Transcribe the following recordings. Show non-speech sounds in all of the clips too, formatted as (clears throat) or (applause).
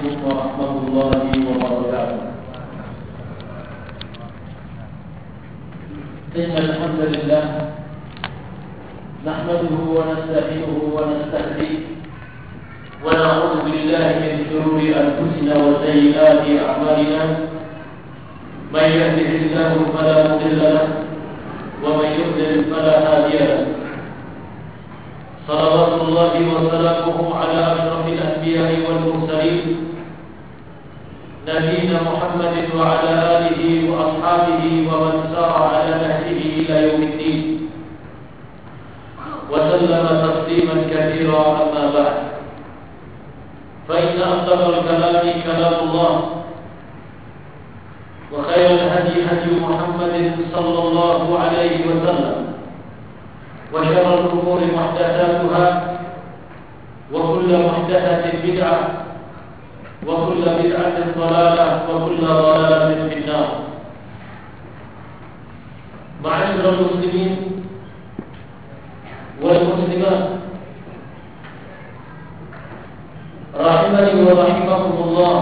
عليكم ورحمة الله وبركاته. إن الحمد لله نحمده ونستعينه ونستهديه ونعوذ بالله من شرور أنفسنا وسيئات أعمالنا. من يهده الله فلا مضل له ومن يضلل فلا هادي له. صلوات الله وسلامه على أشرف الأنبياء والمرسلين نبينا محمد وعلى آله وأصحابه ومن سار على نهجه إلى يوم الدين. وسلم تسليما كثيرا أما بعد. فإن أصدق الكلام كلام الله. وخير الهدي هدي محمد صلى الله عليه وسلم. وشر الأمور محدثاتها. وكل محدثة بدعة. وكل بدعة ضلالة وكل ضلالة في النار معاشر المسلمين والمسلمات رحمني ورحمكم الله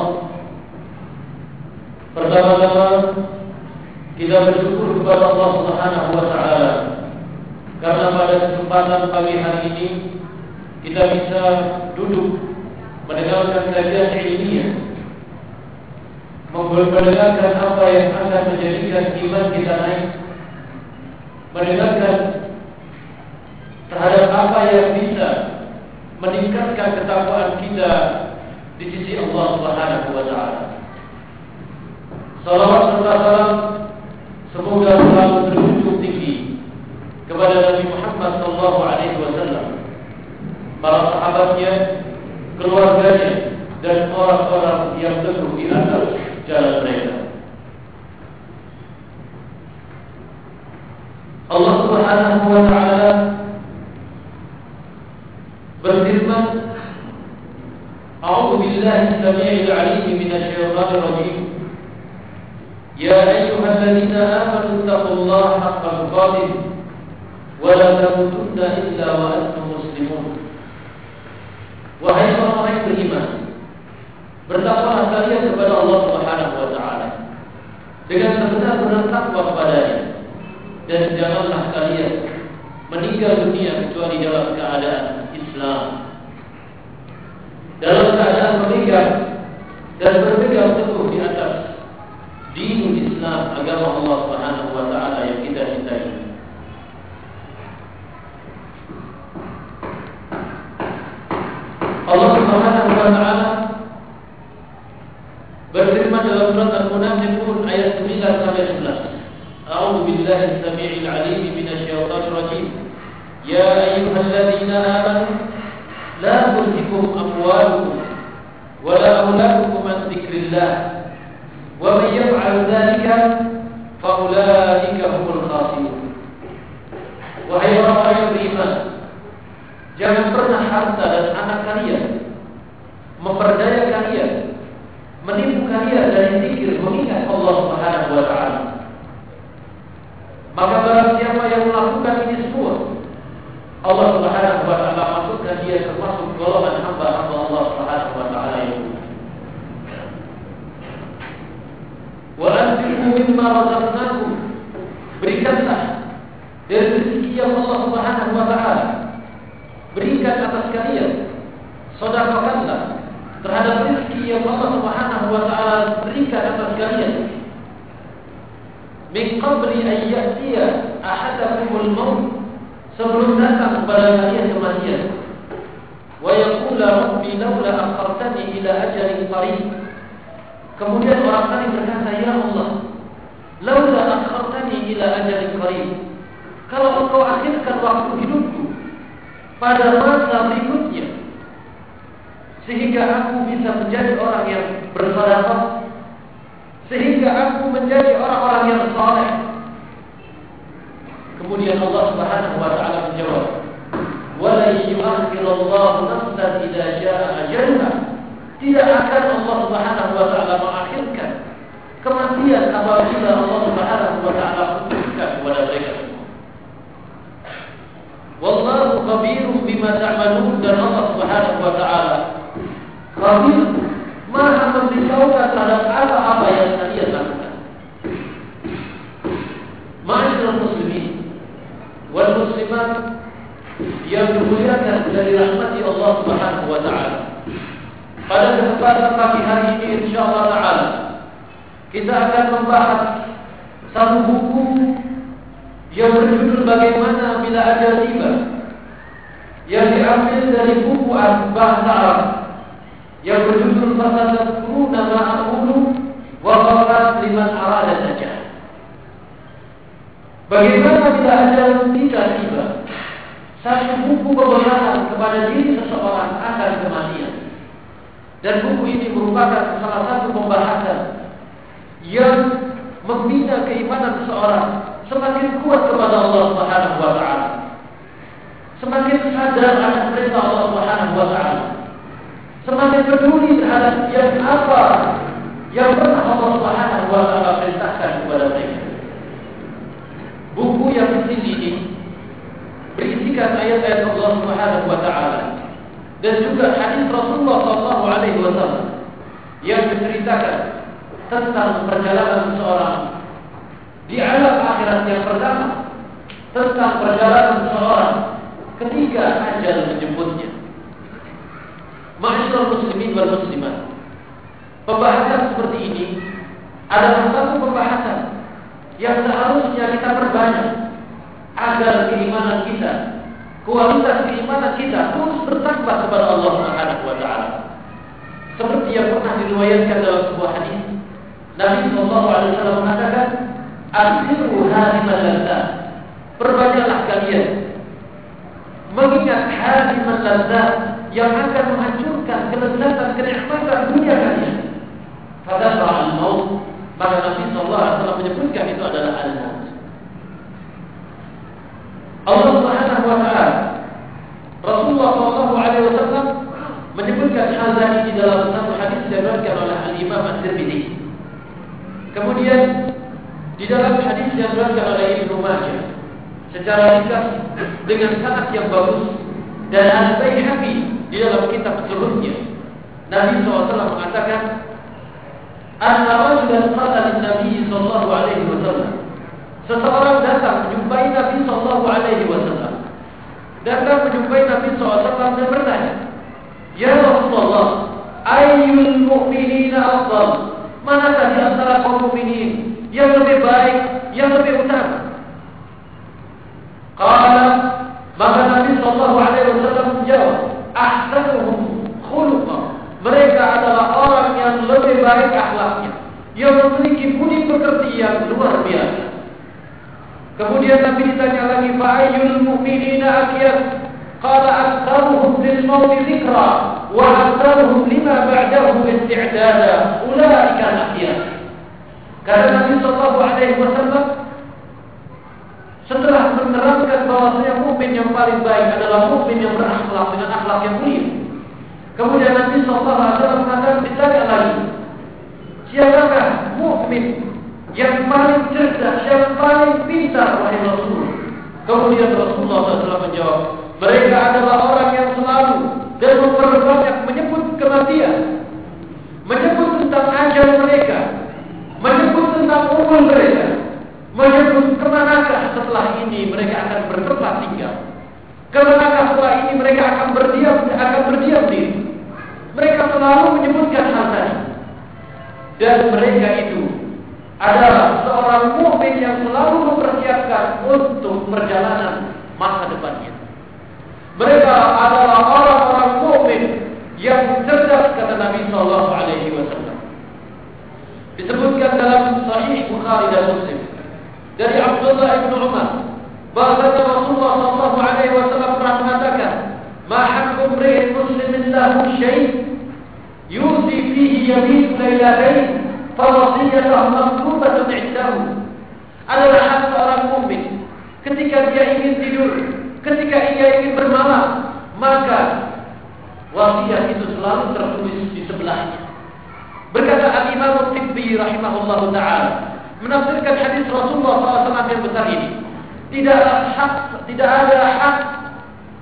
Pertama-tama kita bersyukur kepada Allah Subhanahu wa taala karena pada kesempatan pagi hari ini kita bisa duduk mendengarkan kajian ilmiah mendengarkan apa yang akan menjadikan iman kita naik. Mendengarkan terhadap apa yang bisa meningkatkan ketakwaan kita di sisi Allah Subhanahu wa taala. Salawat serta salam semoga selalu terjunjung tinggi kepada Nabi Muhammad sallallahu alaihi wasallam, para sahabatnya, keluarganya dan orang-orang yang teguh di atas jalan mereka. Allah Subhanahu wa taala berfirman A'udzu billahi as-sami'il 'alim minasy syaithanir rajim يا أيها الذين آمنوا اتقوا الله حق تقاته ولا تموتن إلا وأنتم مسلمون Wahai orang-orang yang beriman, bertakwalah kalian kepada Allah Subhanahu wa taala dengan sebenar-benar takwa kepadanya dan janganlah kalian meninggal dunia kecuali dalam keadaan Islam. Dalam keadaan memegang dan berpegang teguh di atas dinul Islam agama Allah Subhanahu wa taala yang kita cintai. Allah Subhanahu wa taala berfirman dalam surat Al-Munafiqun ayat 9 sampai 11. A'udzu billahi as-sami'il 'alim minasy. Ya ayyuhalladzina amanu la tulhikum amwalukum wa la auladukum an dzikrillah ومن يفعل ذلك فأولئك هم الخاسرون orang-orang yang beriman Jangan pernah harta dan anak kalian Memperdaya kalian Menipu kalian dari zikir mengingat Allah Subhanahu wa taala. Maka barang siapa yang melakukan ini semua Allah Subhanahu wa taala masukkan dia termasuk golongan hamba-hamba Allah Subhanahu wa taala yang Wa anfiqu mimma razaqnakum. Berikanlah dari rezeki yang Allah Subhanahu wa taala berikan atas kalian. Sedekahkanlah terhadap rezeki yang Allah Subhanahu wa taala berikan atas kalian. Min qabli an ya'tiya ahadakumul maut sebelum datang kepada kalian kematian. Wa yaqulu rabbi laula akhartani ila ajalin qarib Kemudian orang tadi berkata, Ya Allah, laula akhartani ila ajalin qarib. Kalau engkau akhirkan waktu hidupku pada masa berikutnya, sehingga aku bisa menjadi orang yang bersedekah, sehingga aku menjadi orang-orang yang saleh. Kemudian Allah Subhanahu wa taala menjawab, "Wa la yu'akhirullahu nafsan idza jaa ajalha." Tidak akan Allah Subhanahu wa taala mengakhirkan kematian apabila Allah Subhanahu wa taala putuskan kepada mereka. Wallahu khabirun bima ta'malun dan Allah Subhanahu wa taala khabir maha memberitahukan terhadap apa-apa yang kalian lakukan. Ma'asyiral muslimin wal muslimat yang dimuliakan dari rahmati Allah Subhanahu wa taala. Pada kesempatan pagi hari ini insyaallah taala kita akan membahas satu buku yang berjudul Bagaimana Bila Ajal Tiba yang diambil dari buku bahasa Arab yang berjudul Fasatadkuruna Ma'amulu wa Qarat Liman Arada Saja. Bagaimana bila ajal tidak tiba? Satu buku kebenaran kepada diri seseorang akan kematian. Dan buku ini merupakan salah satu pembahasan yang membina keimanan seseorang semakin kuat kepada Allah Subhanahu wa taala. Semakin sadar akan perintah Allah Subhanahu wa taala. Semakin peduli terhadap yang apa yang pernah Allah Subhanahu wa taala perintahkan kepada mereka. Buku yang di sini ini berisikan ayat-ayat Allah Subhanahu wa taala dan juga hadis Rasulullah sallallahu alaihi wasallam yang menceritakan tentang perjalanan seseorang di alam akhirat yang pertama tentang perjalanan seseorang ketika ajal menjemputnya. Masyarakat muslimin wal muslimat. Pembahasan seperti ini adalah satu pembahasan yang seharusnya kita perbanyak agar keimanan kita, kualitas keimanan kita terus bertambah kepada Allah Subhanahu wa taala. Seperti yang pernah diriwayatkan dalam sebuah hadis, Nabi sallallahu alaihi wasallam mengatakan, "Akhiru hadimal ladzat." Perbanyaklah kalian mengingat hadimal ladzat yang akan menghancurkan kelezatan kenikmatan dunia kalian. Fadalla al-maut maka Nabi Wasallam menyebutkan itu adalah al-maut. Allah Subhanahu Wa Taala Rasulullah Sallallahu Alaihi Wasallam menyebutkan hal tadi di dalam satu hadis yang diriwayatkan oleh Al Imam At-Tirmidzi. Kemudian di dalam hadis yang diriwayatkan oleh Ibnu Majah secara ringkas dengan sanad yang bagus dan Al Baihaqi di dalam kitab sebelumnya Nabi SAW mengatakan Anna rajulan qala Nabi wasallam. Seseorang datang menjumpai Nabi wasallam. Datang menjumpai Nabi wasallam dan bertanya, "Ya Rasulullah, ayyul mu'minina afdal?" Manakah di antara kaum mukminin yang lebih baik, yang lebih utama? Qala maka Nabi sallallahu alaihi wasallam menjawab, "Ahsanuhum khuluqan." Mereka adalah orang yang lebih baik akhlaknya, yang memiliki budi pekerti yang luar biasa. Kemudian Nabi ditanya lagi, "Fa'ayyul mu'minina akyas?" Qala aktsaruhum lil maut dzikra wa aktsaruhum lima ba'dahu isti'dada. Ulaika al-akyas. Kata Nabi sallallahu alaihi wasallam setelah menerangkan bahwasanya mukmin yang paling baik adalah mukmin yang berakhlak dengan akhlak yang mulia. Kemudian Nabi Sallallahu Alaihi Wasallam mengatakan ditanya lagi, siapakah mukmin yang paling cerdas, yang paling pintar wahai Rasul? Kemudian Rasulullah SAW menjawab, mereka adalah orang yang selalu dan memperbanyak menyebut kematian, menyebut tentang ajal mereka, menyebut tentang umur mereka, menyebut ke manakah setelah ini mereka akan bertempat tinggal. Ke manakah setelah ini mereka akan berdiam akan berdiam diri. Mereka selalu menyebutkan hal tadi. Dan mereka itu adalah seorang mukmin yang selalu mempersiapkan untuk perjalanan masa depannya. Mereka adalah orang-orang mukmin yang cerdas kata Nabi Shallallahu Alaihi Wasallam. Disebutkan dalam Sahih Bukhari dan Muslim dari Abdullah bin Umar bahwasanya Rasulullah Shallallahu Alaihi Wasallam pernah mengatakan, "Mahakum ri'in muslimin lahu syai' yusi fihi yamin lailatain fawasiyatah maktubatun indahu." Adalah hak seorang mukmin ketika dia ingin tidur, ketika ia ingin bermalam, maka wasiat itu selalu tertulis di sebelahnya. Berkata Al-Imam Tibbi rahimahullah ta'ala menafsirkan hadis Rasulullah SAW yang besar ini. Tidak hak, tidak ada hak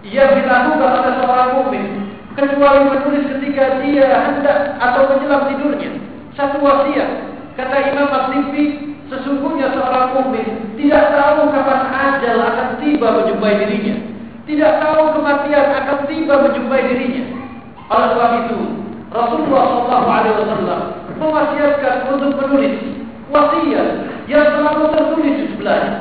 yang dilakukan oleh seorang mukmin kecuali menulis ketika dia hendak atau menjelang tidurnya. satu wasiat. Kata Imam Al-Tifi, sesungguhnya seorang mukmin tidak tahu kapan ajal akan tiba menjumpai dirinya. Tidak tahu kematian akan tiba menjumpai dirinya. Oleh sebab itu, Rasulullah SAW mewasiatkan untuk menulis wasiat yang selalu tertulis di sebelahnya.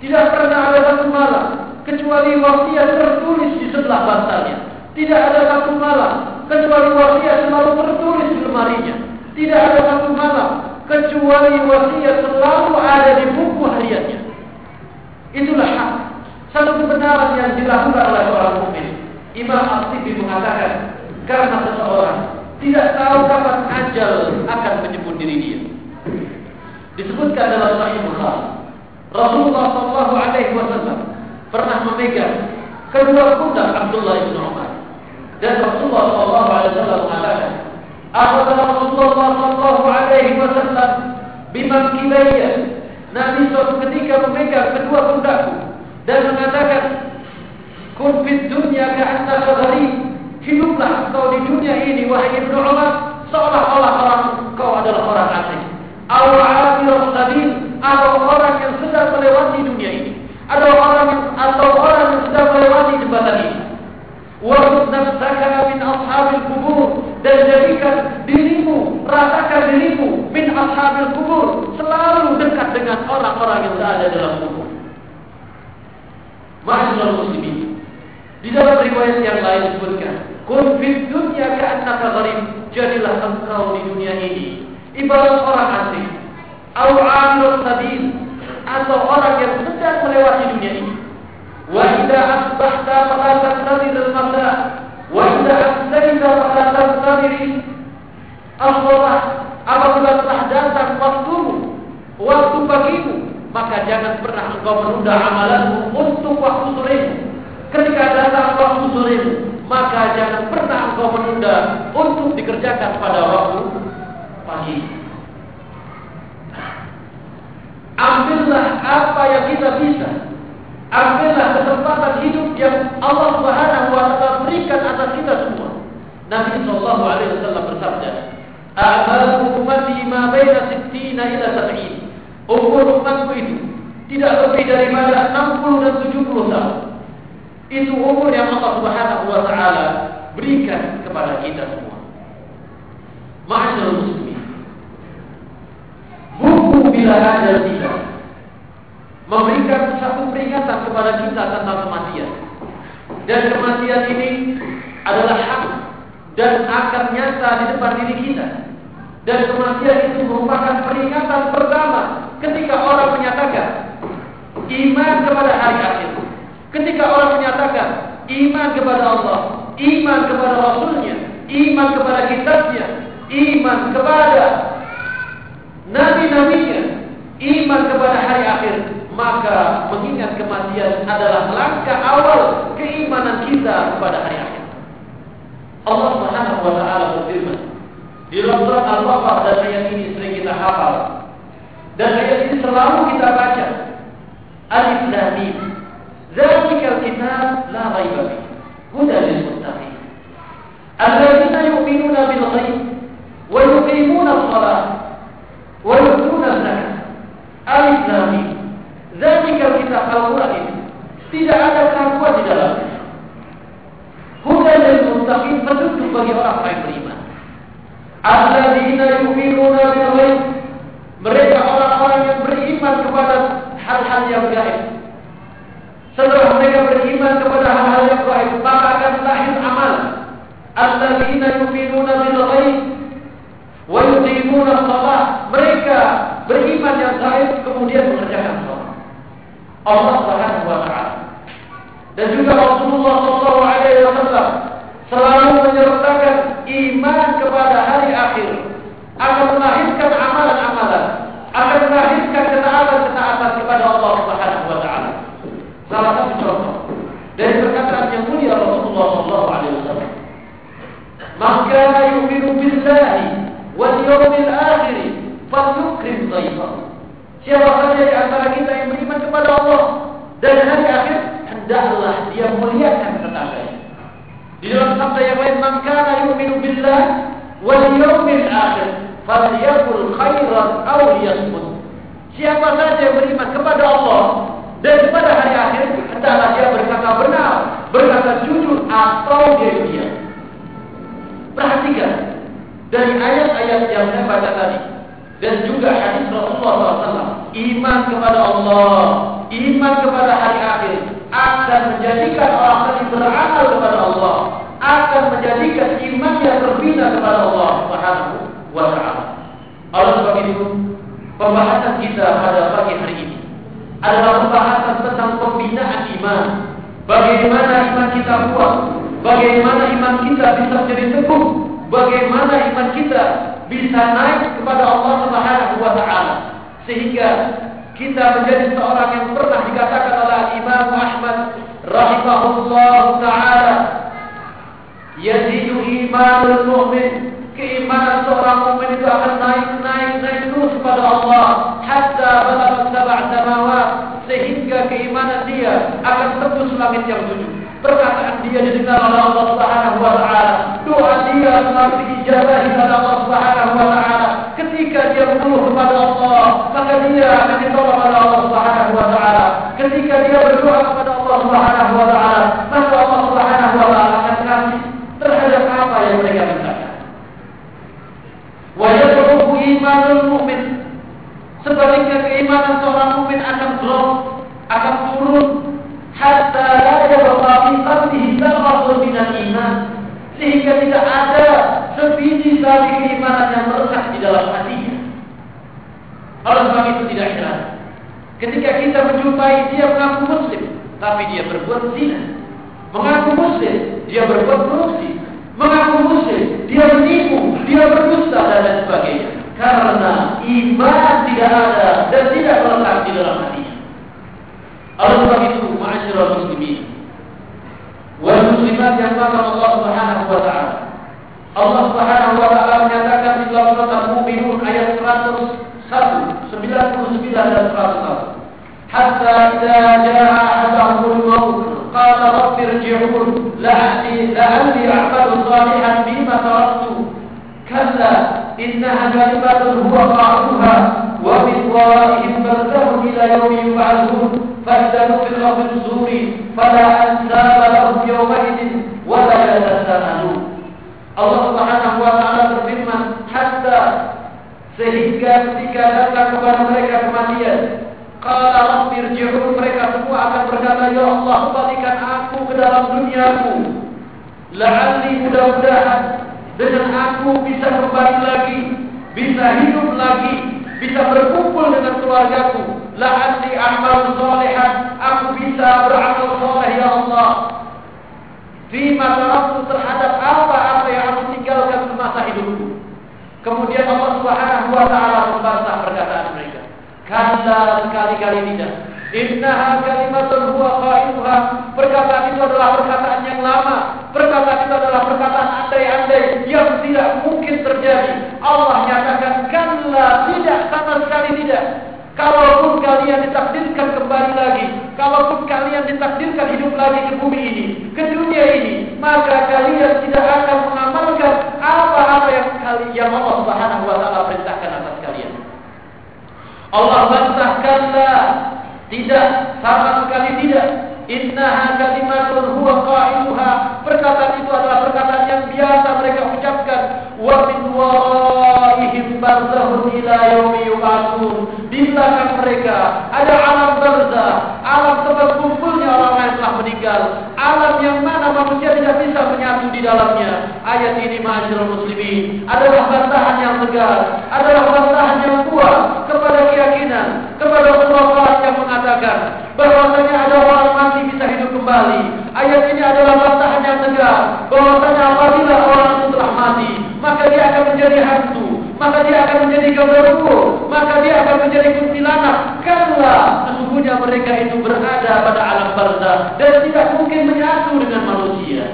Tidak pernah ada satu malam kecuali wasiat tertulis di sebelah bantalnya. Tidak ada satu malam kecuali wasiat selalu tertulis di lemarinya. Tidak ada satu malam kecuali wasiat selalu ada di buku hariannya. Itulah hak. Satu kebenaran yang dilakukan oleh seorang mukmin. Imam Al-Tibi mengatakan, karena seseorang tidak tahu kapan ajal akan menjemput diri dia. Disebutkan dalam Sahih Bukhari, Rasulullah Shallallahu Alaihi Wasallam pernah memegang kedua pundak Abdullah bin Umar dan Rasulullah Shallallahu Alaihi Wasallam mengatakan, Akhadha Rasulullah sallallahu alaihi wasallam biman kibayya. Nabi suatu ketika memegang kedua pundakku dan mengatakan, "Kun fid dunya ka'annaka gharib." Hiduplah engkau di dunia ini wahai Ibnu Umar seolah-olah orang engkau adalah orang asing. Sabil atau orang yang sedang melewati dunia ini. Ada orang yang atau orang yang sedang melewati jembatan ini. Wa nafsaka min ashabil kubur dan jadikan dirimu, rasakan dirimu min ashabil kubur, selalu dekat dengan orang-orang yang berada dalam kubur. Ma'asyiral muslimin. Di dalam riwayat yang lain disebutkan, "Kun fid dunya ka'annaka gharib." Jadilah engkau di dunia ini ibarat orang asing, au 'amilus sabil atau orang yang sedang melewati dunia ini. Wa idza asbahta fala tantadir al-masa wa idza amsayta fala tantadir al-salah. Apabila telah datang waktumu, waktu pagimu, maka jangan pernah engkau menunda amalanmu untuk waktu soremu. Ketika datang waktu soremu, maka jangan pernah engkau menunda untuk dikerjakan pada waktu pagi. Ambillah apa yang kita bisa Ambillah kesempatan hidup yang Allah Subhanahu wa taala berikan atas kita semua. Nabi sallallahu alaihi wasallam bersabda, "A'malu ummati ma baina 60 ila 70." Umur umatku itu tidak lebih daripada 60 dan 70 tahun. Itu umur yang Allah Subhanahu wa taala berikan kepada kita semua. Ma'asyiral muslimin. Buku bila ada tidak memberikan satu peringatan kepada kita tentang kematian. Dan kematian ini adalah hak dan akan nyata di depan diri kita. Dan kematian itu merupakan peringatan pertama ketika orang menyatakan iman kepada hari akhir. Ketika orang menyatakan iman kepada Allah, iman kepada Rasulnya, iman kepada kitabnya, iman kepada nabi-nabinya, iman kepada hari akhir, maka mengingat kematian adalah langkah awal keimanan kita kepada hari akhir. Allah Subhanahu wa taala berfirman di dalam Al-Baqarah dan ayat ini sering kita hafal. Dan ayat ini selalu kita baca. Alif Lam Mim. Zalikal kitab la raiba fihi. Hudan lil muttaqin. Alladzina yu'minuna bil ghaib wa yuqimuna as-salah wa yu'tuna az-zakah. Alif Lam Mim. Zalikal kitab Al-Quran ini tidak ada keraguan di dalamnya. Hudan lil muttaqin petunjuk bagi orang yang beriman. Alladzina yu'minuna bil ghaib. Mereka orang-orang yang beriman kepada hal-hal yang gaib. Setelah mereka beriman kepada hal-hal yang gaib, maka akan lahir amal. Alladzina yu'minuna bil ghaib wa yuqimuna shalah. Mereka beriman yang gaib kemudian mengerjakan salat. Allah Subhanahu wa taala. Dan juga Rasulullah sallallahu alaihi wasallam selalu menyertakan iman kepada hari akhir akan melahirkan amalan-amalan, akan melahirkan ketaatan-ketaatan kepada Allah Subhanahu. Salah satu contoh dari perkataan yang mulia Rasulullah sallallahu alaihi wasallam. Maka yu'minu billahi wal yawmil akhir falyukrim dhaifahu. Siapa saja di antara kita yang beriman kepada Allah dan hari akhir, hendaklah dia muliakan tetangganya. Di dalam sabda yang lain, "Man kana yu'minu billah wal yaumil akhir falyakul khairan aw liyasmut. Siapa saja yang beriman kepada Allah dan kepada hari akhir, hendaklah dia berkata benar, berkata jujur atau dia. Perhatikan dari ayat-ayat yang saya baca tadi dan juga hadis Rasulullah SAW, iman kepada Allah, iman kepada hari akhir akan menjadikan orang tadi beramal kepada Allah, akan menjadikan iman yang terbina kepada Allah Subhanahu wa taala. Oleh sebab itu, pembahasan kita pada pagi hari ini adalah pembahasan tentang pembinaan iman. Bagaimana iman kita kuat, bagaimana iman kita bisa menjadi teguh, bagaimana iman kita bisa naik kepada Allah Subhanahu wa taala? Sehingga kita menjadi seorang yang pernah dikatakan oleh Imam Ahmad rahimahullah taala yazidu imanul mu'min. Keimanan seorang mukmin itu akan naik naik naik terus kepada Allah. Hatta balagha sab'a samawat. Sehingga keimanan dia akan tembus langit yang tujuh. Perkataan dia didengar oleh Allah Subhanahu wa taala. Doa dia selalu diijabahi oleh Allah Subhanahu wa taala. Ketika dia mengeluh kepada Allah maka dia akan ditolong oleh Allah Subhanahu wa taala. Ketika dia berdoa kepada Allah Subhanahu wa taala maka Allah Subhanahu wa taala akan kasih yang mereka minta. Wajatuhu imanul mu'min. Sebaliknya keimanan seorang mukmin akan drop, akan turun. Hatta la yabqa fi qalbihi dzarratun min iman sehingga tidak ada sebiji dari keimanan yang melekat di dalam hatinya. Oleh sebab itu tidak heran. Ketika kita menjumpai dia mengaku muslim tapi dia berbuat zina, mengaku muslim dia berbuat korupsi, mengaku muslim, dia menipu, dia berdusta dan lain sebagainya. Karena iman tidak ada dan tidak melekat di dalam hatinya. Oleh sebab itu, ma'asyiral muslimin, wal muslimat yang makan Allah Subhanahu wa taala. Allah Subhanahu wa taala menyatakan di dalam surat Al-Mu'minun ayat 101, 99 dan 101. Hatta idza jaa ahadahumul maut قال رب ارجعون لعلي, لعلي أعمل صالحا فيما تركت. كلا إنها كلمة هو قائلها ومن ورائهم برزه إلى يوم يبعثون. نفخ في الصور فلا أنساب لهم يومئذ ولا يتساءلون. Allah Subhanahu wa taala berfirman hatta sehingga ketika datang kepada mereka kematian Qala rabbi irji'un mereka semua akan berkata ya Allah balikan aku ke dalam duniaku. La'alli mudah-mudahan dengan aku bisa kembali lagi, bisa hidup lagi, bisa berkumpul dengan keluargaku. La'alli amal solehan, aku bisa beramal soleh ya Allah. Fima taraktu terhadap apa-apa yang aku tinggalkan semasa hidupku. Kemudian Allah Subhanahu wa taala membantah perkataan mereka. Kalla sekali-kali tidak. Innaha kalimatun huwa qailuha. Perkataan itu adalah perkataan yang lama. Perkataan itu adalah perkataan andai-andai yang tidak mungkin terjadi. Allah nyatakan kalla tidak sama sekali tidak. Kalaupun kalian ditakdirkan kembali lagi, kalaupun kalian ditakdirkan hidup lagi ke bumi ini, ke dunia ini, maka kalian tidak akan mengamalkan apa-apa yang kalian Allah Subhanahu wa taala perintahkan. Allah bantahkanlah tidak sama sekali tidak. Innaha kalimatun huwa qailuha. Perkataan itu adalah perkataan yang biasa mereka min waraihim barzakhun ila yaumi yub'atsun di belakang mereka? Ada alam barzah alam tempat kumpulnya orang yang telah meninggal. Alam yang mana manusia tidak bisa menyatu di dalamnya. Ayat ini ma'asyiral muslimin adalah bantahan yang tegas adalah bantahan yang kuat kepada keyakinan kepada Allah yang mengatakan bahwasanya ada orang mati bisa hidup kembali. Ayat ini adalah bantahan yang tegas bahwasanya apabila orang itu telah mati maka dia akan menjadi hantu maka dia akan menjadi genderuwo maka dia akan menjadi kuntilanak karena sesungguhnya mereka itu berada pada alam barzah dan tidak mungkin menyatu dengan manusia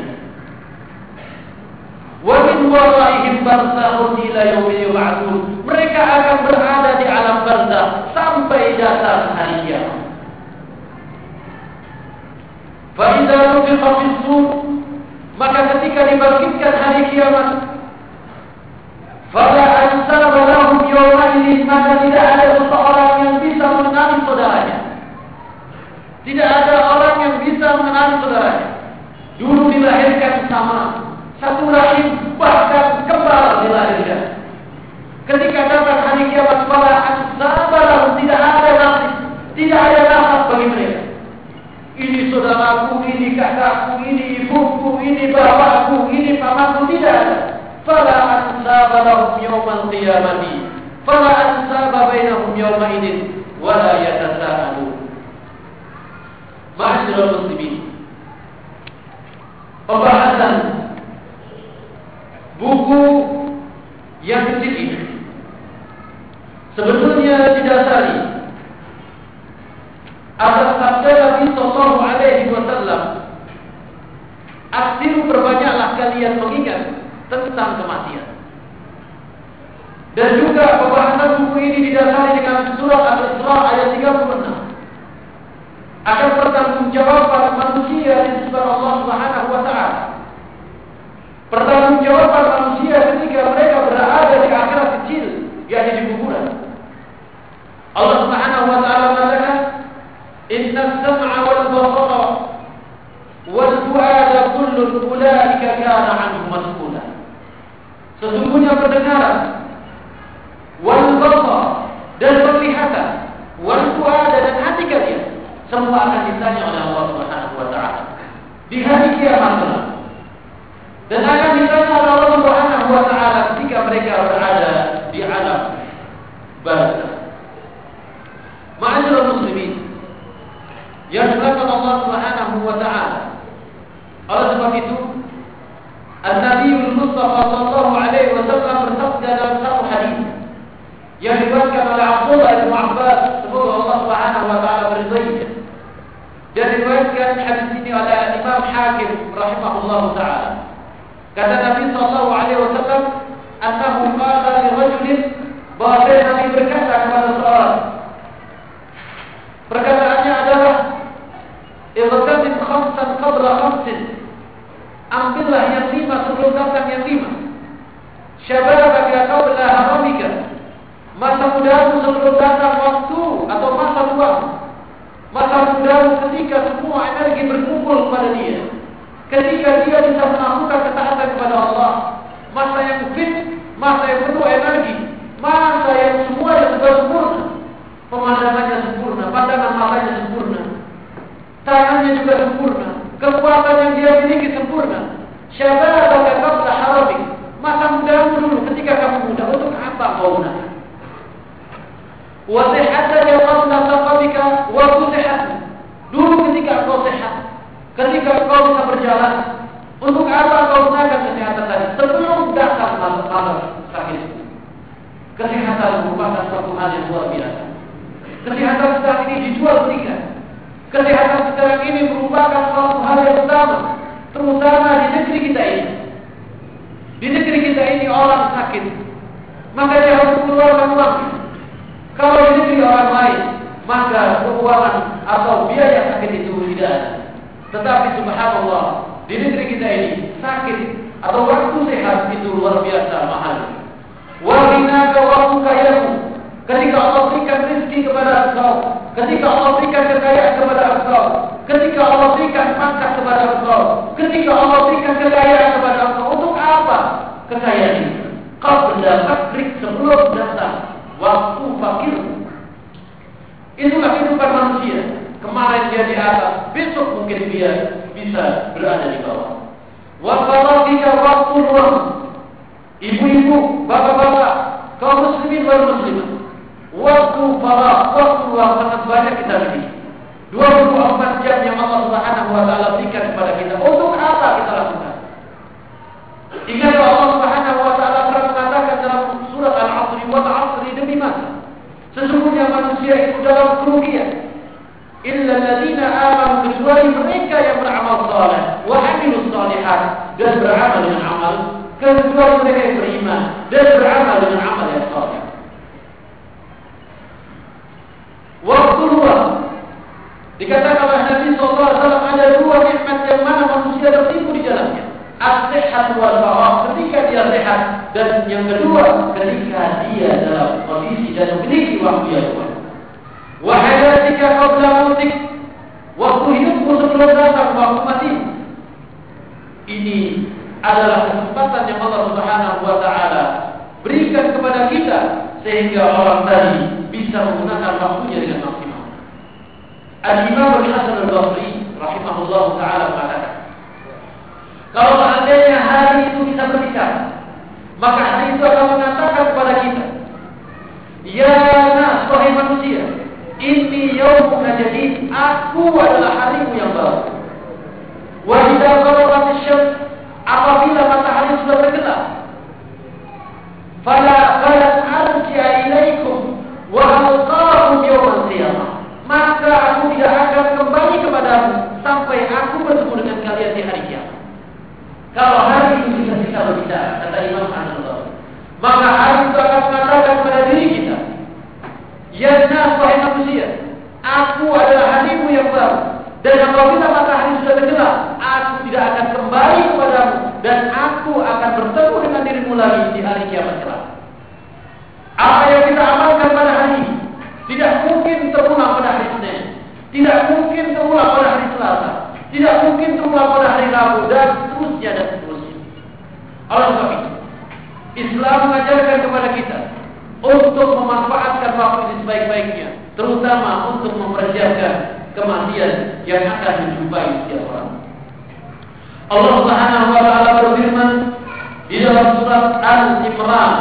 Wa min waraihim barzakhun ila yaumil. Mereka akan berada di alam barzah sampai datang hari kiamat. Fa idza nufiqa maka ketika dibangkitkan hari kiamat Fala ansaba lahum yawmaidin maka tidak ada seseorang yang bisa mengenali saudaranya. Tidak ada orang yang bisa mengenali saudaranya. Dulu dilahirkan sama, satu rahim bahkan kembar dilahirkan. Ketika datang hari kiamat fala ansaba tidak ada nasib, tidak ada nasab bagi mereka. Ini saudaraku, ini kakakku, ini ibuku, ini bapakku, ini pamanku tidak ada. Ansaba lahum yawmal qiyamati. Fala ansaba bainahum yawma idin wala yatasaalun. Ma'asyiral muslimin. Pembahasan buku yang sebetulnya atas sabda Nabi Sallallahu Alaihi Wasallam. Aksiru berbanyaklah kalian mengingat tentang kematian. Dan juga pembahasan buku ini didasari dengan surat Al-Isra ayat 36. Akan pertanggungjawaban manusia di sisi Allah Subhanahu wa taala. Pertanggungjawaban manusia ketika mereka berada di akhirat kecil, yakni di kuburan. Allah Subhanahu wa taala mengatakan, "Inna as-sam'a wal basara wal fu'ada kullu ulaika kana 'anhu mas'ul." Sesungguhnya pendengaran wal dan penglihatan wal dan hati kalian semua akan ditanya oleh Allah Subhanahu wa taala di hari kiamat. Dan akan ditanya oleh Allah Subhanahu wa taala ketika mereka berada di alam barzakh. Ma'asyiral muslimin, yang dilakukan Allah Subhanahu wa taala. Oleh sebab itu, An-Nabi Mustafa sallallahu bersabda dalam satu hadis yang diriwayatkan oleh Abdullah bin Abbas semoga Allah Subhanahu wa taala beridhainya. Dan diriwayatkan hadis ini oleh Imam Hakim rahimahullah taala. Kata Nabi sallallahu alaihi wasallam, "Annahu qala li rajulin" bahwa Nabi berkata kepada seorang Perkataannya adalah Irtadim khamsan qabla khamsin Ambillah yang lima sebelum datang yang lima Syababaka qabla haramika Masa mudamu sebelum datang waktu Atau masa luang Masa mudamu ketika semua energi berkumpul kepada dia Ketika dia bisa melakukan ketaatan kepada Allah Masa yang fit Masa yang penuh energi Masa yang semua yang sudah sempurna Pemandangannya sempurna, pandangan matanya sempurna. Tangannya juga sempurna. Kekuatan yang dia miliki sempurna. Syababaka qabla haramik. Masa mudamu dulu ketika kamu muda untuk apa kau gunakan? Wa sihhataka qabla saqamika wa sehat. Dulu ketika kau sehat, ketika kau bisa berjalan, untuk apa kau gunakan kesehatan tadi sebelum datang masalah sakit? Kesehatan merupakan suatu hal yang luar biasa. Kesehatan sekarang ini dijual belikan. Kesehatan sekarang ini merupakan suatu hal yang utama, terutama di negeri kita ini. Di negeri kita ini orang sakit, maka dia harus keluarkan uang. Kalau di negeri orang lain, maka keuangan atau biaya sakit itu tidak ada. Tetapi subhanallah, di negeri kita ini sakit atau waktu sehat itu luar biasa mahal. Wa ghinaka wa fukayahu Ketika Allah berikan rezeki kepada engkau, ketika Allah berikan kekayaan kepada engkau, ketika Allah berikan pangkat kepada engkau, ketika Allah berikan kekayaan kepada engkau, apa kekayaan ini? Kau mendapat fakrik sebelum datang waktu fakir. Itulah kehidupan manusia. Kemarin dia di atas, besok mungkin dia bisa berada di bawah. Wafarakika waktu luang. Ibu-ibu, bapak-bapak, kaum muslimin wal muslimat waktu para waktu yang sangat banyak kita miliki. 24 jam yang Allah Subhanahu wa taala berikan kepada kita. Untuk? Ingat Allah Subhanahu wa taala telah mengatakan dalam surat Al-Asr wa al-'asri demi masa. Sesungguhnya manusia itu dalam kerugian. Illa alladziina amanu kecuali mereka yang beramal saleh wa amilus salihat dan beramal dengan amal kecuali mereka yang beriman dan beramal dengan amal yang saleh. Waktu luang. Dikatakan oleh Nabi SAW ada dua nikmat yang mana manusia tertipu di jalannya. As-sihhat wal ketika dia sehat dan yang kedua ketika dia dalam kondisi dan memiliki waktu yang kuat. Wa hayatika qabla mautik waktu hidupmu sebelum datang waktu mati. Ini adalah kesempatan yang Allah Subhanahu wa taala berikan kepada kita sehingga orang tadi bisa menggunakan waktunya dengan maksimal. Al-Imam Al-Hasan Al-Basri rahimahullah taala mengatakan kalau seandainya hari itu kita berbicara, maka hari itu akan mengatakan kepada kita, Ya nas, wahai manusia, ini yaumuna jadi aku adalah harimu yang baru. Wa idza gharabat asy apabila matahari sudah tergelam, fala fala arji'a ilaikum wa alqakum yawm qiyamah. Maka aku tidak akan kembali kepadamu sampai aku bertemu dengan kalian di hari kiamat. Kalau hari itu bisa kita berbicara, kata Imam Hanbal, maka hari itu akan mengatakan kepada diri kita, Ya nas, wahai manusia, aku adalah harimu yang baru. Dan apabila matahari sudah tenggelam, aku tidak akan kembali kepadamu dan aku akan bertemu dengan dirimu lagi di hari kiamat kelak. Apa yang kita amalkan pada hari ini tidak mungkin terulang pada hari Senin, tidak mungkin terulang pada hari Selasa, tidak mungkin terulang pada hari Rabu dan seterusnya dan seterusnya. Oleh sebab itu, Islam mengajarkan kepada kita untuk memanfaatkan waktu ini sebaik-baiknya, terutama untuk mempersiapkan kematian yang akan menjumpai setiap orang. Allah Subhanahu wa taala berfirman di dalam surat Al-Imran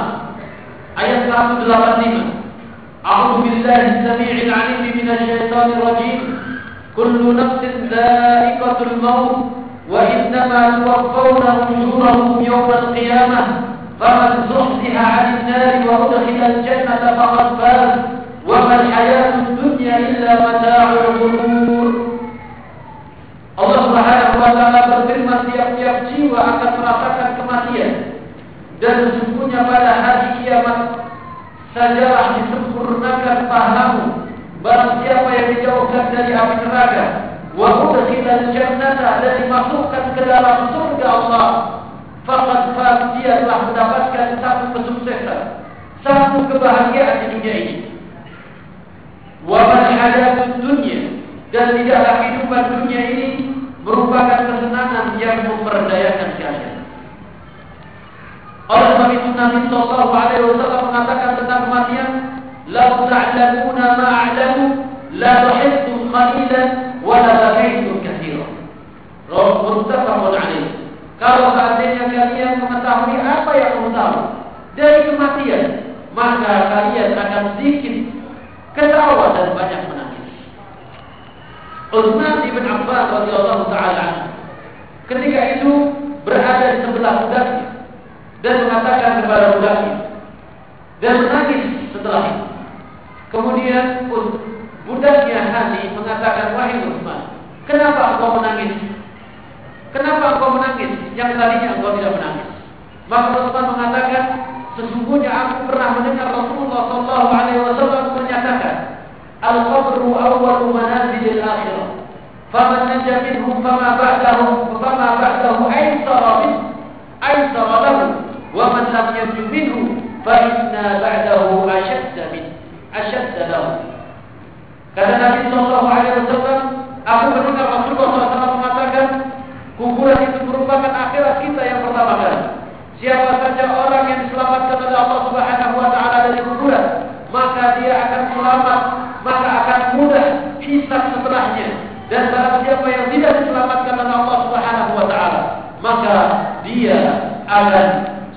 ayat 185. A'udzu billahi as-sami'il 'alim minasy syaithanir rajim. كل نفس ذائقة الموت وإنما توفون أجورهم يوم القيامة فمن زحزح عن النار وأدخل الجنة فقد فاز وما الحياة الدنيا إلا متاع الغرور. الله سبحانه وتعالى berfirman tiap-tiap jiwa akan merasakan kematian. Dan sesungguhnya pada hari kiamat sajalah disempurnakan pahamu barang siapa yang dijauhkan dari api neraka wa udkhilal jannata dan dimasukkan ke dalam surga Allah Fakat dia telah mendapatkan satu kesuksesan, satu kebahagiaan di dunia ini. Waman hayatud dunia dan tidaklah kehidupan dunia ini merupakan kesenangan yang memperdayakan kalian. Oleh sebab itu Nabi Sallallahu Alaihi Wasallam mengatakan tentang kematian, "Lau ta'lamuna ma a'lamu, la tuhibbu qalilan wa la bakaitu katsiran." Rawi muttafaqun alaih. Kalau seandainya kalian mengetahui apa yang kamu tahu dari kematian, maka kalian akan sedikit ketawa dan banyak menangis. Utsman bin Affan radhiyallahu taala ketika itu berada di sebelah budaknya dan mengatakan kepada budaknya dan menangis setelah itu. Kemudian budaknya Hani mengatakan wahai Utsman, kenapa engkau menangis? Kenapa engkau menangis? Yang tadinya engkau tidak menangis. Maka Rasulullah mengatakan, sesungguhnya aku pernah mendengar Rasulullah Shallallahu Alaihi Wasallam menyatakan, Al-qabru awwalu manazilil akhirah. Faman naja minhum fama ba'dahu fama ba'dahu aysara min aysara lahu wa man lam yanju minhu fa inna ba'dahu ashadda lahu. Kata Nabi Shallallahu Alaihi Wasallam, aku mendengar Rasulullah SAW mengatakan, Kuburan itu merupakan akhirat kita yang pertama kali. Siapa saja orang yang diselamatkan oleh Allah Subhanahu wa taala dari kuburan, maka dia akan selamat, maka akan mudah hisab setelahnya. Dan barang siapa yang tidak diselamatkan oleh Allah Subhanahu wa taala, maka dia akan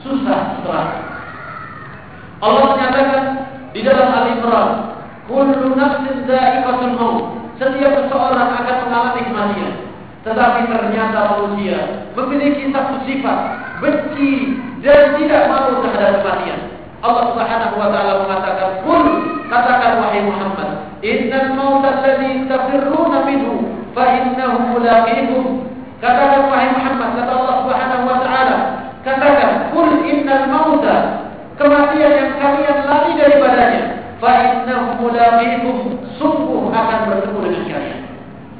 susah setelahnya. Allah menyatakan di dalam Al-Imran, "Kullu nafsin dha'iqatul maut." Setiap seseorang akan mengalami kematian. Tetapi ternyata manusia memiliki satu sifat benci dan tidak malu terhadap kematian. Allah Subhanahu wa taala mengatakan, "Qul katakan wahai Muhammad, innal mauta alladhi tafirruna minhu fa innahu mulaqikum." Katakan wahai Muhammad, kata Allah Subhanahu wa taala, katakan, "Qul innal mauta kematian yang kalian lari daripadanya, fa innahu mulaqikum." Sungguh akan bertemu dengan kalian.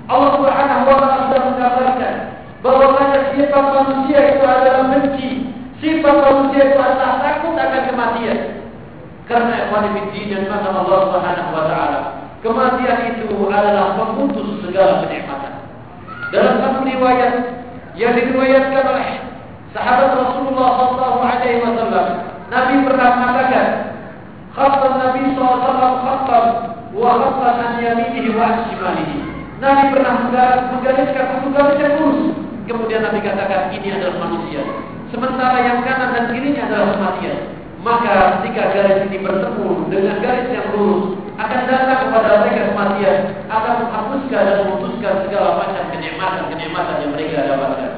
Allah Subhanahu wa taala sudah bahwa sifat manusia itu benci. Sifat manusia itu adalah takut akan kematian. Karena ikhwanifidin dan mata Allah Subhanahu wa taala. Kematian itu adalah pemutus segala kenikmatan. Dalam satu riwayat yang diriwayatkan oleh sahabat Rasulullah sallallahu alaihi wasallam, Nabi pernah mengatakan, "Khattan Nabi sallallahu khattan wa khattan an yaminihi wa an shimalihi." Nabi pernah menggariskan satu garis yang lurus. Kemudian Nabi katakan, "Ini adalah manusia." Sementara yang kanan dan kirinya adalah kematian. Maka ketika garis ini bertemu dengan garis yang lurus, akan datang kepada mereka kematian, akan menghapuskan dan memutuskan segala macam kenikmatan-kenikmatan yang mereka dapatkan.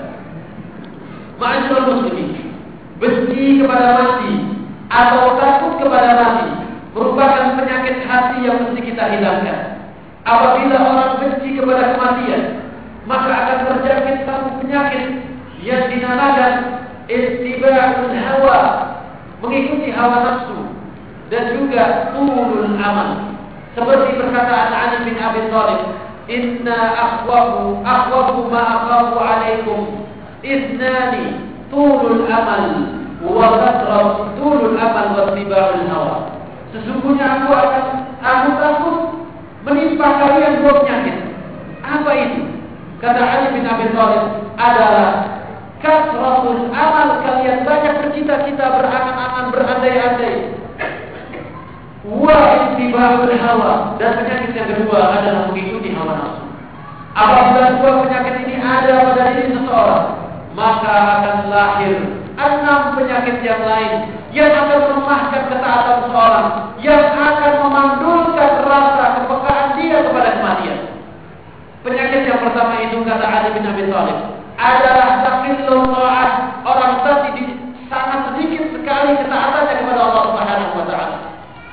Ma'asyiral muslimin, benci kepada mati atau takut kepada mati merupakan penyakit hati yang mesti kita hilangkan. Apabila orang benci kepada kematian, maka akan terjangkit satu penyakit yang dinamakan istiba'ul hawa, mengikuti hawa nafsu dan juga tulul amal. Seperti perkataan Ali bin Abi Thalib, "Inna akhwafu akhwafu ma akhafu alaikum idnani tulul amal wa kasrat tulul amal wa tiba'ul hawa." Sesungguhnya aku akan aku takut menimpa kalian dua penyakit. Apa itu? Kata Ali bin Abi Thalib adalah kasratul amal kalian banyak bercita-cita berangan-angan berandai-andai wa intibahul hawa dan penyakit yang kedua adalah mengikuti hawa nafsu apabila dua penyakit ini ada pada diri seseorang maka akan lahir enam penyakit yang lain yang akan melemahkan ketaatan seseorang yang akan memandulkan rasa kepekaan dia kepada kematian penyakit yang pertama itu kata Ali bin Abi Thalib adalah takfirul ta'at. Orang tadi di sangat sedikit sekali ketaatannya kepada Allah Subhanahu wa taala.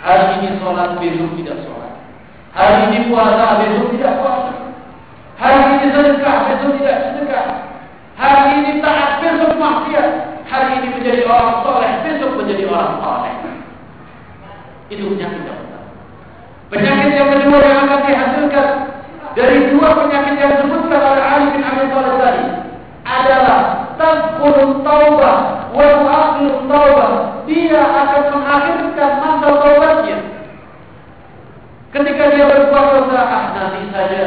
Hari ini sholat, besok tidak sholat. Hari ini puasa, besok tidak puasa. Hari ini sedekah, besok tidak sedekah. Hari ini taat, besok maksiat. Hari ini menjadi orang soleh, besok menjadi orang soleh. Itu penyakit yang pertama. Penyakit yang kedua yang akan dihasilkan dari dua penyakit yang disebutkan oleh Ali bin Abi Thalib tadi adalah tazkurun taubah wa tuakhirun taubah. Dia akan mengakhirkan masa taubatnya. Ketika dia berbuat dosa, ah nanti saja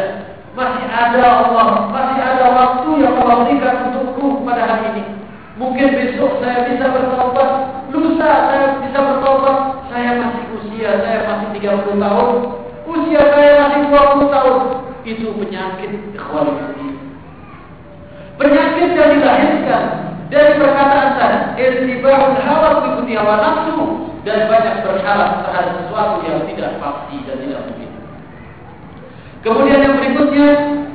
masih ada Allah, masih ada waktu yang Allah berikan untukku pada hari ini. Mungkin besok saya bisa bertobat, lusa saya bisa bertobat. Saya masih usia, saya masih 30 tahun, usia saya masih 20 tahun. Itu penyakit ikhwan Penyakit yang dilahirkan dari perkataan tadi, istibahul hawa mengikuti hawa nafsu dan banyak berharap terhadap sesuatu yang tidak pasti dan tidak mungkin. Kemudian yang berikutnya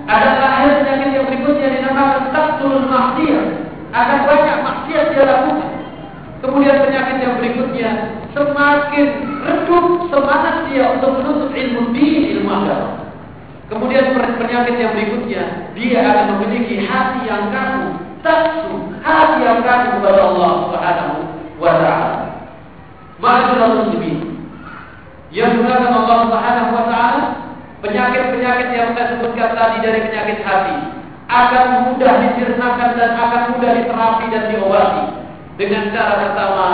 adalah lahir penyakit yang berikutnya dinamakan taktul maksiat. Akan banyak maksiat dia lakukan. Kemudian penyakit yang berikutnya semakin redup semangat dia untuk menuntut ilmu din, ilmu agama. Kemudian penyakit yang berikutnya, dia akan memiliki hati yang kaku, taksu, hati yang kaku kepada Allah Subhanahu wa taala. Ma'asyiral muslimin. Yang Allah Subhanahu wa taala, penyakit-penyakit yang saya sebutkan tadi dari penyakit hati akan mudah dicernakan dan akan mudah diterapi dan diobati dengan cara pertama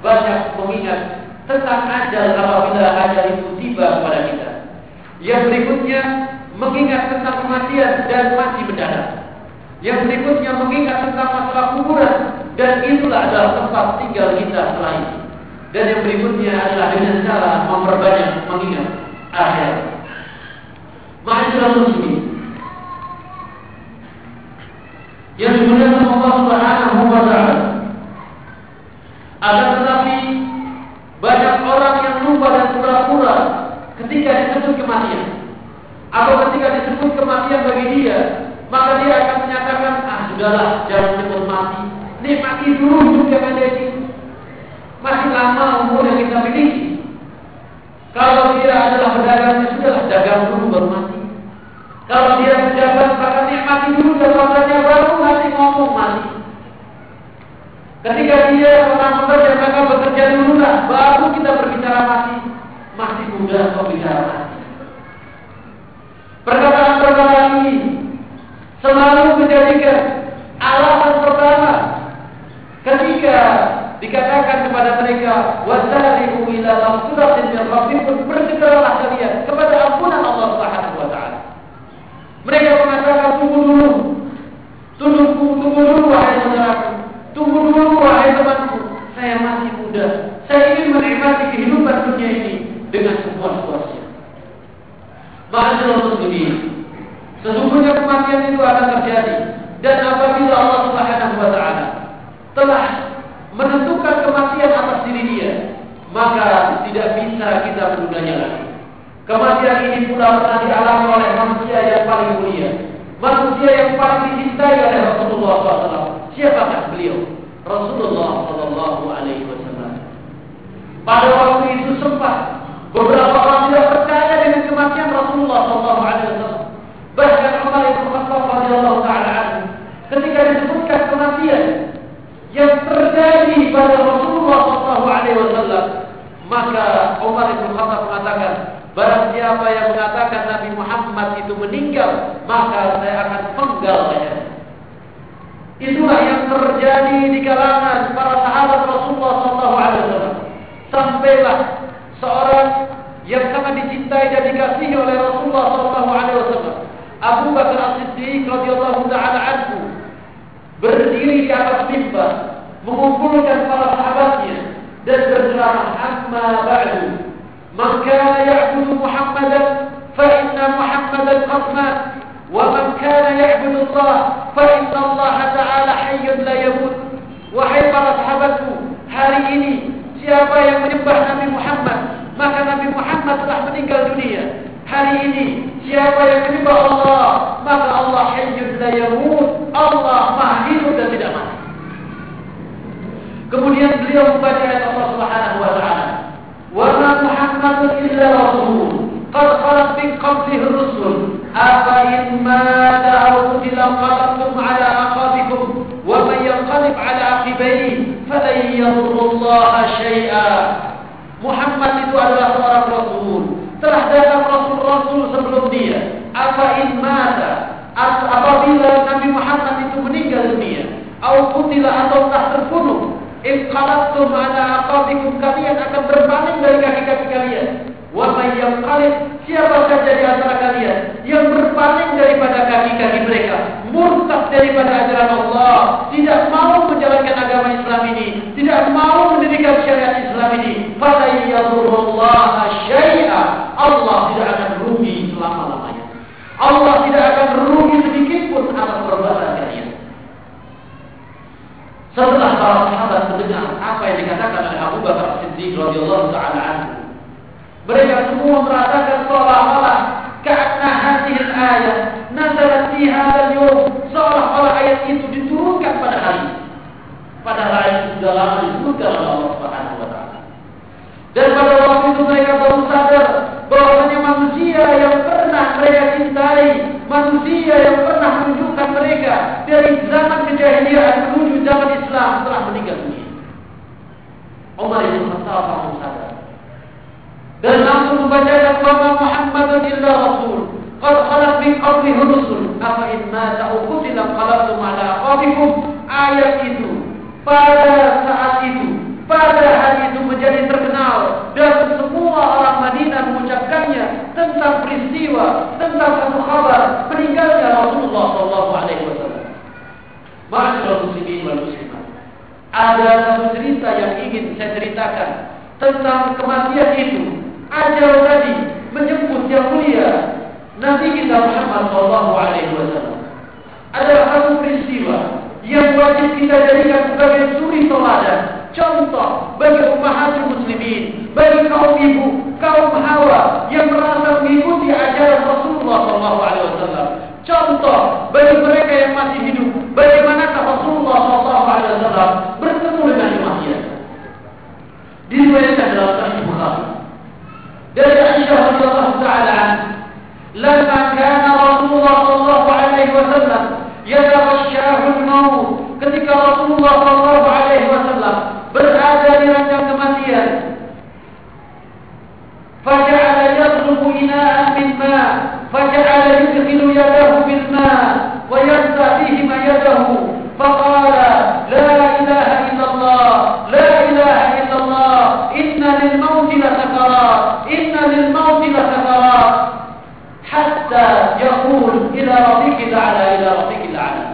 banyak mengingat tentang ajal apabila ajal itu tiba kepada kita. Yang berikutnya mengingat tentang kematian dan mati mendadak. Yang berikutnya mengingat tentang masalah kuburan dan itulah adalah tempat tinggal kita setelah ini. Dan yang berikutnya adalah dengan cara memperbanyak mengingat akhir. Ma'asyiral muslimin. Yang dimuliakan Allah Subhanahu wa taala. Akan tetapi banyak orang yang lupa dan pura-pura ketika disebut kematian atau ketika disebut kematian bagi dia, maka dia akan menyatakan, ah sudahlah, jangan cepat mati. Nikmati dulu hidup yang ada. Masih lama umur yang kita miliki. Kalau dia adalah pedagang, ya sudahlah dagang dulu baru mati. Kalau dia pejabat, maka nikmati dulu jabatannya baru nanti ngomong mati. Ketika dia orang bekerja, maka bekerja dulu lah, baru kita berbicara mati. Masih muda kok bicara mati. Perkataan-perkataan ini selalu menjadikan alasan pertama dikatakan kepada mereka wasari'u ila maghfiratin min rabbikum bersegeralah kalian kepada ampunan Allah Subhanahu wa taala. Mereka mengatakan tunggu dulu. Tunggu tunggu dulu wahai saudaraku. Tunggu dulu wahai temanku. Saya masih muda. Saya ingin menikmati kehidupan dunia ini dengan sepuas-puasnya. Ma'asyiral muslimin. Sesungguhnya kematian itu akan terjadi dan apabila Allah Subhanahu wa taala telah menentukan kematian atas diri dia, maka tidak bisa kita menundanya lagi. Kematian ini pula pernah dialami oleh manusia yang paling mulia, manusia yang paling dicintai oleh Rasulullah SAW. Siapakah beliau? Rasulullah Sallallahu Alaihi Wasallam. Pada waktu itu sempat beberapa orang tidak percaya dengan kematian Rasulullah Sallallahu Alaihi Wasallam. Bahkan Umar bin Khattab radhiyallahu taala ketika disebutkan kematian yang terjadi pada Rasulullah Sallallahu Alaihi Wasallam, maka Umar bin Khattab mengatakan, Barang siapa yang mengatakan Nabi Muhammad itu meninggal, maka saya akan penggal. Itulah yang terjadi di kalangan para sahabat Rasulullah SAW. Sampailah seorang yang sangat dicintai dan dikasihi oleh Rasulullah SAW. Abu Bakar As-Siddiq radhiyallahu taala anhu berdiri di atas mimbar mengumpulkan para sahabatnya dan berceramah amma ba'du من كان يعبد محمدا فإن محمدا قد مات. ومن كان يعبد الله فإن الله تعالى حي لا يموت. وحفر أصحابه هاريني سيابا يمنبه نبي محمد. مكة نبي محمد رح منقل دنيا هاريني سيابا يمنبه الله. مكة الله حي لا يموت. الله مهيد لا تدمع Kemudian beliau membaca ayat Allah Subhanahu wa taala. "Wa ma Muhammadun illa rasul." قد خلت من قبله الرسل أفإن مات أو قتل انقلبتم على أعقابكم ومن ينقلب على عقبيه فلن يضر الله شيئا Muhammad itu adalah seorang Rasul. Telah datang Rasul-Rasul sebelum dia. Apa in mata? Apabila Nabi Muhammad itu meninggal dunia. Au kutila atau tak terbunuh. Inqalabtum ala aqabikum kalian akan berpaling dari kaki-kaki kalian. Wa may yanqalib siapa saja di antara kalian yang berpaling daripada kaki-kaki mereka, murtad daripada ajaran Allah, tidak mau menjalankan agama Islam ini, tidak mau mendirikan syariat Islam ini, fala yadurullah syai'a. Allah tidak akan rugi selama-lamanya. Allah tidak akan rugi sedikit pun atas perbuatan. Setelah para sahabat mendengar apa yang dikatakan oleh Abu Bakar Siddiq radhiyallahu taala mereka semua merasakan seolah-olah karena hasil ayat nazalat fi hadzal yawm seolah-olah ayat itu diturunkan pada hari pada hari itu sudah lama disebutkan oleh Allah Subhanahu wa taala. Dan pada waktu itu mereka baru sadar bahwasanya manusia yang pernah mereka cintai, manusia yang pernah menunjukkan mereka dari zaman kejahiliaan menuju zaman Islam telah meninggal dunia. Umar bin Khattab langsung. Dan langsung membacakan bahwa Muhammadun illa Rasul. Qad khalat min qablihi rusul. Afa in mata aw qutila qalabtum ala. Ayat itu pada saat itu pada hari itu menjadi terkenal dan semua orang Madinah mengucapkannya tentang peristiwa tentang satu kabar meninggalnya Rasulullah Shallallahu Alaihi Wasallam. Masyaallah muslimin wal muslimat. Ada satu cerita yang ingin saya ceritakan tentang kematian itu. Ajal tadi menyebut yang mulia Nabi kita Muhammad Shallallahu Alaihi Wasallam. Adalah satu peristiwa yang wajib kita jadikan sebagai suri teladan, contoh bagi ummahatul muslimin, bagi kaum ibu, kaum hawa yang merasa mengikuti ajaran Rasulullah SAW Contoh bagi mereka yang masih hidup, bagaimanakah Rasulullah SAW bertemu dengan kematian. Diriwayatkan dalam Sahih Bukhari. Dari Aisyah radhiyallahu taala lama kana Rasulullah sallallahu alaihi wasallam yatabashshahu al-maut ketika Rasulullah sallallahu alaihi wasallam berada di ranjang kematian فجعل يطلب إناء من ماء فجعل يدخل يده بالماء ويرزع بهما يده. فقال لا إله إلا الله لا إله إلا الله إن للموت لسكرات إن للموت لسكرات حتى يقول إلى ربك الأعلى إلى ربك الأعلى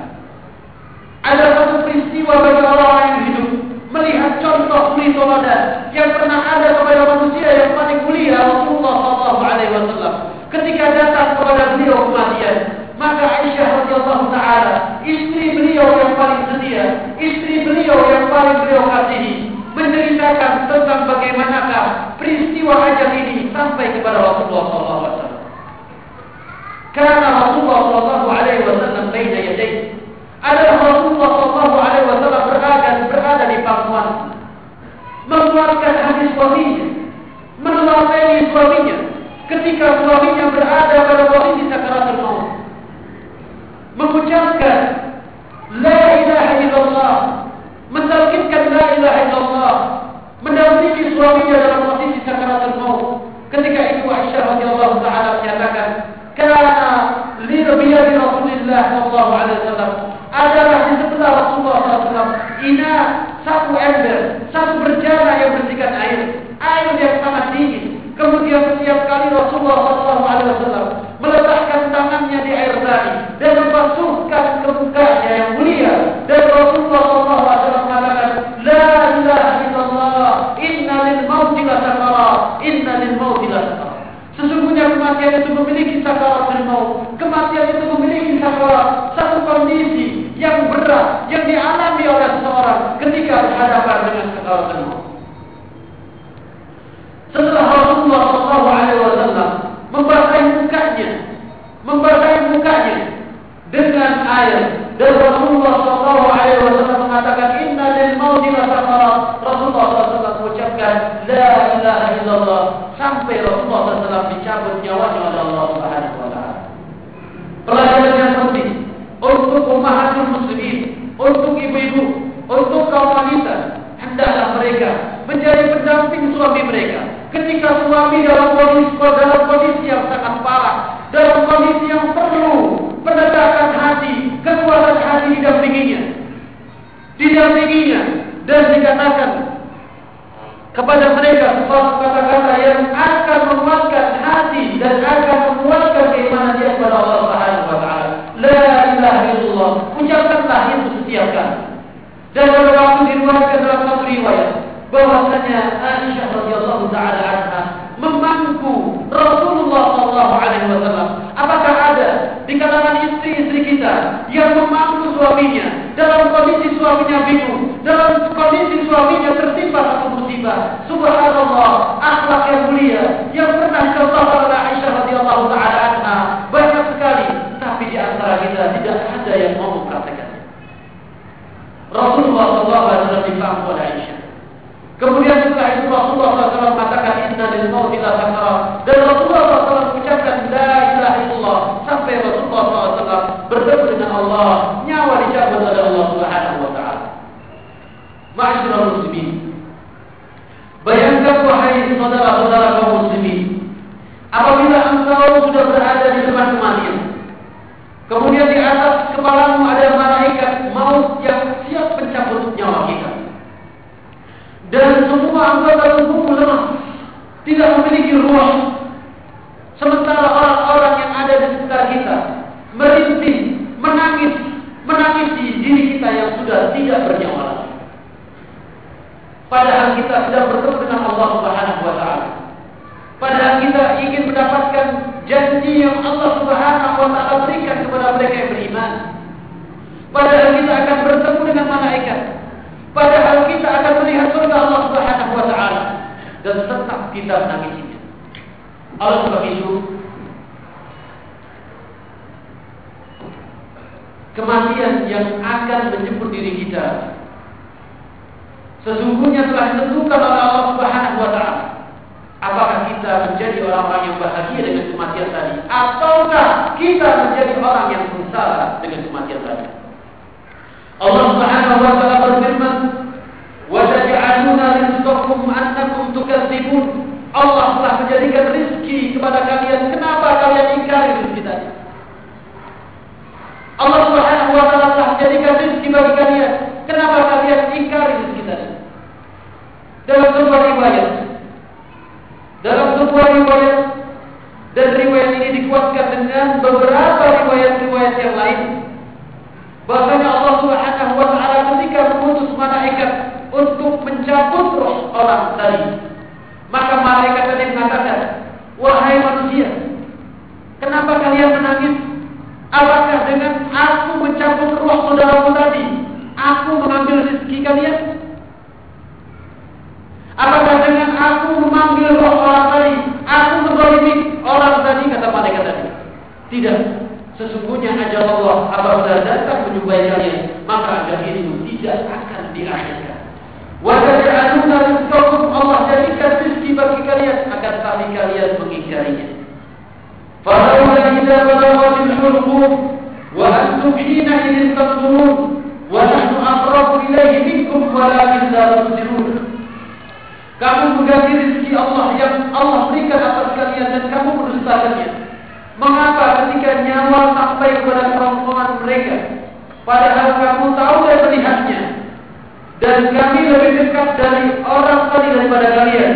على فضل السوى بجراء يهدو melihat contoh perintah yang pernah ada kepada manusia الله صلى الله عليه وسلم. ketika datang kepada beliau kematian. Maka Aisyah radhiyallahu taala, istri beliau yang paling setia, istri beliau yang paling beliau kasihi, menceritakan tentang bagaimanakah peristiwa ajal ini sampai kepada Rasulullah menjadi orang yang sengsara dengan kematian tadi. Allah Subhanahu wa taala berfirman, "Wa taj'aluna rizqakum annakum tukadzibun." Allah telah menjadikan rizki kepada kalian. Kenapa kalian ingkari rezeki tadi? Allah Subhanahu wa taala telah menjadikan rizki bagi kalian. Kenapa kalian ingkari rezeki tadi? Dalam sebuah riwayat, dalam sebuah riwayat dan riwayat ini dikuatkan dengan beberapa riwayat-riwayat yang lain. Bahwasanya Allah Subhanahu wa taala ketika mengutus malaikat untuk mencabut roh orang tadi, maka malaikat tadi mengatakan, "Wahai manusia, kenapa kalian menangis? Apakah dengan aku mencabut roh saudaramu tadi, aku mengambil rezeki kalian?" Apakah dengan aku memanggil roh orang tadi, aku menggolimi? Orang tadi kata malaikat tadi? Tidak. Sesungguhnya ajal Allah apabila datang menjumpai kalian, maka ajal itu tidak akan diakhirkan. Wajahnya rizqakum Allah jadikan rezeki bagi kalian akan tapi kalian mengingkarinya. Falaula idza balaghatil hulqum wa antum hina idin tanzurun wa nahnu aqrabu ilayhi minkum walakin. Kamu mengganti rezeki Allah yang Allah berikan atas kalian dan kamu mendustakannya. Mengapa ketika nyawa sampai kepada kerongkongan mereka, padahal kamu tahu dan melihatnya, dan kami lebih dekat dari orang tadi daripada kalian.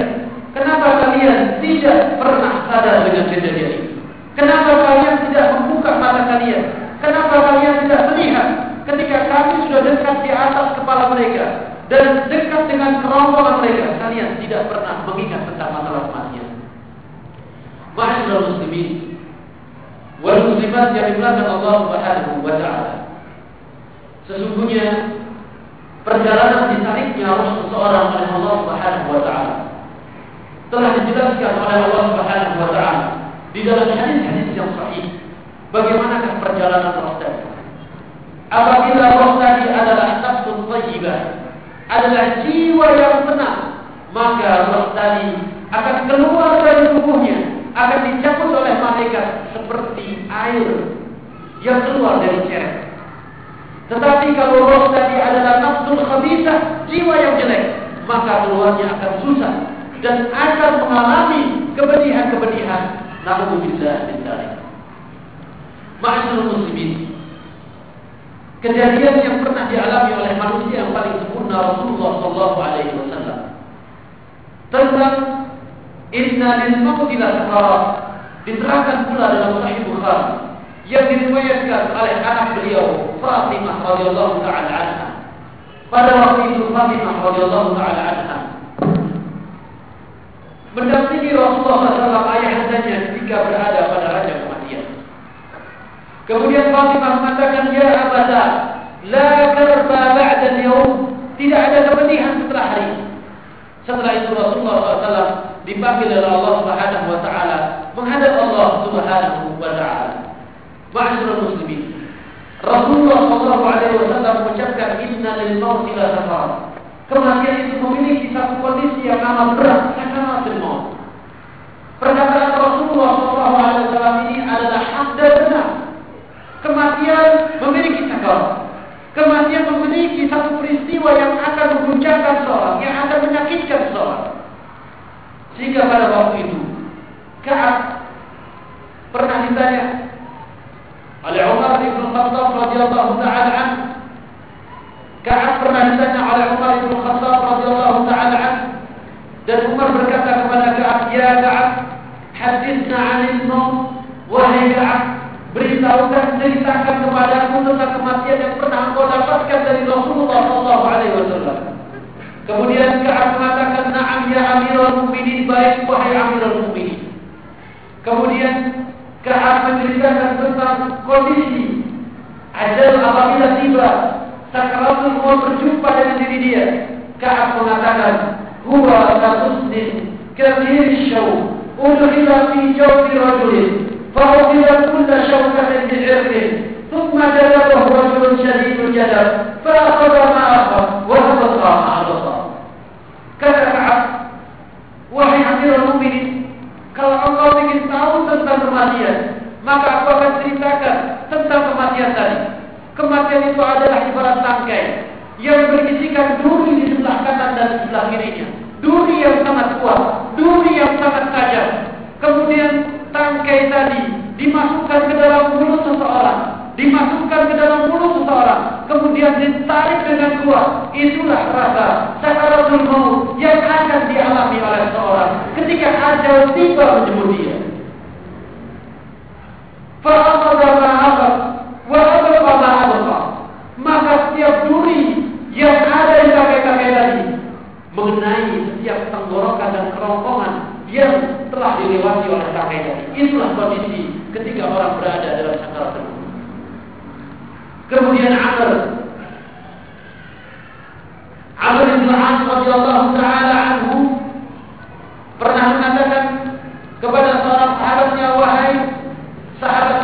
Kenapa kalian tidak pernah sadar dengan kejadian ini? Kenapa kalian tidak membuka mata kalian? Kenapa kalian tidak melihat ketika kami sudah dekat di atas kepala mereka? Dan dekat dengan kerongkongan mereka, kalian tidak pernah mengingat tentang masalah kematian. Ma'asyiral muslimin wal muslimat yang dimuliakan Allah Subhanahu wa taala. Sesungguhnya perjalanan ditariknya roh seseorang oleh Allah Subhanahu wa taala telah dijelaskan oleh Allah Subhanahu wa taala di dalam hadis-hadis yang sahih. Bagaimanakah perjalanan roh tadi? Apabila roh tadi adalah nafsu thayyibah, adalah jiwa yang tenang, maka roh tadi akan keluar dari tubuhnya, akan dicabut oleh malaikat seperti air yang keluar dari ceret. Tetapi kalau roh tadi adalah nafsu khabisah, jiwa yang jelek, maka keluarnya akan susah dan akan mengalami kepedihan-kepedihan. Min dzalik. Ma'asyiral muslimin, kejadian yang pernah dialami oleh manusia yang paling sempurna Rasulullah Shallallahu Alaihi Wasallam tentang Inna lil mauti la diterangkan pula dalam Sahih Bukhari yang diriwayatkan oleh anak beliau Fatimah radhiyallahu taala anha. Pada waktu itu Fatimah radhiyallahu taala anha mendampingi Rasulullah SAW ayahandanya ketika berada pada. Kemudian Fatimah mengatakan, Ya abada, la karba ba'da yaum. Tidak ada kepedihan setelah hari. Setelah itu Rasulullah SAW dipanggil oleh Allah Subhanahu wa taala menghadap Allah Subhanahu wa taala. Ma'asyiral muslimin. Rasulullah sallallahu alaihi wasallam mengucapkan inna lil mauti la safar. Kematian itu memiliki satu kondisi yang amat berat, sakaratul maut. Perkataan Rasulullah sallallahu alaihi wasallam ini adalah hak dan benar. Kematian memiliki sakar. Kematian memiliki satu peristiwa yang akan mengguncangkan seorang, yang akan menyakitkan seorang. Sehingga pada waktu itu, Ka'ab pernah ditanya oleh Umar bin Khattab radhiyallahu taala an. Ka'ab pernah ditanya oleh Umar bin Khattab radhiyallahu taala an. Dan Umar berkata kepada Ka'ab, "Ya Ka'ab, hadithna 'anil maut." Wahai Ka'ab, Beritahukan, ceritakan kepadaku tentang kematian yang pernah engkau dapatkan dari Rasulullah Sallallahu Alaihi Wasallam. Kemudian Ka'ab mengatakan, Naam ya Amirul Mukminin, baik wahai Amirul Mukminin. Kemudian Ka'ab menceritakan tentang kondisi ajal apabila tiba sakaratul maut berjumpa dengan diri dia. Ka'ab mengatakan, Huwa katusnin kathir syaw, udhila fi jawfi rajulin فأخذ كل شوكة بعرق ثم جلبه رجل شديد الجلب فأخذ ما أخذ وهبط مع البصر kata Ka'ab wahai Amirul Mukminin kalau engkau ingin tahu tentang kematian maka aku akan ceritakan tentang kematian tadi kematian itu adalah ibarat tangkai yang berisikan duri di sebelah kanan dan di sebelah kirinya duri yang sangat kuat duri yang sangat tajam kemudian tangkai tadi dimasukkan ke dalam mulut seseorang, dimasukkan ke dalam mulut seseorang, kemudian ditarik dengan kuat. Itulah rasa sakaratul maut yang akan dialami oleh seseorang ketika ajal tiba menjemput dia. Maka setiap duri yang ada di tangkai-tangkai tadi mengenai setiap tenggorokan dan kerongkongan yang telah dilewati oleh kakek tadi. Itulah kondisi ketika orang berada dalam sakaratul maut. Kemudian Amr Amr bin As radhiyallahu taala anhu pernah mengatakan kepada seorang sahabatnya wahai sahabat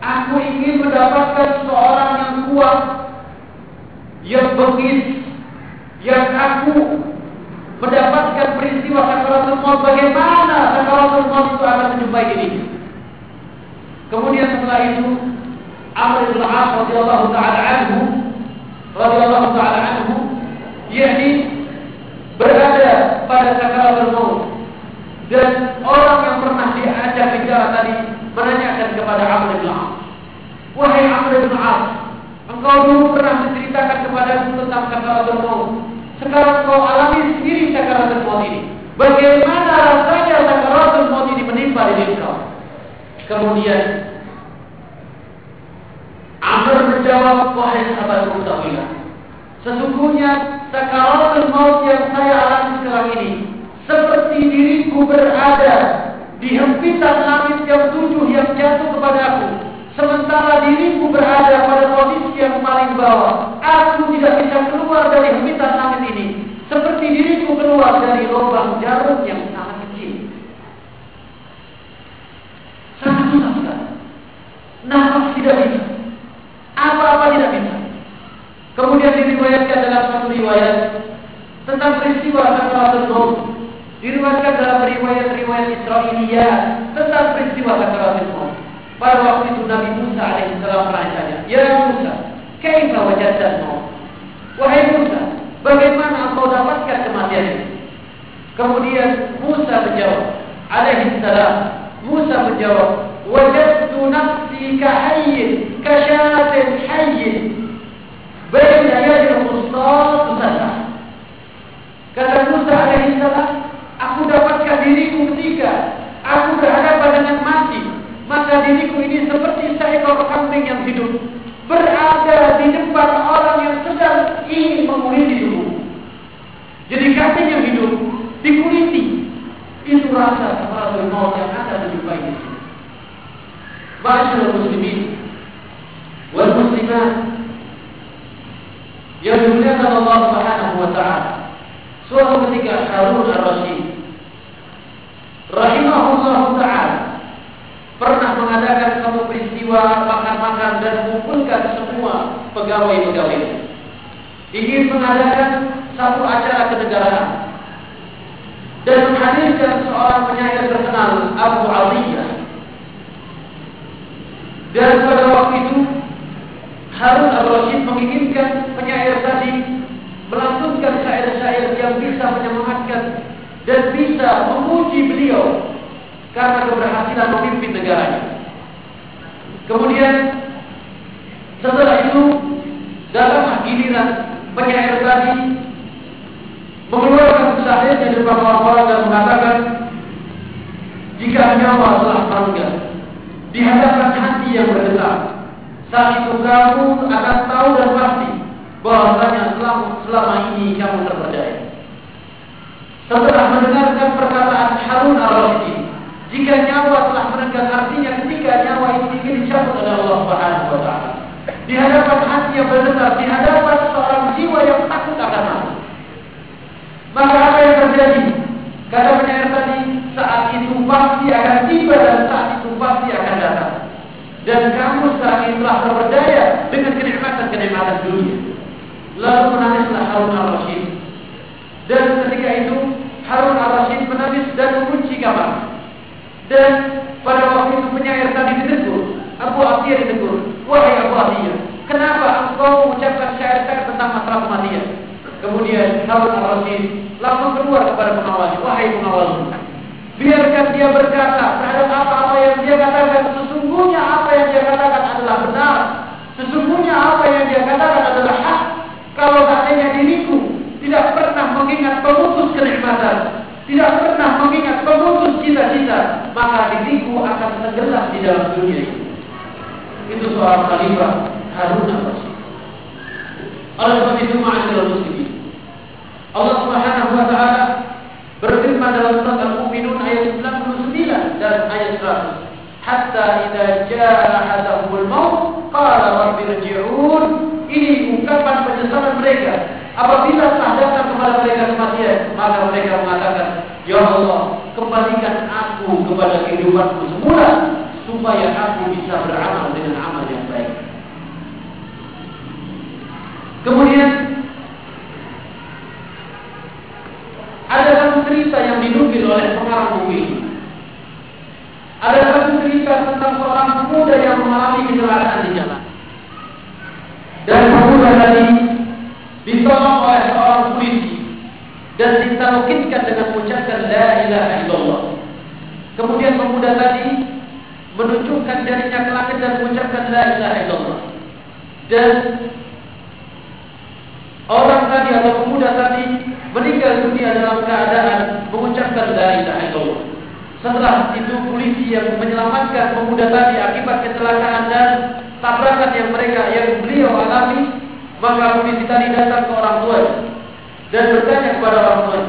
aku ingin mendapatkan seorang yang kuat yang bengis yang aku mendapatkan peristiwa sakaratul maut bagaimana sakaratul maut itu akan menjumpai diri. Kemudian setelah itu Amr bin As radhiyallahu taala anhu radhiyallahu taala anhu yakni berada pada sakaratul maut dan orang yang pernah diajak bicara tadi menanyakan kepada Amr bin As wahai Amr bin As engkau dulu pernah menceritakan kepadaku tentang sakaratul maut sekarang kau alami sendiri sakaratul maut ini. Bagaimana rasanya sakaratul maut ini menimpa diri kau? Kemudian Amr menjawab, wahai sahabatku ketahuilah. Sesungguhnya sakaratul maut yang saya alami sekarang ini seperti diriku berada di hempitan langit yang tujuh yang jatuh kepadaku Sementara diriku berada pada posisi yang paling bawah. Aku tidak bisa keluar dari hempitan langit ini. Seperti diriku keluar dari lubang jarum yang sangat kecil. Sangat susah sekali. Nafas tidak bisa. Apa-apa tidak bisa. Kemudian diriwayatkan dalam satu riwayat tentang peristiwa sakaratul maut. Diriwayatkan dalam riwayat-riwayat Israiliyah tentang peristiwa sakaratul maut. Pada waktu itu Nabi Musa alaihissalam pernah tanya, Ya Musa, kaifa wajadta maut? Wahai Musa, bagaimana engkau dapatkan kematian ini? Kemudian Musa menjawab, alaihissalam, Musa menjawab, wajadtu nafsi kahayyin, kasyatin hayyin, baina yadil khustas tusasah. Kata Musa alaihissalam, aku dapatkan diriku ketika aku berhadapan dengan mati, maka diriku ini seperti seekor kambing yang hidup berada di depan orang yang sedang ingin menguliti tubuh. Jadi kambing yang hidup dikuliti. Itu rasa kepala maut yang ada di jumpai di sini. Masyaallah muslimin wal muslimat yang dimuliakan Allah Subhanahu wa taala. Suatu ketika Harun ar-Rasyid rahimahullah taala pernah mengadakan satu peristiwa makan-makan dan mengumpulkan semua pegawai-pegawai. Ingin mengadakan satu acara kenegaraan dan menghadirkan seorang penyair terkenal Abu Aliyah. Dan pada waktu itu Harun al-Rashid menginginkan penyair tadi melantunkan syair-syair yang bisa menyemangatkan dan bisa memuji beliau karena keberhasilan memimpin negaranya. Kemudian setelah itu datanglah giliran penyair tadi mengeluarkan di depan orang-orang dan mengatakan jika nyawa telah merenggang di hadapan hati yang bergetar saat itu kamu akan tahu dan pasti bahwasanya selama, selama ini kamu terperdaya. Setelah mendengarkan perkataan Harun al-Rasyid, jika nyawa telah menenggang artinya ketika nyawa itu ingin dicabut oleh Allah Subhanahu wa taala. Di hadapan hati yang bergetar, di hadapan seorang jiwa yang takut akan mati. Maka apa yang terjadi? Kata penyair tadi, saat itu pasti akan tiba dan saat itu pasti akan datang. Dan kamu saat ini telah terperdaya dengan kenikmatan-kenikmatan dunia. Lalu menangislah Harun al-Rashid. Dan ketika itu Harun al-Rashid menangis dan mengunci kamar. Dan pada waktu itu penyair tadi ditegur, Abu Atiyah ditegur, wahai Abu Atiyah, kenapa engkau mengucapkan syair-syair tentang masalah kematian? Kemudian Harun al-Rashid langsung keluar kepada pengawalnya, wahai pengawal, biarkan dia berkata terhadap apa-apa yang dia katakan, sesungguhnya apa yang dia katakan adalah benar, sesungguhnya apa yang dia katakan adalah hak. Kalau seandainya diriku tidak pernah mengingat pemutus kenikmatan, tidak pernah mengingat pemutus cita-cita, maka diriku akan tenggelam di dalam dunia ini. Itu soal khalifah Harun al-Rasyid. Oleh sebab itu, ma'asyiral muslimin. Allah Subhanahu wa taala berfirman dalam surat Al-Mu'minun ayat 99 dan ayat 100. Hatta idza jaa ahadahumul maut qala rabbi raji'un. Ini ungkapan penyesalan mereka apabila telah datang kepada mereka kematian maka mereka mengatakan ya Allah kembalikan aku kepada kehidupanku semula supaya aku bisa beramal dengan amal yang baik kemudian ada satu cerita yang dinukil oleh pengarang buku ini ada satu cerita tentang seorang pemuda yang mengalami kecelakaan di jalan. Dan pemuda tadi ditolong oleh seorang polisi dan ditalkinkan dengan mengucapkan la ilaha illallah. Kemudian pemuda tadi menunjukkan jarinya ke langit dan mengucapkan la ilaha illallah. Dan orang tadi atau pemuda tadi meninggal dunia dalam keadaan mengucapkan la ilaha illallah. Setelah itu polisi yang menyelamatkan pemuda tadi akibat kecelakaan dan tabrakan yang mereka yang beliau alami, maka polisi tadi datang ke orang tua dan bertanya kepada orang tua,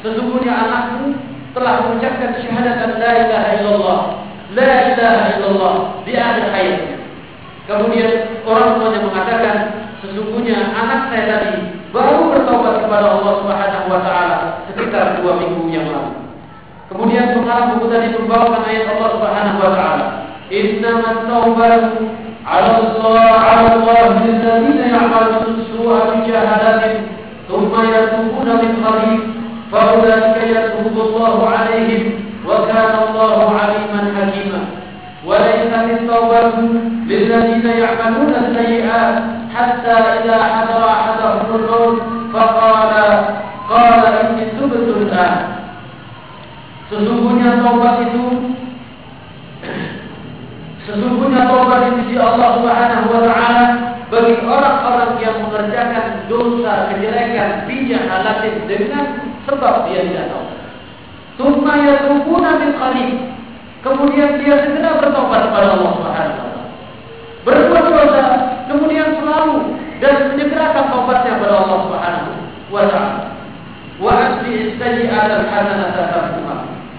sesungguhnya anakmu telah mengucapkan syahadat la ilaha illallah, la ilaha illallah di akhir hayatnya. Kemudian orang tuanya mengatakan, sesungguhnya anak saya tadi baru bertobat kepada Allah Subhanahu wa taala sekitar dua minggu yang lalu. Kemudian pengarang buku tadi membawakan ayat Allah Subhanahu wa taala, "Innamat taubatu على الله على الله للذين يعملون السوء بجهالة ثم يتوبون من قريب فأولئك يتوب الله عليهم وكان الله عليما حكيما. وليس من توبة للذين يعملون السيئات حتى إذا حضر أحدهم الموت فقال قال إني تبت الآن. Sesungguhnya taubat itu Sesungguhnya taubat di sisi Allah Subhanahu wa taala bagi orang-orang yang mengerjakan dosa kejelekan bijahalatin dengan sebab dia tidak tahu. Tsumma yatubuna min qarib. Kemudian dia segera bertobat kepada Allah Subhanahu wa taala. Berbuat dosa, kemudian selalu dan menyegerakan taubatnya kepada Allah Subhanahu wa taala. Wa asbi sayyi'at al-hasanata tamhuha.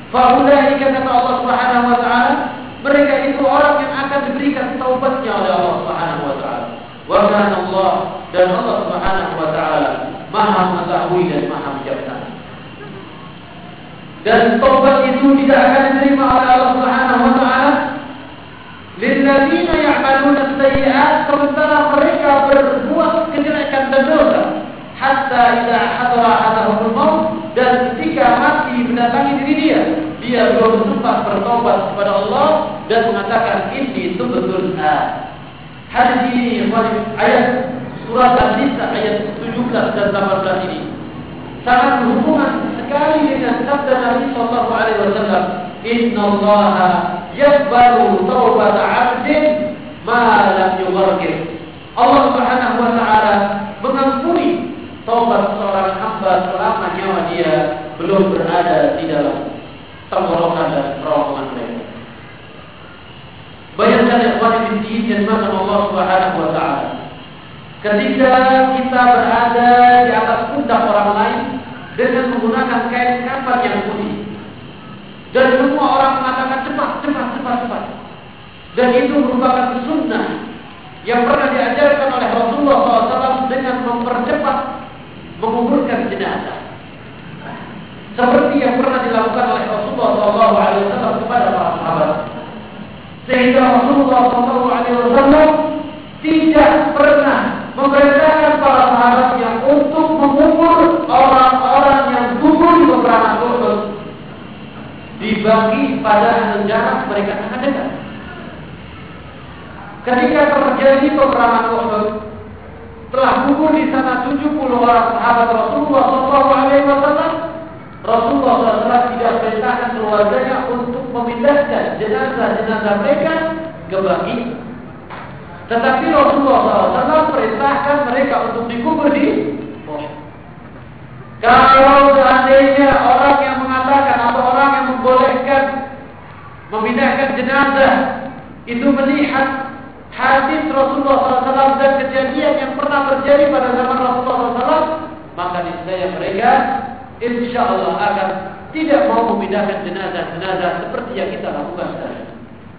Faulai kata Allah Subhanahu wa taala, mereka itu orang yang akan diberikan taubatnya oleh Allah Subhanahu wa taala. Wa kana Allah dan Allah Subhanahu wa taala Maha mengetahui dan Maha bijaksana. Dan taubat itu tidak akan diterima oleh Allah Subhanahu wa taala lilladzina ya'maluna as-sayyi'at sementara mereka berbuat kejelekan dan dosa hatta idza hadara ahaduhum maut dan ketika mati mendatangi diri dia dia belum sempat bertobat kepada Allah dan mengatakan ini itu betul hadis ini ayat surat An-Nisa ayat 17 dan 18 ini sangat berhubungan sekali dengan sabda Nabi sallallahu alaihi wasallam inna Allah yaqbalu taubat 'abdin ma lam yughargir Allah Subhanahu wa taala mengampuni taubat seorang hamba selama nyawa dia belum berada di dalam tenggorokan dan kerongkongan mereka. Bayangkan ikhwan binti dan mana Allah Subhanahu wa taala. Ketika kita berada di atas pundak orang lain dengan menggunakan kain kapan yang putih. Dan semua orang mengatakan cepat, cepat, cepat, cepat. Dan itu merupakan sunnah yang pernah diajarkan oleh Rasulullah SAW dengan mempercepat menguburkan jenazah. Seperti yang pernah dilakukan oleh Rasulullah SAW kepada para sahabat. Sehingga Rasulullah SAW tidak pernah memerintahkan para sahabatnya untuk mengubur orang-orang yang gugur di beberapa kutub dibagi pada negara mereka sangat dekat. Ketika terjadi beberapa kutub telah gugur di sana 70 orang sahabat Rasulullah Wasallam. Rasulullah SAW tidak perintahkan keluarganya untuk memindahkan jenazah-jenazah mereka ke bagi. Tetapi Rasulullah SAW perintahkan mereka untuk dikubur di Kalau seandainya orang yang mengatakan atau orang yang membolehkan memindahkan jenazah itu melihat hadis Rasulullah SAW dan kejadian yang pernah terjadi pada zaman Rasulullah SAW, maka niscaya mereka insya Allah akan tidak mau memindahkan jenazah-jenazah seperti yang kita lakukan sekarang.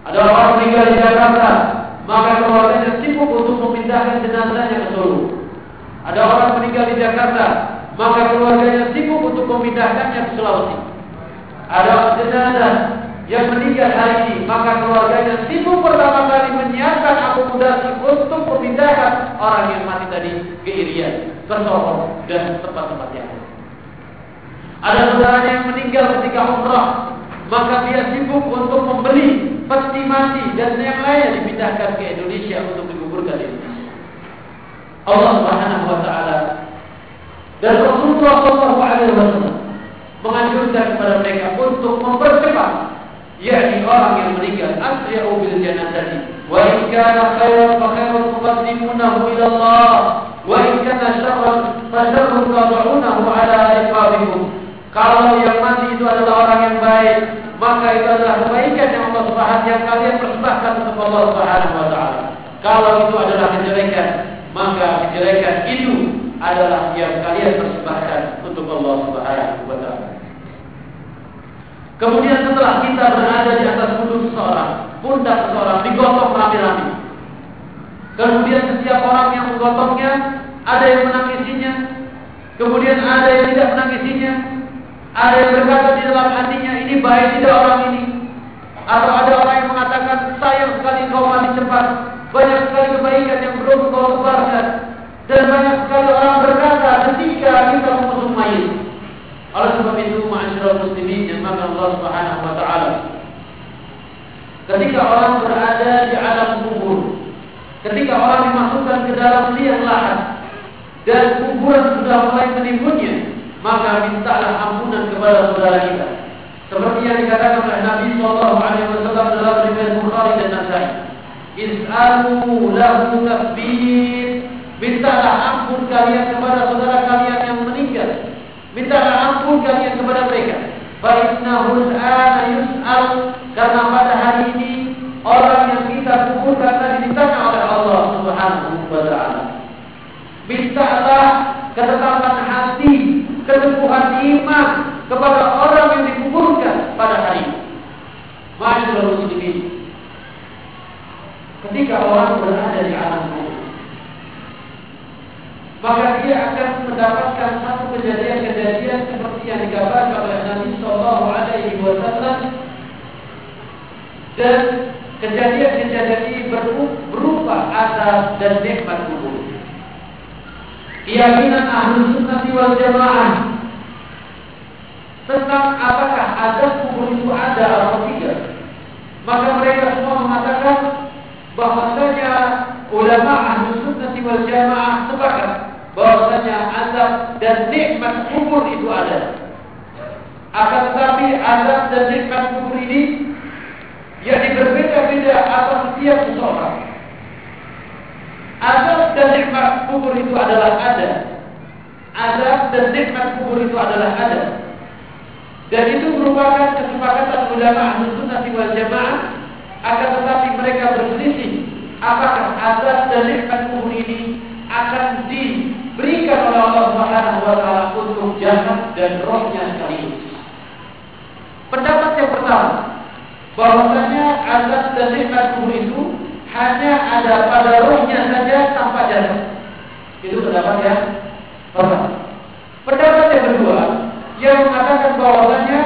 Ada orang meninggal di Jakarta, maka keluarganya sibuk untuk memindahkan jenazahnya ke Solo. Ada orang meninggal di Jakarta, maka keluarganya sibuk untuk memindahkannya ke Sulawesi. Ada jenazah yang meninggal hari ini, maka keluarganya sibuk pertama kali menyiapkan akomodasi untuk memindahkan orang yang mati tadi ke Irian, ke Solo, dan tempat-tempat yang lain. Ada saudaranya yang meninggal ketika umrah, maka dia sibuk untuk membeli peti mati dan yang lainnya dipindahkan ke Indonesia untuk dikuburkan di Indonesia. Allah Subhanahu wa taala dan Rasulullah sallallahu alaihi wasallam menganjurkan kepada mereka untuk mempercepat yakni orang yang meninggal asri'u bil janazati wa in kana khairan fa khairun tuqaddimunahu ila Allah wa in kana syarran fa syarrun tad'unahu ala riqabikum kalau yang mati itu adalah orang yang baik, maka itu adalah kebaikan yang Allah Subhanahu yang kalian persembahkan untuk Allah Subhanahu wa taala. Kalau itu adalah kejelekan, maka kejelekan itu adalah yang kalian persembahkan untuk Allah Subhanahu wa taala. Kemudian setelah kita berada di atas pundak seseorang, pundak seseorang digotong rapi-rapi. Kemudian setiap orang yang menggotongnya ada yang menangisinya, kemudian ada yang tidak menangisinya, ada yang berkata di dalam hatinya ini baik tidak orang ini. Atau ada orang yang mengatakan sayang sekali kau mati cepat. Banyak sekali kebaikan yang belum kau sebarkan. Dan banyak sekali orang berkata ketika kita mengusung mayit. Oleh sebab itu ma'asyiral muslimin yang maka Allah Subhanahu wa taala. Ketika orang berada di alam kubur, ketika orang dimasukkan ke dalam liang lahat dan kuburan sudah mulai menimbunnya, maka mintalah ampunan kepada saudara kita. Seperti yang dikatakan oleh Nabi Shallallahu Alaihi Wasallam dalam riwayat Bukhari dan Nasai. Is'alu lahu tasbih. Mintalah ampun kalian kepada saudara kalian yang meninggal. Mintalah ampun kalian kepada mereka. Fa'innahu al-ana yus'al karena pada hari ini orang yang kita kuburkan tadi ditanya oleh Allah Subhanahu wa taala. Mintalah ketetapan kepada orang yang dikuburkan pada hari ini. Masyaallah muslimin. Ketika orang berada di alam kubur, maka dia akan mendapatkan satu kejadian-kejadian seperti yang dikabarkan oleh Nabi Shallallahu Alaihi Wasallam dan kejadian-kejadian ini berupa azab dan nikmat kubur keyakinan ahlu sunnah wal jamaah tentang apakah ada kubur itu ada atau tidak. Maka mereka semua mengatakan bahwasanya ulama ahlu sunnah wal jamaah sepakat bahwasanya azab dan nikmat kubur itu ada. Akan tetapi azab dan nikmat kubur ini yang berbeda-beda atas setiap seseorang. Azab dan nikmat kubur itu adalah ada. Azab dan nikmat kubur itu adalah ada. Dan itu merupakan kesepakatan ulama ahli sunnah wal jamaah akan tetapi mereka berselisih apakah azab dan nikmat kubur ini akan diberikan oleh Allah Subhanahu wa taala untuk jasad dan rohnya sekaligus. Pendapat yang pertama bahwasanya azab dan nikmat kubur itu hanya ada pada rohnya saja tanpa jasad. Itu pendapat yang pertama. Pendapat yang kedua yang mengatakan bahwasanya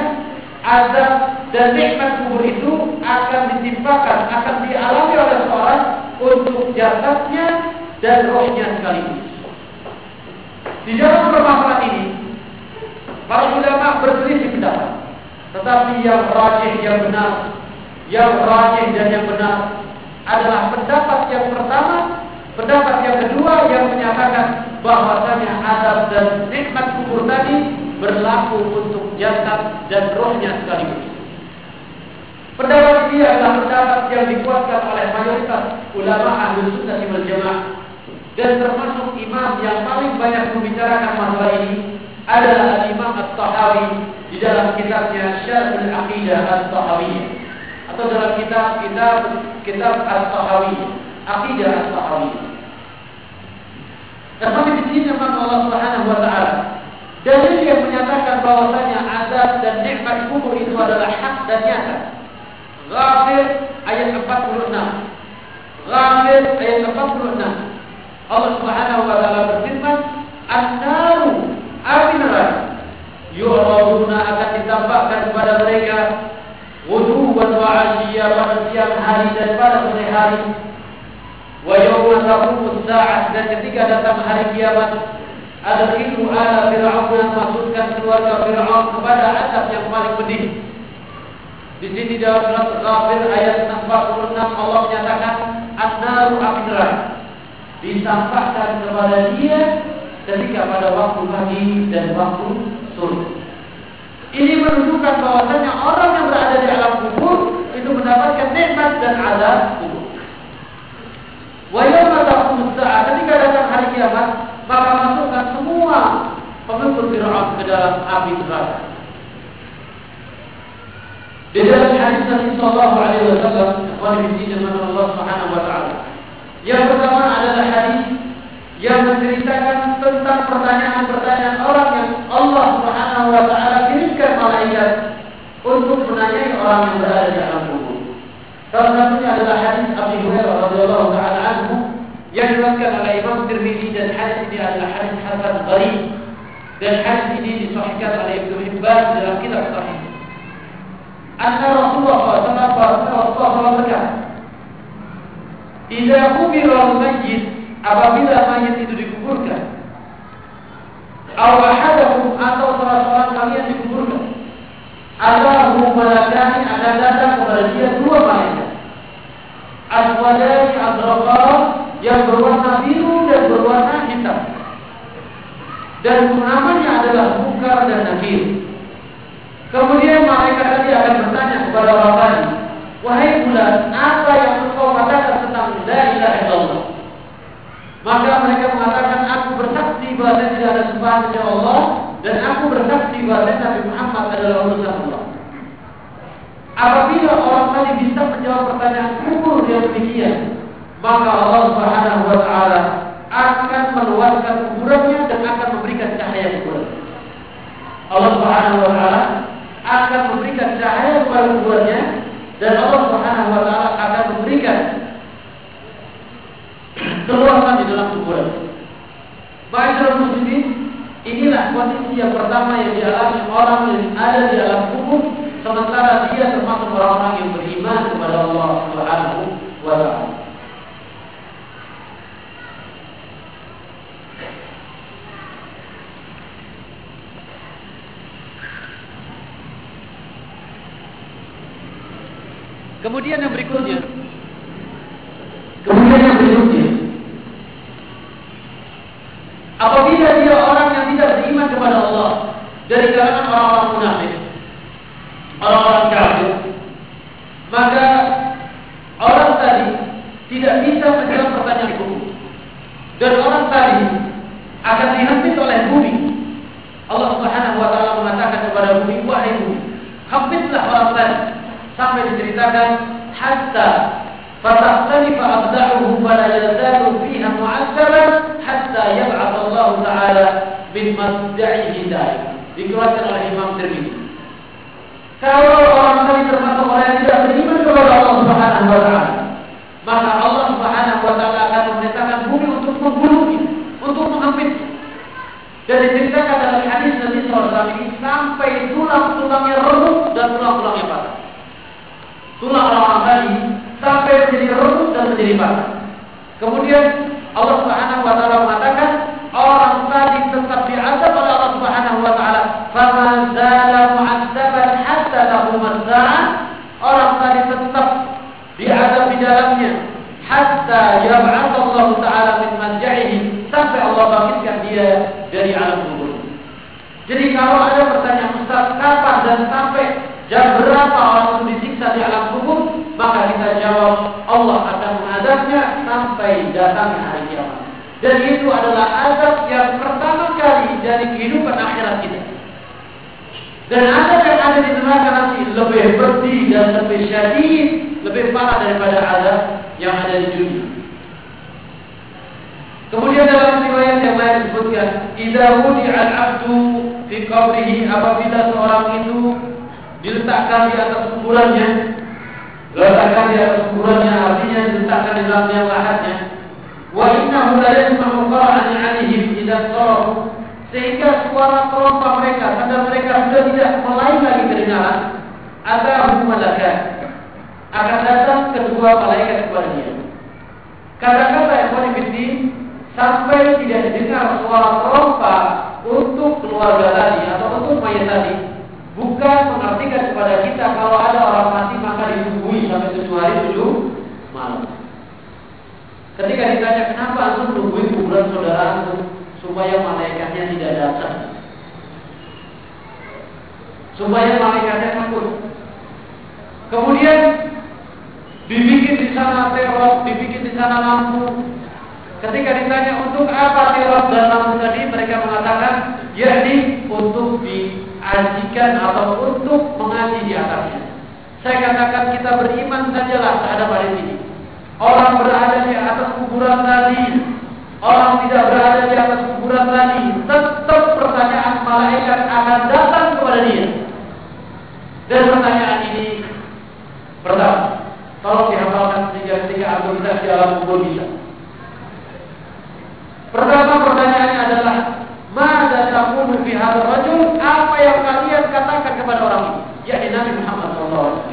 azab dan nikmat kubur itu akan ditimpakan, akan dialami oleh seorang untuk jasadnya dan rohnya sekaligus. Di dalam permasalahan ini, para ulama berselisih pendapat. Tetapi yang rajih, yang benar, yang rajih dan yang benar adalah pendapat yang pertama, pendapat yang kedua yang menyatakan bahwasanya azab dan nikmat kubur tadi berlaku untuk jasad dan rohnya sekaligus. Pendapat ini adalah pendapat yang dikuatkan oleh mayoritas ulama ahli sunnah wal jamaah dan termasuk imam yang paling banyak membicarakan masalah ini adalah Imam At-Tahawi di dalam kitabnya Syarh Al-Aqidah At-Tahawiyah atau dalam kitab kitab kitab As-Sahawi, Aqidah As-Sahawi. Tetapi di sini memang Allah Subhanahu wa taala dalil yang menyatakan bahwasanya azab dan nikmat kubur itu adalah hak dan nyata. Ghafir ayat 46. Ghafir ayat 46. Allah Subhanahu wa taala berfirman, "An-naru api neraka yu'raduna akan ditampakkan kepada mereka wuduhan wa 'ashiyya pada siang hari dan pada sore hari wa yawma taqumu as dan ketika datang hari kiamat adkhilu ala fir'aun masukkan keluarga Fir'aun kepada azab yang paling pedih di sini dalam surat Ghafir ayat 46 Allah menyatakan an-naru neraka disampaikan kepada dia ketika pada waktu pagi dan waktu sore. Ini menunjukkan bahwasanya orang yang berada di alam kubur itu mendapatkan nikmat dan azab kubur. Wa yawma ketika datang hari kiamat, maka masukkan semua pengikut Fir'aun ke dalam api neraka. Di dalam hadis Nabi sallallahu alaihi wasallam, Allah Subhanahu wa taala, yang pertama adalah hadis yang menceritakan tentang pertanyaan-pertanyaan orang yang Allah Subhanahu wa taala kirimkan malaikat untuk menanyai orang yang berada di alam kubur. Salah satunya adalah hadis Abu Hurairah radhiyallahu taala anhu yang diriwayatkan oleh Imam Tirmizi dan hadis ini adalah hadis hasan gharib dan hadis ini disahihkan oleh Ibnu Hibban dalam kitab sahih. Anna Rasulullah alaihi wasallam berkata, Idza kubira mayyit apabila itu dikuburkan aw atau salah seorang kalian dikuburkan Allahu malakani ada datang kepada dia dua malaikat Aswadani adraqa yang berwarna biru dan berwarna hitam dan namanya adalah Mukar dan Nakir. Kemudian malaikat tadi akan bertanya kepada tadi, Wahai bulan, apa yang engkau katakan tentang la ilaha illallah? Maka mereka mengatakan, aku bersaksi bahwa tidak ada sembahan Allah dan aku bersaksi bahwa Nabi Muhammad adalah utusan Allah. Apabila orang tadi bisa menjawab pertanyaan kubur yang demikian, maka Allah Subhanahu wa taala akan meluaskan kuburannya dan akan memberikan cahaya kuburan. Allah Subhanahu wa taala akan memberikan cahaya kepada kuburannya dan Allah Subhanahu wa taala akan memberikan keluasan di dalam kuburan. Ma'asyiral muslimin, inilah kondisi yang pertama yang dialami orang yang ada di dalam kubur sementara dia termasuk orang-orang yang beriman kepada Allah Subhanahu wa taala. Kemudian yang berikutnya, kemudian yang berikutnya, apabila dia orang yang tidak beriman kepada Allah dari kalangan orang-orang munafik, orang-orang kafir, maka orang tadi tidak bisa menjawab pertanyaan hukum dan orang tadi akan dihempit oleh bumi. Allah Subhanahu wa taala mengatakan kepada bumi, wahai bumi, hempitlah orang tadi sampai diceritakan hatta فتختلف أبدعه فلا يزال فيها معذبا حتى يبعث الله تعالى من مبدعه ذلك dikeluarkan oleh Imam Tirmidzi. Kalau orang tadi termasuk orang yang tidak beriman kepada Allah Subhanahu wa itu adalah azab yang pertama kali dari kehidupan akhirat kita. Dan azab yang ada di neraka nanti lebih pedih dan lebih syadid, lebih parah daripada azab yang ada di dunia. Kemudian dalam riwayat yang lain disebutkan, "Idza wudi'al 'abdu fi qabrihi apabila seorang itu diletakkan di atas kuburannya Letakkan di atas kuburannya artinya diletakkan di dalam yang lahatnya. Wa innahu la idza sarafu sehingga suara terompa mereka tanda mereka sudah tidak mulai lagi kedengaran ada malakat akan datang kedua malaikat kepada dia. Kata-kata Fiddin sampai tidak didengar suara terompa untuk keluarga tadi atau untuk mayat tadi bukan mengartikan kepada kita kalau ada orang mati maka ditungguin sampai tujuh hari tujuh malam. Ketika ditanya kenapa antum nungguin kuburan saudara antum supaya malaikatnya tidak datang. Supaya malaikatnya takut. Kemudian dibikin di sana teror, dibikin di sana lampu. Ketika ditanya untuk apa teror dan lampu tadi, mereka mengatakan yakni untuk diajikan atau untuk mengaji di atasnya. Saya katakan kita beriman sajalah terhadap hal ini. Orang berada di atas kuburan tadi orang tidak berada di atas kuburan tadi, tetap pertanyaan malaikat akan datang kepada dia. Dan pertanyaan ini pertama, tolong dihafalkan aku tidak di alam kubur bisa. Pertama pertanyaannya adalah, Mada takunu fi? Apa yang kalian katakan kepada orang ini? Ya Nabi Muhammad SAW.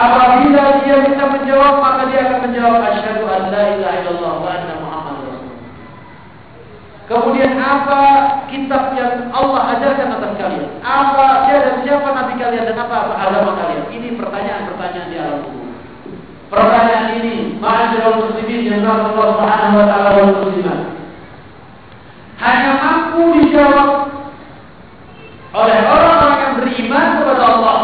Apabila dia bisa menjawab, maka dia akan menjawab asyhadu an la ilaha illallah wa anna Kemudian apa kitab yang Allah ajarkan atas kalian? Apa dia dan siapa nabi kalian dan apa, apa agama kalian? Ini pertanyaan-pertanyaan di alam kubur. Pertanyaan ini, ma'asyiral muslimin yang Allah Subhanahu wa taala muslimat. Hanya mampu dijawab oleh orang-orang yang beriman kepada Allah.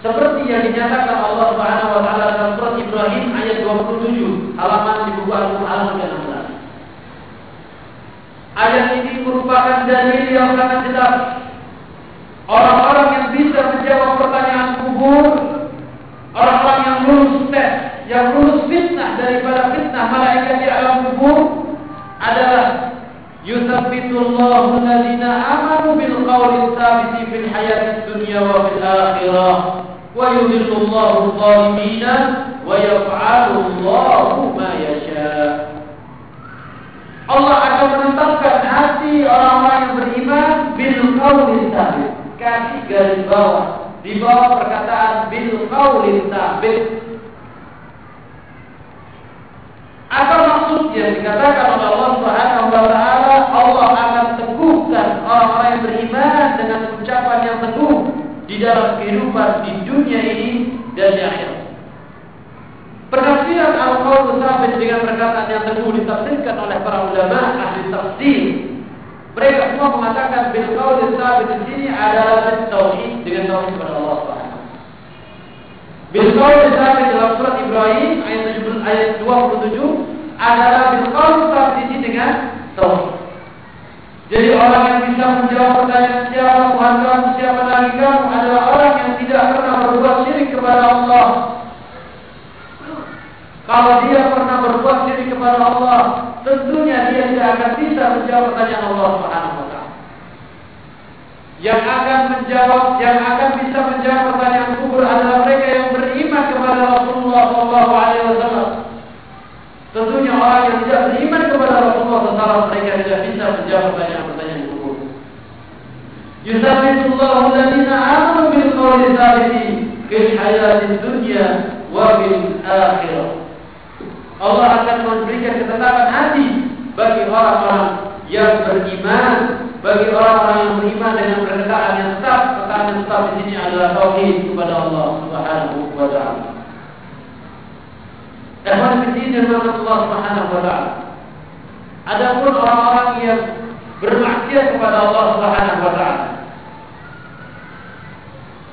Seperti yang dinyatakan Allah Subhanahu wa taala dalam surat Ibrahim ayat 27, halaman di buku Al-Qur'an Ayat ini merupakan dalil yang sangat jelas. Orang-orang yang bisa menjawab pertanyaan kubur, orang-orang yang lulus tes, yang lulus fitnah daripada fitnah malaikat di alam kubur adalah yuthabbitullahu alladhina amanu bil qawli thabiti fil hayati dunya wa fil akhirah wa yudhillullahu adh-dhalimina wa yaf'alu Allahu ma yasha'. Allah akan menetapkan hati orang-orang yang beriman bil qaulin sabit. Kaki garis bawah di bawah perkataan bil qaulin sabit. Apa maksudnya dikatakan oleh Allah Subhanahu wa taala Allah akan teguhkan orang-orang yang beriman dengan ucapan yang teguh di dalam kehidupan di dunia ini dan di akhirat. Penafsiran al-qaul sabit dengan perkataan yang teguh ditafsirkan oleh para ulama ahli tafsir. Mereka semua mengatakan bil qaul sabit di sini adalah tauhid dengan tauhid kepada Allah Subhanahu Bil qaul sabit dalam surat Ibrahim ayat 7 ayat 27 adalah sabit di sini dengan tauhid. Jadi orang yang bisa menjawab pertanyaan siapa Tuhan kamu, siapa Nabi kamu adalah orang yang tidak pernah berbuat syirik kepada Allah kalau dia pernah berbuat diri kepada Allah, tentunya dia tidak akan bisa menjawab pertanyaan Allah Subhanahu wa. Yang akan menjawab, yang akan bisa menjawab pertanyaan kubur adalah mereka yang beriman kepada Rasulullah Wasallam. Orang yang tidak beriman kepada Rasulullah SAW mereka tidak bisa menjawab pertanyaan-pertanyaan kubur. Yusabitullahu alladhina amanu bil qawli thabiti fil hayatid dunya wa bil akhirah. Allah akan memberikan ketetapan hati bagi orang-orang yang beriman, bagi orang-orang yang beriman dengan perkataan yang tetap. Perkataan yang tetap di sini adalah tauhid kepada Allah Subhanahu wa taala. Ikhwan fillah dan Allah Subhanahu wa taala. Adapun orang-orang yang bermaksiat kepada Allah Subhanahu wa taala,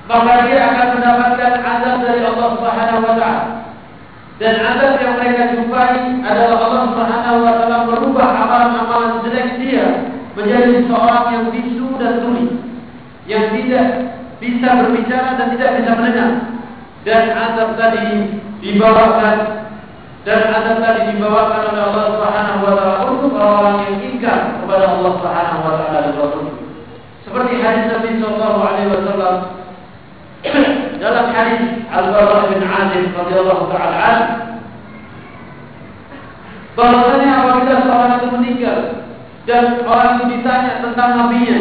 maka dia akan mendapatkan azab dari Allah Subhanahu wa taala. Dan azab yang mereka jumpai adalah Allah Subhanahu wa taala merubah amalan-amalan jelek dia menjadi seorang yang bisu dan tuli, yang tidak bisa berbicara dan tidak bisa mendengar. Dan azab tadi dibawakan dan azab tadi dibawakan oleh Allah Subhanahu wa taala untuk orang yang ingkar kepada Allah Subhanahu wa taala dan Rasul. Seperti hadis Nabi sallallahu alaihi wasallam (clears throat) dalam hadis Al-Bara bin Azib radhiyallahu taala an bahwasanya apabila seorang itu meninggal dan orang itu ditanya tentang nabinya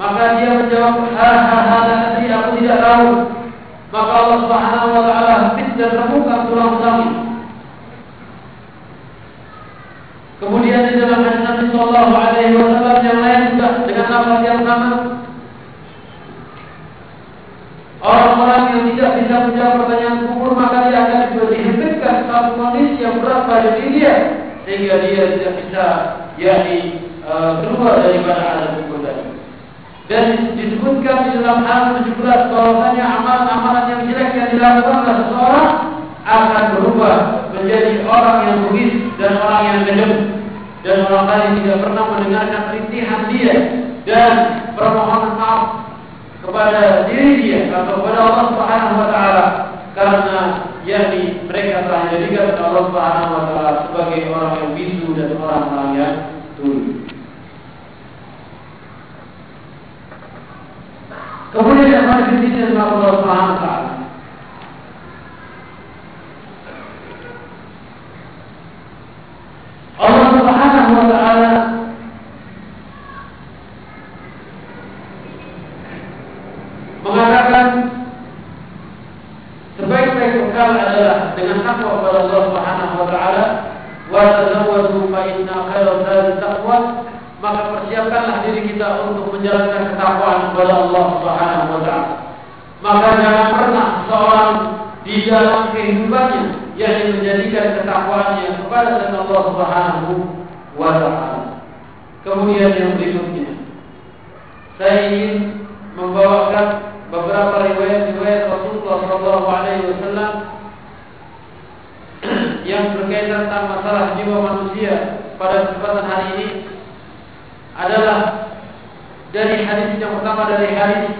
maka dia menjawab ha ha ha nanti aku tidak tahu maka Allah Subhanahu wa taala dan terbuka tulang-tulang Kemudian di dalam hadis Nabi Sallallahu Alaihi Wasallam yang lain juga dengan lafaz yang sama, Orang-orang yang tidak bisa menjawab pertanyaan kubur maka dia akan dihentikan satu kondisi yang berat pada diri dia sehingga dia tidak bisa yakni uh, keluar daripada alam kubur tadi. Dan disebutkan di dalam hal 17 bahwasanya amalan-amalan yang jelek yang dilakukan oleh seseorang akan berubah menjadi orang yang bugis dan orang yang kejam dan orang lain tidak pernah mendengarkan rintihan dia dan permohonan maaf kepada diri dia atau kepada Allah Subhanahu wa taala karena yakni mereka telah menjadikan Allah Subhanahu wa taala sebagai orang yang bisu dan orang-orang yang tuli. Kemudian yang sama Allah Subhanahu wa taala. Allah Subhanahu wa taala mengatakan sebaik-baik bekal adalah dengan takwa kepada Allah Subhanahu wa taala wa tazawwadu fa inna khairal zadi taqwa. Maka persiapkanlah diri kita untuk menjalankan ketakwaan kepada Allah Subhanahu wa taala maka jangan pernah seorang di dalam kehidupannya yang menjadikan ketakwaannya kepada Allah Subhanahu wa taala. Kemudian yang berikutnya saya ingin membawakan beberapa riwayat-riwayat Rasulullah Shallallahu Alaihi Wasallam (clears throat) yang berkaitan tentang masalah jiwa manusia pada kesempatan hari ini adalah dari hadis yang pertama dari hadis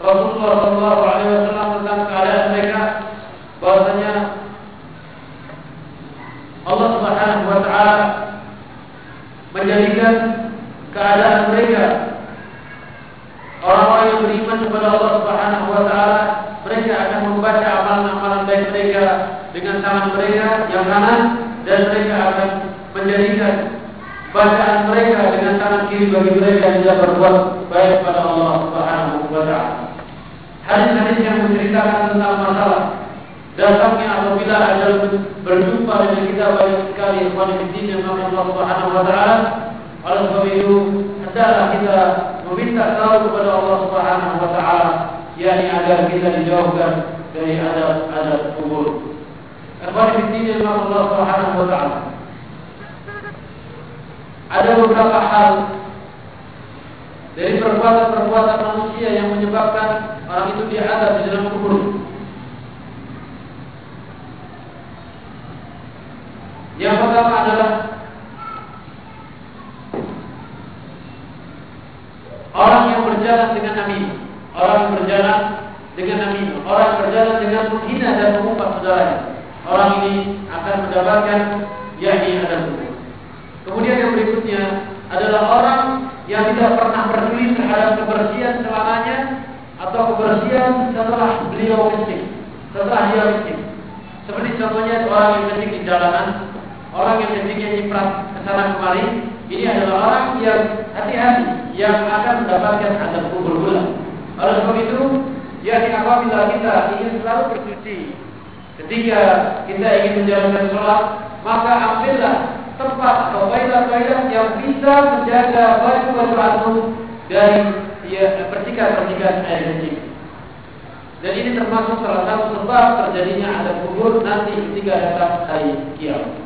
Rasulullah Shallallahu Alaihi Wasallam bahwasanya Allah Subhanahu Wa Taala menjadikan keadaan mereka Orang-orang yang beriman kepada Allah Subhanahu wa taala, mereka akan membaca amalan-amalan baik mereka dengan tangan mereka yang kanan dan mereka akan menjadikan bacaan mereka dengan tangan kiri bagi mereka yang tidak berbuat baik kepada Allah Subhanahu wa taala. Hadis-hadis yang menceritakan tentang masalah datangnya apabila ada berjumpa dengan kita banyak sekali ikhwan fillah yang Allah Subhanahu wa taala. Oleh sebab itu, hendaklah kita meminta tahu kepada Allah Subhanahu wa taala yakni agar kita dijauhkan dari adab-adab kubur. Ikhwan fillah Allah Subhanahu wa taala. Ada beberapa hal dari perbuatan-perbuatan manusia yang menyebabkan orang itu diadab di dalam kubur. Yang pertama adalah Orang yang berjalan dengan Nabi, orang yang berjalan dengan Nabi, orang yang berjalan dengan menghina dan mengumpat saudaranya. Orang ini akan mendapatkan yakni ada Kemudian yang berikutnya adalah orang yang tidak pernah peduli terhadap kebersihan celananya atau kebersihan setelah beliau kencing, setelah dia kencing. Seperti contohnya orang yang kencing di jalanan, orang yang kencingnya nyiprat ke sana kemari, ini adalah orang yang hati-hati yang akan mendapatkan azab kubur pula. Oleh sebab itu, ya apabila kita ingin selalu bersuci, ketika kita ingin menjalankan sholat, maka ambillah tempat atau toilet-toilet yang bisa menjaga baju-baju antum dari ya, percikan-percikan air kencing. Dan ini termasuk salah satu sebab terjadinya ada kubur nanti ketika datang hari kiamat.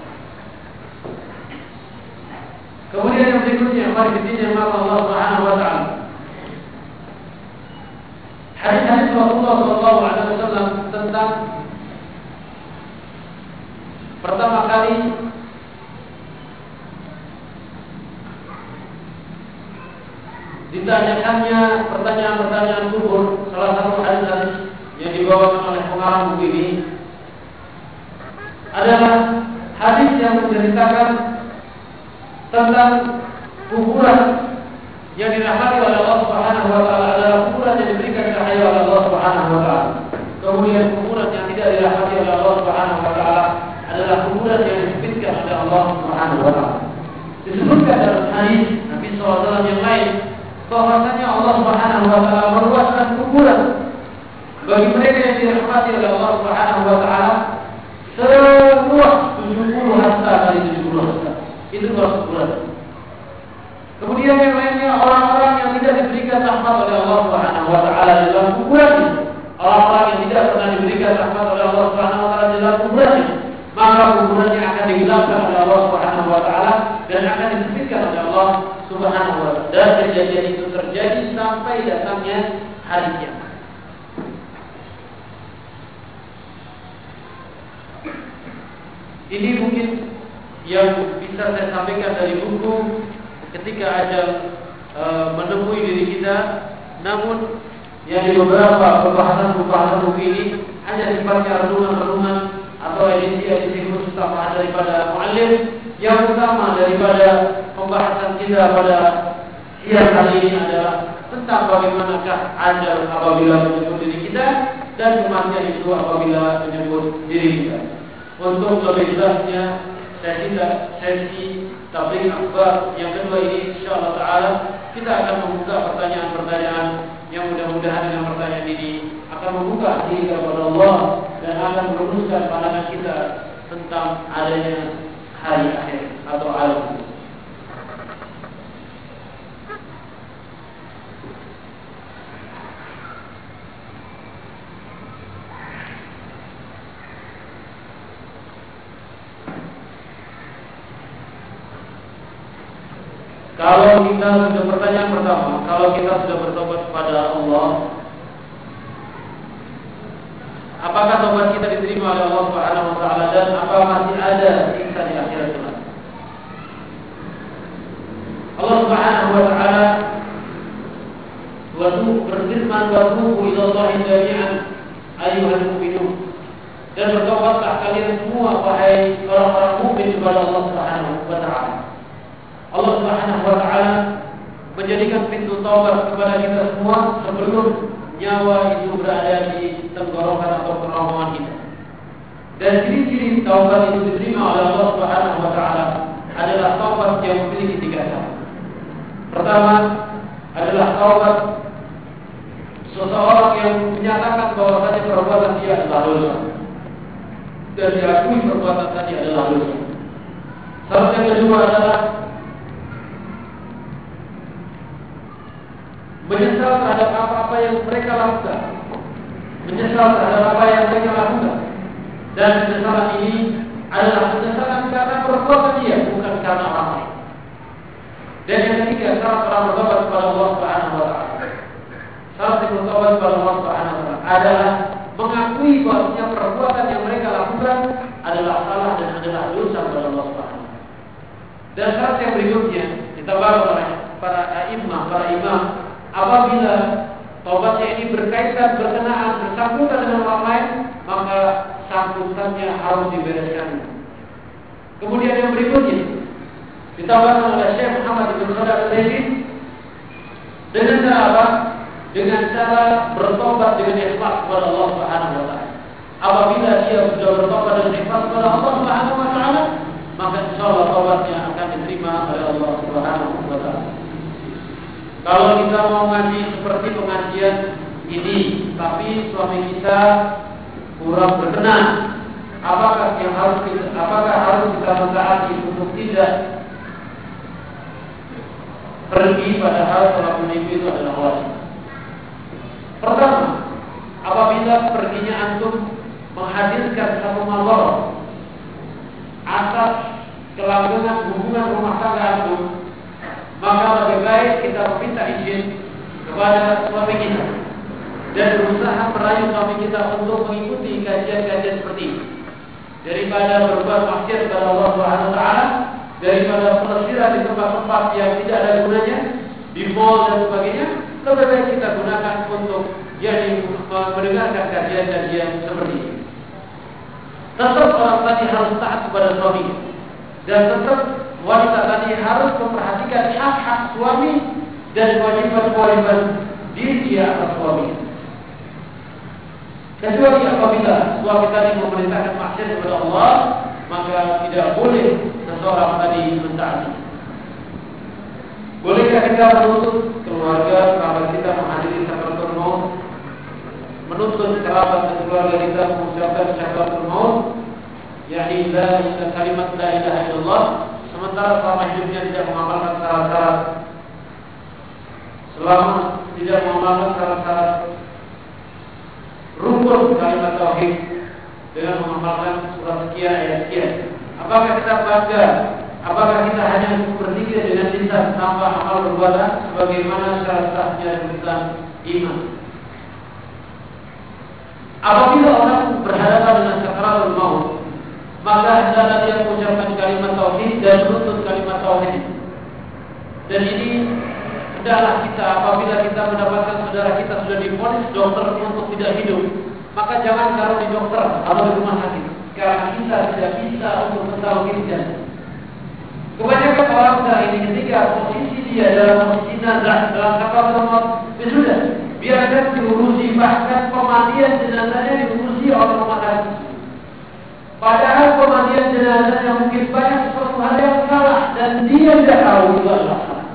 Kemudian yang berikutnya mari kita Allah Subhanahu wa taala. Hadis-hadis Rasulullah sallallahu alaihi wasallam tentang pertama kali ditanyakannya pertanyaan-pertanyaan kubur salah satu hadis-hadis yang dibawakan oleh pengarang buku ini adalah hadis yang menceritakan tentang kuburan yang dirahmati oleh Allah Subhanahu wa taala adalah kuburan yang diberikan cahaya oleh Allah Subhanahu wa taala. Kemudian kuburan yang tidak dirahmati oleh Allah Subhanahu wa taala adalah kuburan yang disempitkan oleh Allah Subhanahu wa taala. Disebutkan dalam hadis Nabi SAW yang lain bahwasanya Allah Subhanahu wa taala meluaskan kuburan bagi mereka yang dirahmati oleh Allah Subhanahu wa taala seluas 70 hasta kali 70 hasta. Itu luas kuburan. Kemudian yang lainnya orang-orang yang tidak diberikan rahmat oleh Allah Subhanahu wa taala dalam kuburan. Orang-orang yang tidak pernah diberikan rahmat oleh Allah Subhanahu wa taala dalam kuburan. Maka kuburannya akan digelapkan oleh Allah Subhanahu wa taala dan akan disempitkan oleh Allah Subhanahu wa taala. Dan kejadian itu terjadi sampai datangnya hari kiamat. Ini mungkin yang bisa saya sampaikan dari buku ketika ada e, menemui diri kita, namun yang di beberapa pembahasan-pembahasan buku ini hanya sifatnya renungan-renungan atau edisi-edisi khusus tambahan daripada muallim yang utama daripada pembahasan kita pada siang kali ini adalah tentang bagaimanakah ajal apabila menyebut diri kita dan kematian itu apabila menyebut diri kita. Untuk lebih jelasnya sesi sesi tabligh akbar yang kedua ini insyaallah taala kita akan membuka pertanyaan-pertanyaan yang mudah-mudahan dengan pertanyaan ini akan membuka hati kepada Allah dan akan merumuskan pandangan kita tentang adanya hari akhir atau alam Kalau kita sudah pertanyaan pertama, kalau kita sudah bertobat kepada Allah, apakah tobat kita diterima oleh Allah Subhanahu wa taala dan apa masih ada siksa di akhirat kelak? Allah Subhanahu wa taala berfirman wa tubu ila Allah jami'an ayyuhal mu'minun dan bertobatlah kalian semua wahai orang-orang mukmin kepada Allah Subhanahu wa taala. Allah Subhanahu wa taala menjadikan pintu taubat kepada kita semua sebelum nyawa itu berada di tenggorokan atau kerongkongan kita. Dan ciri-ciri taubat itu diterima oleh Allah Subhanahu wa taala adalah taubat yang memiliki tiga syarat. Pertama adalah taubat seseorang yang menyatakan bahwa tadi perbuatan dia adalah dosa dan diakui perbuatan tadi adalah dosa. Syarat yang kedua adalah menyesal terhadap apa-apa yang mereka lakukan, menyesal terhadap apa yang mereka lakukan, dan penyesalan ini adalah penyesalan karena perbuatan dia, bukan karena orang lain. Dan yang ketiga, syarat orang bertobat kepada Allah Subhanahu wa taala. Syarat bertobat kepada Allah Subhanahu wa taala adalah mengakui bahwa perbuatan yang mereka lakukan adalah salah dan adalah dosa kepada Allah Subhanahu. Dan syarat yang berikutnya ditambah oleh para imam, para imam apabila tobatnya ini berkaitan berkenaan bersangkutan dengan orang lain maka sangkutannya harus dibereskan kemudian yang berikutnya ditambahkan oleh Syekh Muhammad bin Shalih al dengan cara apa? dengan cara bertobat dengan ikhlas kepada Allah Subhanahu wa taala. Apabila dia sudah bertobat dengan ikhlas kepada Allah Subhanahu wa taala, maka insyaallah tobatnya akan diterima oleh Allah Subhanahu wa taala. Kalau kita mau ngaji seperti pengajian ini, tapi suami kita kurang berkenan, apakah yang harus kita, apakah harus kita mentaati untuk tidak pergi padahal sholat mimpi itu adalah wajib. Pertama, apabila perginya antum menghadirkan satu malor atas kelanggengan hubungan rumah tangga antum maka lebih baik kita meminta izin kepada suami kita dan berusaha merayu suami kita untuk mengikuti kajian-kajian seperti ini. Daripada berbuat maksiat kepada Allah Subhanahu taala daripada pelesiran di tempat-tempat yang tidak ada gunanya di mall dan sebagainya lebih baik kita gunakan untuk jadi mendengarkan kajian-kajian seperti ini. Tetap orang tadi harus taat kepada suami dan tetap wanita tadi harus memperhatikan hak-hak suami dan kewajiban-kewajiban diri dia atas suami. Kecuali apabila suami tadi memerintahkan maksiat kepada Allah, maka tidak boleh seseorang tadi mentaati. kita menuntut keluarga kerabat kita menghadiri sakaratul maut, menuntut kerabat dan keluarga kita mengucapkan sakaratul maut, yakni la kalimat la ilaha illallah, sementara selama hidupnya tidak mengamalkan syarat-syarat selama tidak mengamalkan syarat-syarat rukun kalimat tauhid dengan mengamalkan surat sekian ayat sekian. Apakah kita bangga Apakah kita hanya berzikir dengan lisan tanpa amal perbuatan sebagaimana syarat sahnya Islam iman? Apabila orang berhadapan dengan sakaratul maut, maka hendaklah dia mengucapkan kalimat tauhid dan menuntut kalimat tauhid. Dan ini hendaklah kita apabila kita mendapatkan saudara kita sudah diponis dokter untuk tidak hidup, maka jangan taruh di dokter atau di rumah sakit karena kita tidak bisa untuk mentauhidkan Kebanyakan orang sekarang ini ketika posisi dia dalam posisi nazar dalam kapal maut, ya sudah, biarkan diurusi bahkan pematian jenazahnya diurusi oleh rumah sakit. Padahal pematian jenazahnya mungkin banyak sesuatu hal yang salah dan dia tidak tahu adalah salah.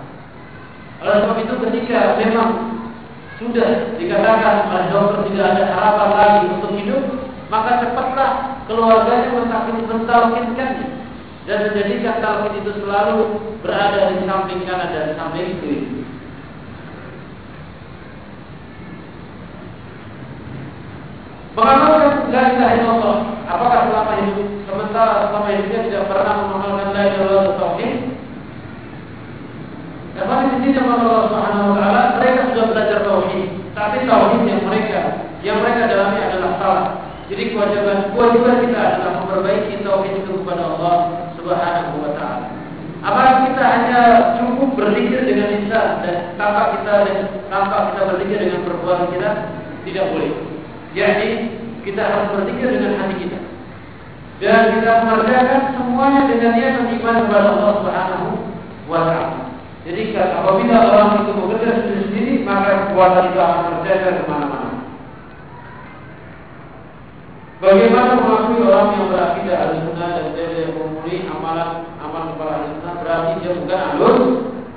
Oleh sebab itu ketika memang sudah dikatakan oleh dokter tidak ada harapan lagi untuk hidup, maka cepatlah keluarganya mentalkinkannya dan menjadikan tauhid itu selalu berada di samping kanan dan samping kiri. Mengamalkan la ilaha illallah, apakah selama hidup sementara selama hidupnya tidak pernah mengamalkan la ilaha illallah tauhid? Dapat di sini Allah Subhanahu wa taala mereka sudah belajar tauhid, tapi tauhid yang mereka yang mereka dalami adalah salah. Jadi kewajiban kewajiban kita adalah memperbaiki tauhid itu kepada Allah Subhanahu wa taala. Apakah kita hanya cukup berzikir dengan lisan dan tanpa kita tanpa kita berzikir dengan perbuatan kita? Tidak boleh. Jadi kita harus berzikir dengan hati kita. Dan kita mengerjakan semuanya dengan niat beriman kepada Allah Subhanahu wa taala. Jadi apabila orang itu bekerja sendiri, maka kekuatan itu akan terjaga ke mana-mana. Bagaimana mengakui orang yang berakidah ahli sunnah dan tidak memenuhi amalan amal kepala sunnah berarti dia bukan ahli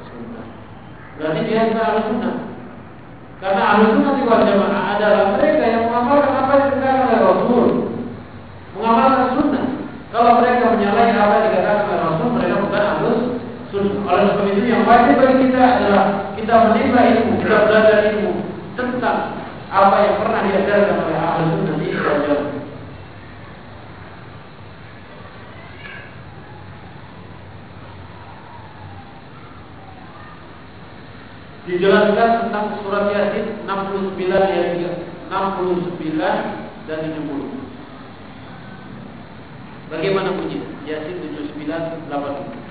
sunnah. Berarti dia bukan ahli sunnah. Karena ahli sunnah wal jamaah adalah mereka yang mengamalkan apa yang dikatakan oleh Rasul, mengamalkan sunnah. Kalau mereka menyalahi apa yang dikatakan oleh Rasul, mereka bukan ahli sunnah. Oleh sebab itu yang wajib bagi kita adalah kita menimba ilmu, kita belajar ilmu tentang apa yang pernah diajarkan oleh ahli sunnah di wal jamaah. Dijelaskan tentang surat Yasin 69 ayat 69 dan 70. Bagaimana bunyi? Yasin 79 80.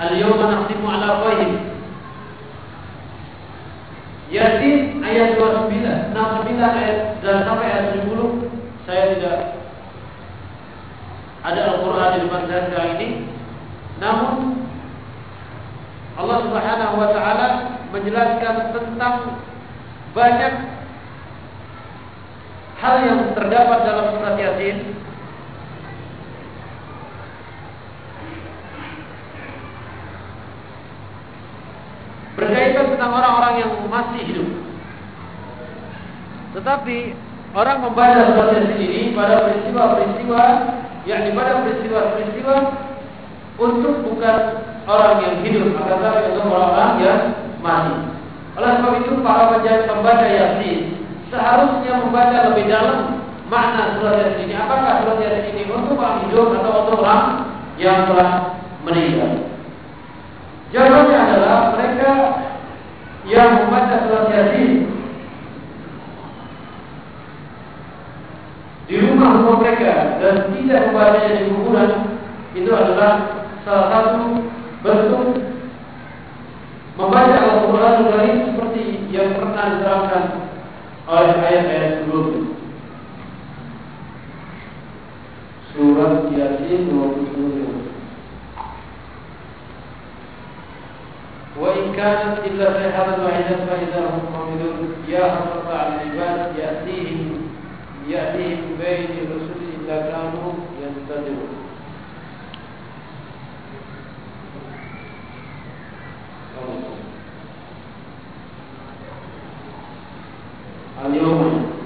Al-yawma nakhtimu ala afwahihim. Yasin ayat 29, 69 ayat dan sampai ayat 70 saya tidak ada Al-Quran di depan sekarang ini. Namun Allah Subhanahu Wa Taala menjelaskan tentang banyak hal yang terdapat dalam surat Yasin. Berkaitan tentang orang-orang yang masih hidup. Tetapi orang membaca surat Yasin ini pada peristiwa-peristiwa yakni pada peristiwa-peristiwa untuk bukan orang yang hidup, akan tetapi untuk orang-orang yang mati. Oleh sebab itu para pembaca Yasin seharusnya membaca lebih dalam makna surat Yasin ini. Apakah surat Yasin ini untuk orang hidup atau untuk orang yang telah meninggal? Jawabannya adalah mereka yang membaca surat Yasin di rumah-rumah mereka dan tidak membacanya di kuburan itu adalah salah satu bentuk membaca Al-Quran Karim seperti yang pernah diterangkan oleh ayat-ayat sebelumnya. Surat Yasin 20 وإن كانت إلا صيحة واحدة فإذا هم قاملون يا حسرة على العباد يأتيهم yaitu hikmah dari Rasulullah dalam bentuk tanda-tanda Allah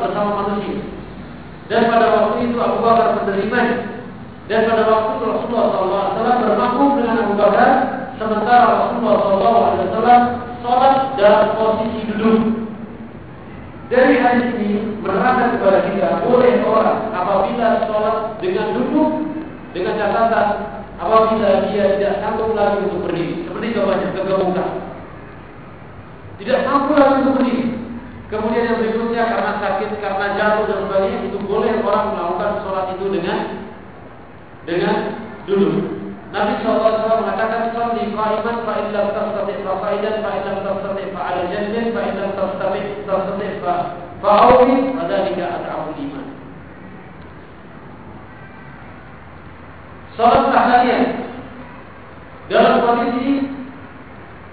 bersama manusia. Dan pada waktu itu Abu Bakar menerima. Dan pada waktu itu Rasulullah SAW bermakmum dengan Abu Bakar Sementara Rasulullah SAW sholat dalam posisi duduk. Dari hadis ini menerangkan kepada kita boleh orang apabila sholat dengan duduk dengan catatan apabila dia tidak sanggup lagi untuk berdiri seperti contohnya kegemukan tidak sanggup lagi untuk berdiri kemudian yang berikutnya karena sakit karena jatuh dan sebagainya itu boleh orang melakukan sholat itu dengan dengan duduk Nabi SAW mengatakan Salli qaiman fa illam tastati fa qaidan fa illam tastati fa ala jannin fa illam tastati tastati fa fa'awin fa dzalika at'amul iman. Salat tahliyah dalam kondisi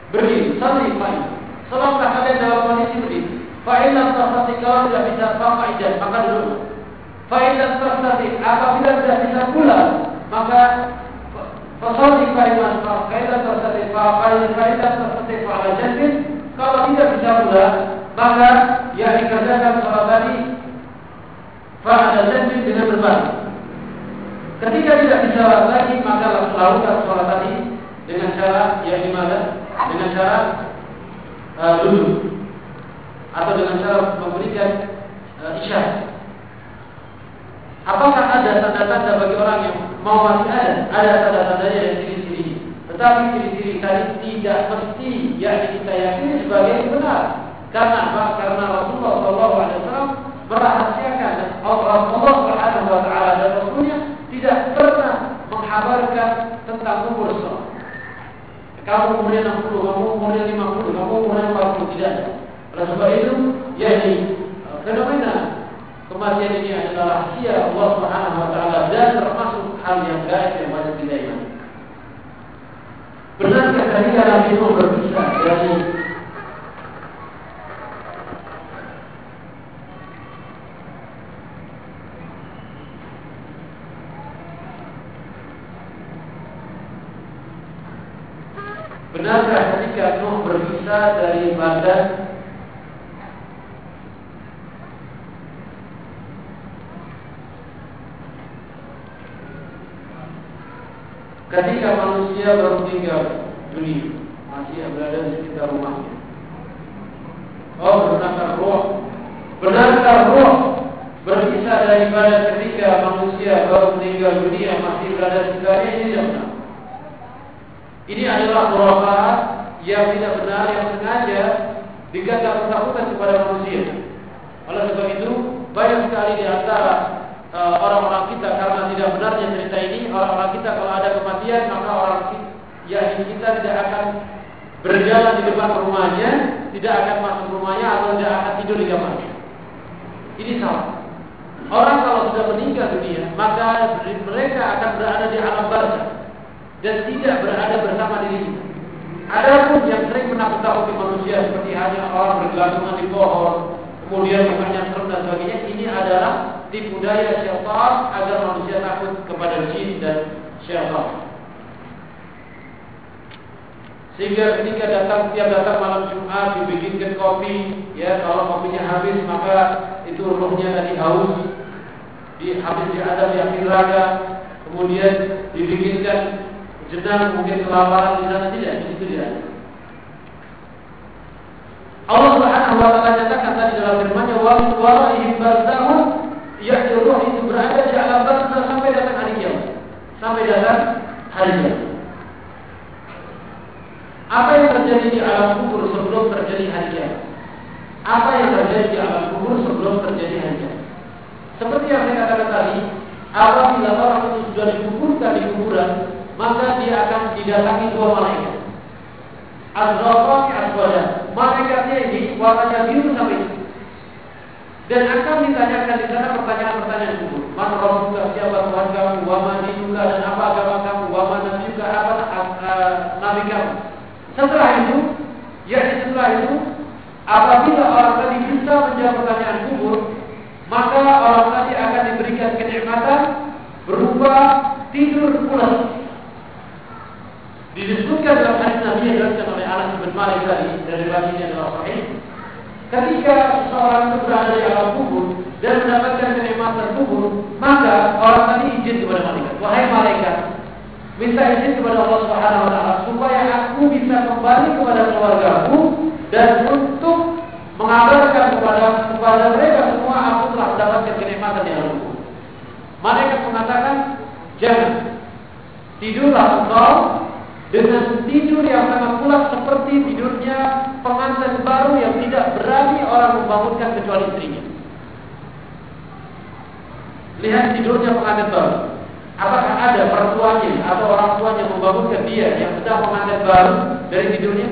berdiri, salli qaiman. Salat dalam kondisi berdiri. Fa illam tastati kalau tidak bisa fa qaidan maka duduk. Fa illam tastati apabila tidak bisa pula maka Fasalli kaiman fa'idah tersetif fa'idah tersetif ala jadid Kalau tidak bisa pula Maka yang dikerjakan sholat tadi jadid dengan berbalik Ketika tidak bisa lagi Maka lakukan sholat tadi Dengan cara yang di mana Dengan cara uh, duduk Atau dengan cara memberikan uh, isyarat Apakah ada tanda-tanda bagi orang yang mau masih ada? Ada tanda-tandanya dan ciri-ciri. Tetapi ciri-ciri tadi tidak mesti yang kita yakini sebagai benar. Karena apa? Karena Rasulullah SAW merahasiakan Allah Subhanahu Wa Taala dan Rasulnya tidak pernah menghabarkan tentang umur seorang. Kamu umurnya 60, kamu umurnya 50, kamu umurnya 40 tidak. Oleh sebab itu, yakni fenomena Kematian ini adalah rahasia Allah Subhanahu wa taala dan termasuk hal yang gaib yang wajib kita imani. Benarkah ketika Nabi itu berpisah dari Benarkah ketika Nuh berpisah dari badan ketika manusia baru tinggal dunia masih berada di sekitar rumahnya. Oh, benarkah roh? Benarkah roh berkisah daripada ketika manusia baru meninggal dunia masih berada di sekitarnya ini tidak benar. Ini adalah khurafat yang tidak benar yang sengaja digagal ketakutan kepada manusia. Oleh sebab itu, banyak sekali di antara orang-orang kita karena tidak benarnya cerita ini, orang-orang kita kalau ada kematian maka orang ya kita tidak akan berjalan di depan rumahnya, tidak akan masuk rumahnya atau tidak akan tidur di kamarnya. Ini salah. Orang kalau sudah meninggal dunia, maka mereka akan berada di alam barzah dan tidak berada bersama diri kita. Adapun yang sering menakut-nakuti manusia seperti hanya orang bergelantungan di pohon, kemudian mukanya serem dan sebagainya, ini adalah tipu daya syaitan agar manusia takut kepada jin dan syaitan. Sehingga ketika datang tiap datang malam Jumat dibikinkan kopi, ya kalau kopinya habis maka itu rohnya tadi haus, di habis di ada di akhir raga, kemudian dibikinkan jenang mungkin kelaparan di sana tidak, di situ tidak. Allah Subhanahu wa taala nyatakan tadi dalam firman-Nya wa waraihim barzahum ya roh itu berada di alam barzah sampai datang hari kiamat. Sampai datang hari kiamat. Apa yang terjadi di alam kubur sebelum terjadi hari kiamat? Apa yang terjadi di alam kubur sebelum terjadi hari kiamat? Seperti yang saya katakan tadi, apabila orang itu sudah dikuburkan di kuburan, maka dia akan didatangi dua malaikat. Azraqati aswada. Malaikatnya ini warnanya biru sampai dan akan ditanyakan di sana pertanyaan-pertanyaan kubur. Man rabbuka siapa Tuhan kamu? Wa ma dinuka dan apa agama kamu? Wa ma nabiyuka apa uh, nabi kamu? Setelah itu, ya setelah itu, apabila orang tadi bisa menjawab pertanyaan kubur, maka orang tadi akan diberikan kenikmatan berupa tidur pulas. Disebutkan dalam hadis Nabi yang dilakukan oleh Anas bin Malik tadi dari baginya adalah sahih. Ketika seseorang berada di alam kubur dan mendapatkan kenikmatan kubur, maka orang tadi izin kepada malaikat, wahai malaikat, minta izin kepada Allah Subhanahu wa taala supaya aku bisa kembali kepada keluargaku dan untuk mengabarkan kepada kepada mereka semua aku telah mendapatkan kenikmatan di alamku. Malaikat mengatakan, jangan tidurlah engkau dengan tidur yang sangat pulas seperti tidurnya pengantin baru yang tidak berani orang membangunkan kecuali istrinya. Lihat tidurnya pengantin baru. Apakah ada pertuanya atau orang tuanya membangunkan dia yang sedang mengantin baru dari tidurnya?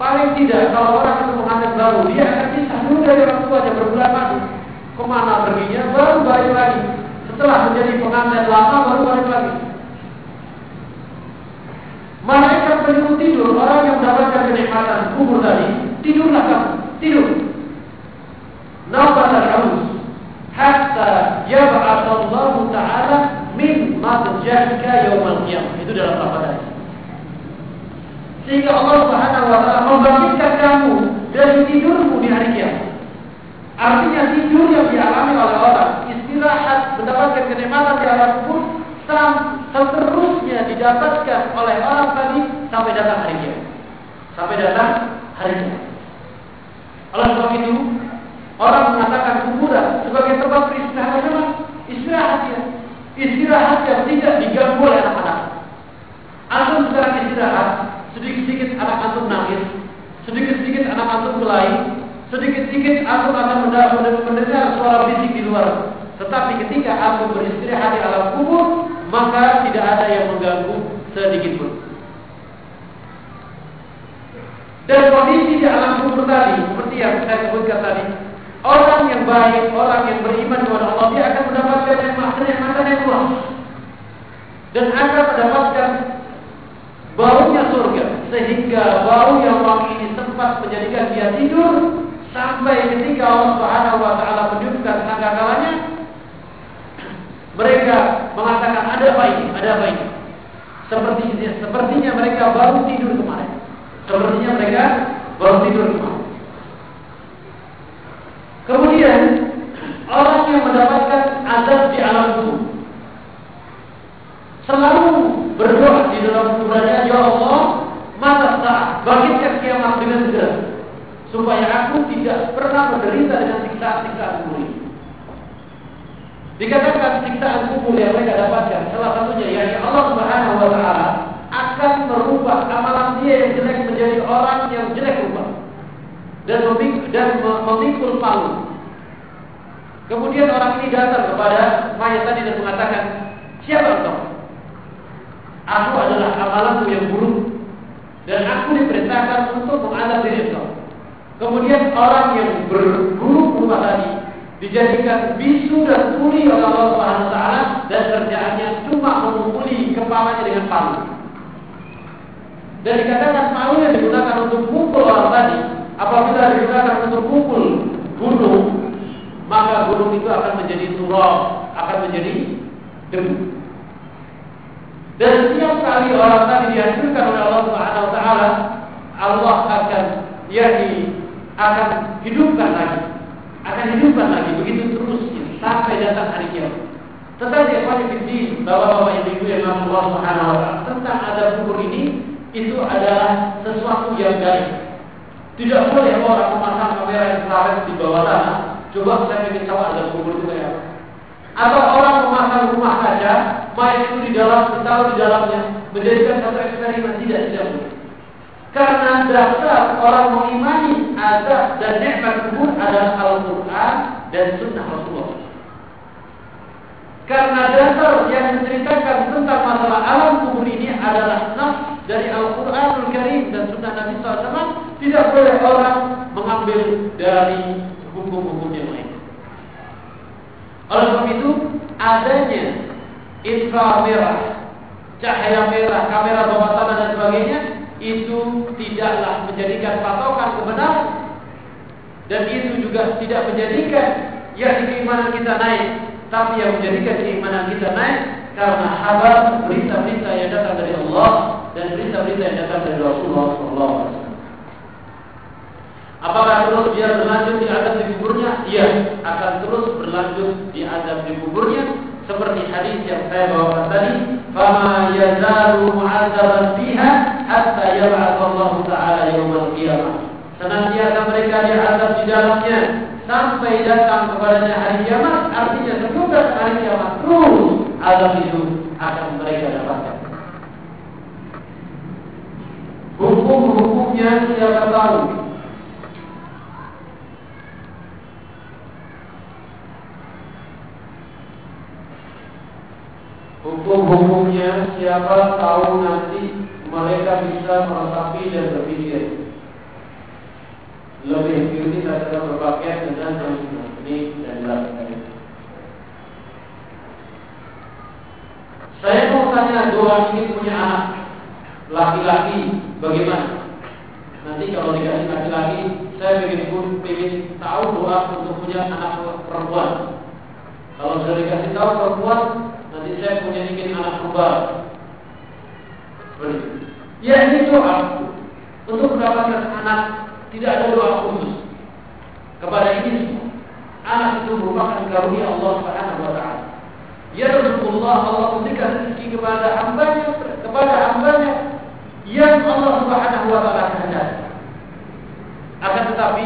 Paling tidak, kalau orang itu mengantin baru, dia akan pisah dulu dari orang tuanya berbulan madu. Ke mana perginya? Baru balik lagi. Setelah menjadi pengantin lama, baru balik lagi. Malaikat penuh tidur, orang yang mendapatkan kenikmatan kubur tadi, tidurlah kamu, tidur. Nabat al-haus, hatta yab'athallahu ta'ala min madjahika yaumal qiyamah. Itu dalam lafaz tadi. Sehingga Allah Subhanahu wa taala membangkitkan kamu dari tidurmu di hari kiamat. Artinya tidur yang dialami oleh orang, istirahat, mendapatkan kenikmatan di alam kubur, seterusnya didapatkan oleh orang tadi sampai datang hari kiamat. Sampai datang hari kiamat. Oleh sebab itu, orang mengatakan kuburan sebagai tempat peristirahatan, istirahat ya istirahat yang tidak diganggu oleh anak-anak. Antum sekarang istirahat, sedikit-sedikit anak antum nangis, sedikit-sedikit anak antum mulai, sedikit-sedikit antum akan mendengar suara bisik di luar. Tetapi ketika antum beristirahat di alam kubur, maka tidak ada yang mengganggu sedikit pun. Dan kondisi di alam kubur tadi, seperti yang saya sebutkan tadi, Orang yang baik, orang yang beriman kepada Allah, dia akan mendapatkan nikmat-nikmat yang luas. Dan akan mendapatkan baunya surga. Sehingga bau yang wangi ini sempat menjadikan dia tidur sampai ketika Allah Subhanahu wa taala menunjukkan sangkakalanya mereka mengatakan ada apa ini? Ada apa ini? Seperti sepertinya mereka baru tidur kemarin. Sepertinya mereka baru tidur kemarin. Kemudian orang yang mendapatkan azab di alam kubur selalu berdoa di dalam kuburannya, Ya Allah, mata saat bangkitkan kiamat dengan segera supaya aku tidak pernah menderita dengan siksaan-siksaan kubur ini. Dikatakan siksaan kubur yang mereka dapatkan salah satunya yakni Allah Subhanahu wa taala akan merubah amalan dia yang jelek menjadi orang yang jelek rupa dan memikul, dan memikul palu. Kemudian orang ini datang kepada mayat tadi dan mengatakan, siapa engkau? Aku adalah amalanku yang buruk dan aku diperintahkan untuk mengadab diri engkau. Kemudian orang yang berburuk rupa tadi dijadikan bisu dan tuli oleh Allah Subhanahu wa taala dan kerjaannya cuma memukuli kepalanya dengan palu. Dan dikatakan palu yang digunakan untuk mukul orang tadi apabila digunakan untuk mukul gunung, maka gunung itu akan menjadi turab, akan menjadi debu. Dan setiap kali orang tadi dihancurkan oleh Allah Subhanahu wa taala, Allah akan yakni akan hidupkan lagi. Akan hidupkan lagi begitu terus sampai datang hari kiamat. Tetapi apa yang bapak-bapak ibu-ibu yang Allah Subhanahu wa tentang ada kubur ini itu adalah sesuatu yang gaib. Tidak boleh orang memasang kamera infrared di bawah tanah. Coba saya ingin tahu ada kubur itu kayak apa. Atau orang memasang rumah saja, mayat itu di dalam, ditaruh di dalamnya, menjadikan satu eksperimen tidak tidak boleh. Karena dasar orang mengimani azab dan nikmat kubur adalah Al-Quran dan Sunnah Rasulullah. Karena dasar yang menceritakan tentang masalah alam kubur ini adalah nafs dari Al-Quranul Karim dan Sunnah Nabi SAW tidak boleh orang mengambil dari hukum-hukum yang lain. Oleh sebab itu, adanya inframerah, cahaya merah, kamera bawah tanah dan sebagainya, itu tidaklah menjadikan patokan kebenaran. Dan itu juga tidak menjadikan ya keimanan kita naik, tapi yang menjadikan keimanan kita naik karena kabar berita-berita yang datang dari Allah dan berita-berita yang datang dari Rasulullah SAW. Apakah terus dia berlanjut di adab di kuburnya? Iya, akan terus berlanjut di adab di kuburnya seperti hadis yang saya bawakan tadi, "Fama yazalu mu'adzaban fiha hatta yab'ats Allah taala yaumil qiyamah." Senantiasa mereka diadab di dalamnya sampai datang kepadanya hari kiamat, artinya semoga hari kiamat terus azab itu akan mereka dapatkan. Hukum-hukumnya siapa tahu? Hukum-hukumnya siapa tahu nanti mereka bisa meratapi dan berpikir lebih kritis adalah berpakaian dengan yang ini dan jelas Saya mau tanya dua ini punya anak laki-laki bagaimana? Nanti kalau dikasih laki-laki, saya ingin pun ingin tahu doa untuk punya anak perempuan. Kalau sudah dikasih tahu perempuan, Nanti saya punya ingin anak kembar. Ya ini doa untuk mendapatkan anak tidak ada doa khusus kepada ini semua. Anak itu merupakan karunia Allah Subhanahu wa taala. Ya Rasulullah Allah memberikan rezeki kepada hambanya kepada hambanya yang Allah Subhanahu wa taala kehendaki. Akan tetapi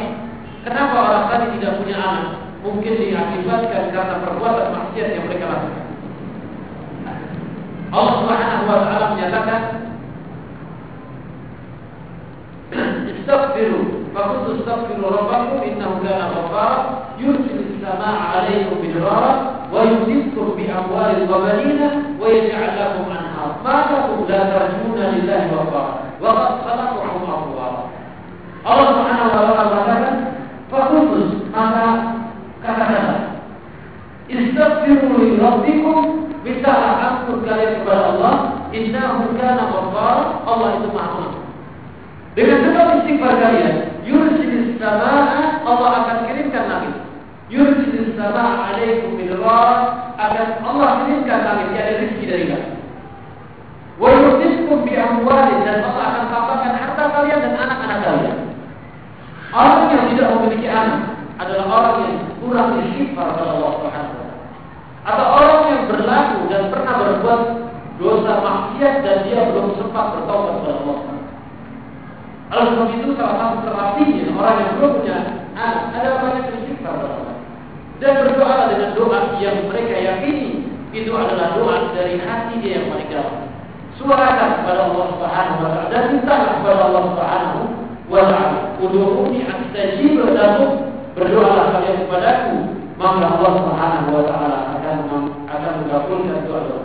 kenapa orang tadi tidak punya anak? Mungkin diakibatkan karena perbuatan maksiat yang mereka lakukan. Allah Subhanahu wa taala menyatakan Istaghfiru Fakultu istaghfiru rabbakum innahu kana ghaffara yursilis samaa'a 'alaykum bidrara wa yumdidkum bi amwalin wa banina wa yaj'al lakum anhar. Ma lakum la tarjuna lillahi waqqara wa qad khalaqakum atwara. Allah Subhanahu wa taala mengatakan Fakultu maka katakanlah Istaghfiru li rabbikum Mintalah ampun kalian kepada Allah, innahu kana ghaffar, Allah itu Maha Dengan sebab istighfar kalian, yursilis samaa, Allah akan kirimkan langit. Yursilis samaa alaikum bidrar, akan Allah kirimkan langit, ada rezeki dari kalian. Wa yursikum bi amwalin dan Allah akan tambahkan harta kalian dan anak-anak kalian. Orang yang tidak memiliki anak adalah orang yang kurang istighfar kepada Allah Subhanahu atau orang yang berlaku dan pernah berbuat dosa maksiat dan dia belum sempat bertobat kepada Allah. Oleh sebab itu salah satu terapinya orang yang belum punya anak adalah banyak beristighfar dan berdoa dengan doa yang mereka yakini itu adalah doa dari hati dia yang dalam. Suarakan kepada Allah Subhanahu wa taala dan minta kepada Allah Subhanahu wa taala. Ud'uuni astajib lakum. Berdoalah kalian kepadaku, maka Allah Subhanahu wa taala akan akan mengabulkan doa-doa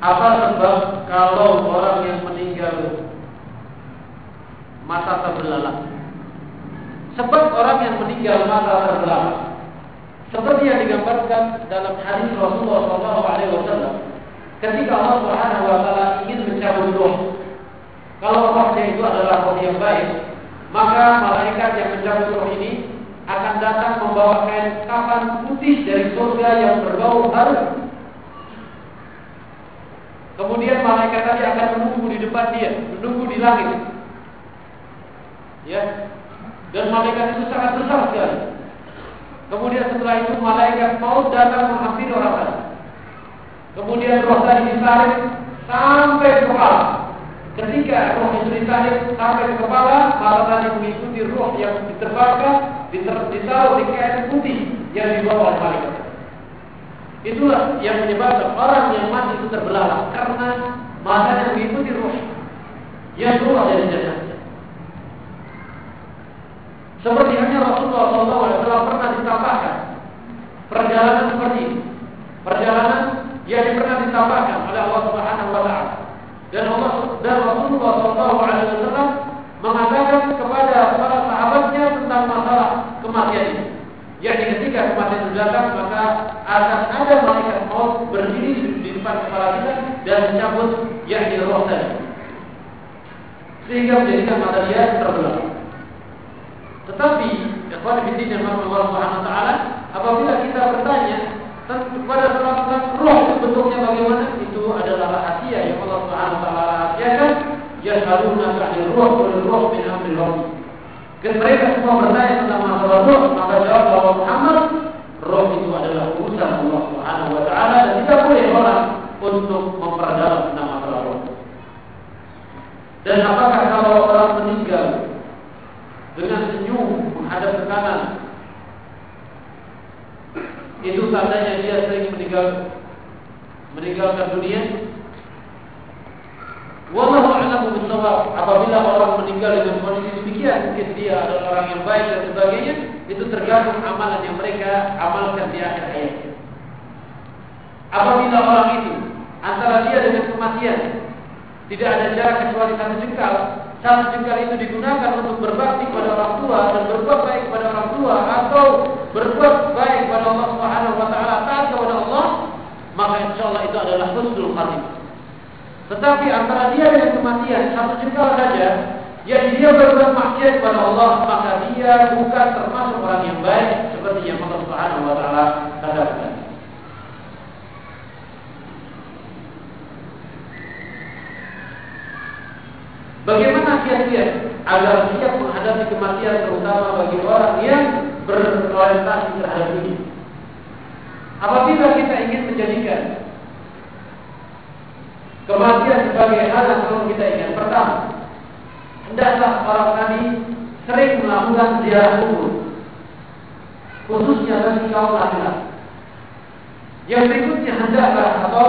Apa sebab kalau orang yang meninggal mata terbelalak? Sebab orang yang meninggal mata terbelalak seperti yang digambarkan dalam hadis Rasulullah SAW ketika Allah Subhanahu Wa Taala ingin mencabut roh. Kalau rohnya itu adalah roh yang baik, maka malaikat yang mencabut roh ini akan datang membawa kain kafan putih dari surga yang berbau harum Kemudian malaikat tadi akan menunggu di depan dia, menunggu di langit. Ya. Dan malaikat itu sangat besar sekali. Kemudian setelah itu malaikat mau datang menghampiri orang tadi. Kemudian roh tadi ditarik sampai ke kepala. Ketika roh itu ditarik sampai ke kepala, malah tadi mengikuti roh yang diterbangkan, ditaruh di kain putih yang dibawa oleh malaikat. Itulah yang menyebabkan orang yang mati itu terbelalak karena matanya mengikuti ruh yang keluar dari jasad. Seperti hanya Rasulullah SAW pernah ditampakkan perjalanan seperti ini, perjalanan yang pernah ditampakkan oleh Allah Subhanahu Wa Taala dan Allah dan Rasulullah SAW mengatakan kepada para sahabatnya tentang masalah kematian ini. Yakni ketika kematian itu datang maka akan ada malaikat maut berdiri di depan kepala kita dan mencabut yakni roh tadi. Sehingga menjadikan mata dia terbelah. Tetapi ikhwan fillah yang Allah Subhanahu wa taala apabila kita bertanya kepada tentang roh itu bentuknya bagaimana itu adalah rahasia yang Allah Subhanahu wa taala rahasiakan yashaluna ka'anil roh wal roh min amri rabbih Ketika mereka semua bertanya tentang masalah roh, maka jawab bahwa Muhammad roh itu adalah urusan Allah Subhanahu wa taala dan tidak boleh orang untuk memperdalam tentang masalah roh. Dan apakah kalau orang meninggal dengan senyum menghadap ke kanan itu tandanya dia sering meninggal meninggalkan dunia? Wallahu a'lamu bishawab. Apabila orang meninggal dengan kondisi demikian, mungkin dia adalah orang yang baik dan sebagainya, itu tergantung amalan yang mereka amalkan di akhir hayat. Apabila orang itu antara dia dengan kematian tidak ada jarak kecuali satu jengkal, satu jengkal itu digunakan untuk berbakti kepada orang tua dan berbuat baik kepada orang tua atau berbuat baik kepada Allah Subhanahu wa taala taat kepada Allah, maka insya Allah itu adalah husnul khatimah. Tetapi antara dia dengan kematian satu jengkal saja, yang dia berbuat maksiat kepada Allah, maka dia bukan termasuk orang yang baik seperti yang Allah Subhanahu wa taala katakan. Bagaimana kiat-kiat agar siap menghadapi kematian terutama bagi orang yang berorientasi terhadap ini? Apabila kita ingin menjadikan Kematian sebagai hal yang perlu kita ingat. Pertama, hendaklah orang tadi sering melakukan ziarah kubur, khususnya bagi kaum laki-laki. Yang berikutnya hendaklah atau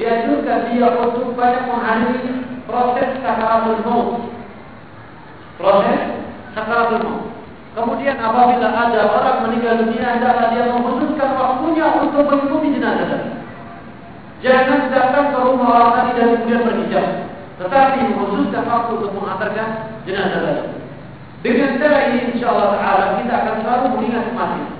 dianjurkan dia untuk banyak menghadiri proses sakaratul maut. Proses sakaratul maut. Kemudian apabila ada orang meninggal dunia, hendaklah dia mengkhususkan waktunya untuk mengikuti jenazah. Jangan datang ke rumah orang tadi dan kemudian berhijab. Tetapi khususkan waktu untuk mengantarkan jenazah tadi. Dengan cara ini insya Allah Taala kita akan selalu mengingat kematian.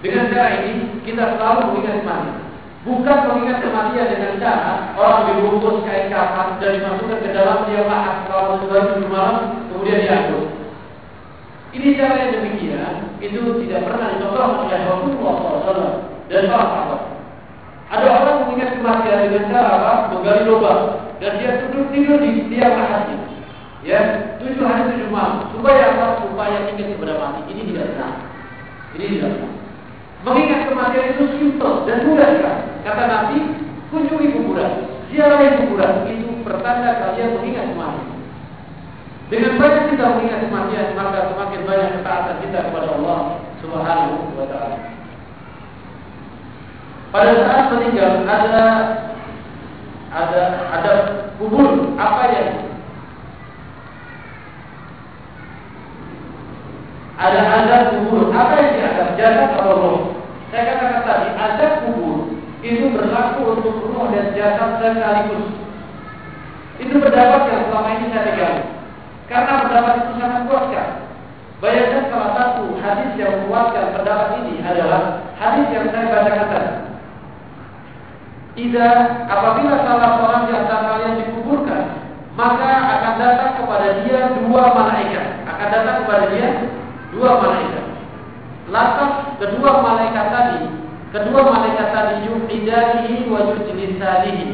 Dengan cara ini kita selalu mengingat kematian. Bukan mengingat kematian dengan cara orang dibungkus kain kafan dan dimasukkan ke dalam dia lahat kalau sudah malam kemudian diangkut. Ini cara yang demikian itu tidak pernah dicontohkan oleh Rasulullah SAW dan para sahabat. Ada orang mengingat kematian dengan cara apa? Menggali lubang dan dia duduk tidur di tiang lahatnya. Ya, tujuh hari tujuh malam. Supaya apa? Supaya ingat kepada mati. Ini tidak benar. Ini tidak benar. Mengingat kematian itu simpel dan mudah sekali. Kata Nabi, kunjungi kuburan. Ziarah kuburan itu pertanda kalian mengingat kematian. Dengan banyak kita mengingat kematian, maka semakin banyak ketaatan kita kepada Allah Subhanahu wa taala. Pada saat meninggal ada ada ada kubur. Apa yang ada ada kubur. Apa yang dianggap? Jasad atau roh? Saya katakan tadi ada kubur itu berlaku untuk roh dan jasad sekaligus. Itu pendapat yang selama ini saya pegang. Karena pendapat itu sangat kuat kan bayangkan salah satu hadis yang menguatkan pendapat ini adalah hadis yang saya bacakan tadi tidak apabila salah seorang di antara kalian dikuburkan, maka akan datang kepada dia dua malaikat. Akan datang kepada dia dua malaikat. Lantas kedua malaikat tadi, kedua malaikat tadi yuhidanihi wa yujlisanihi.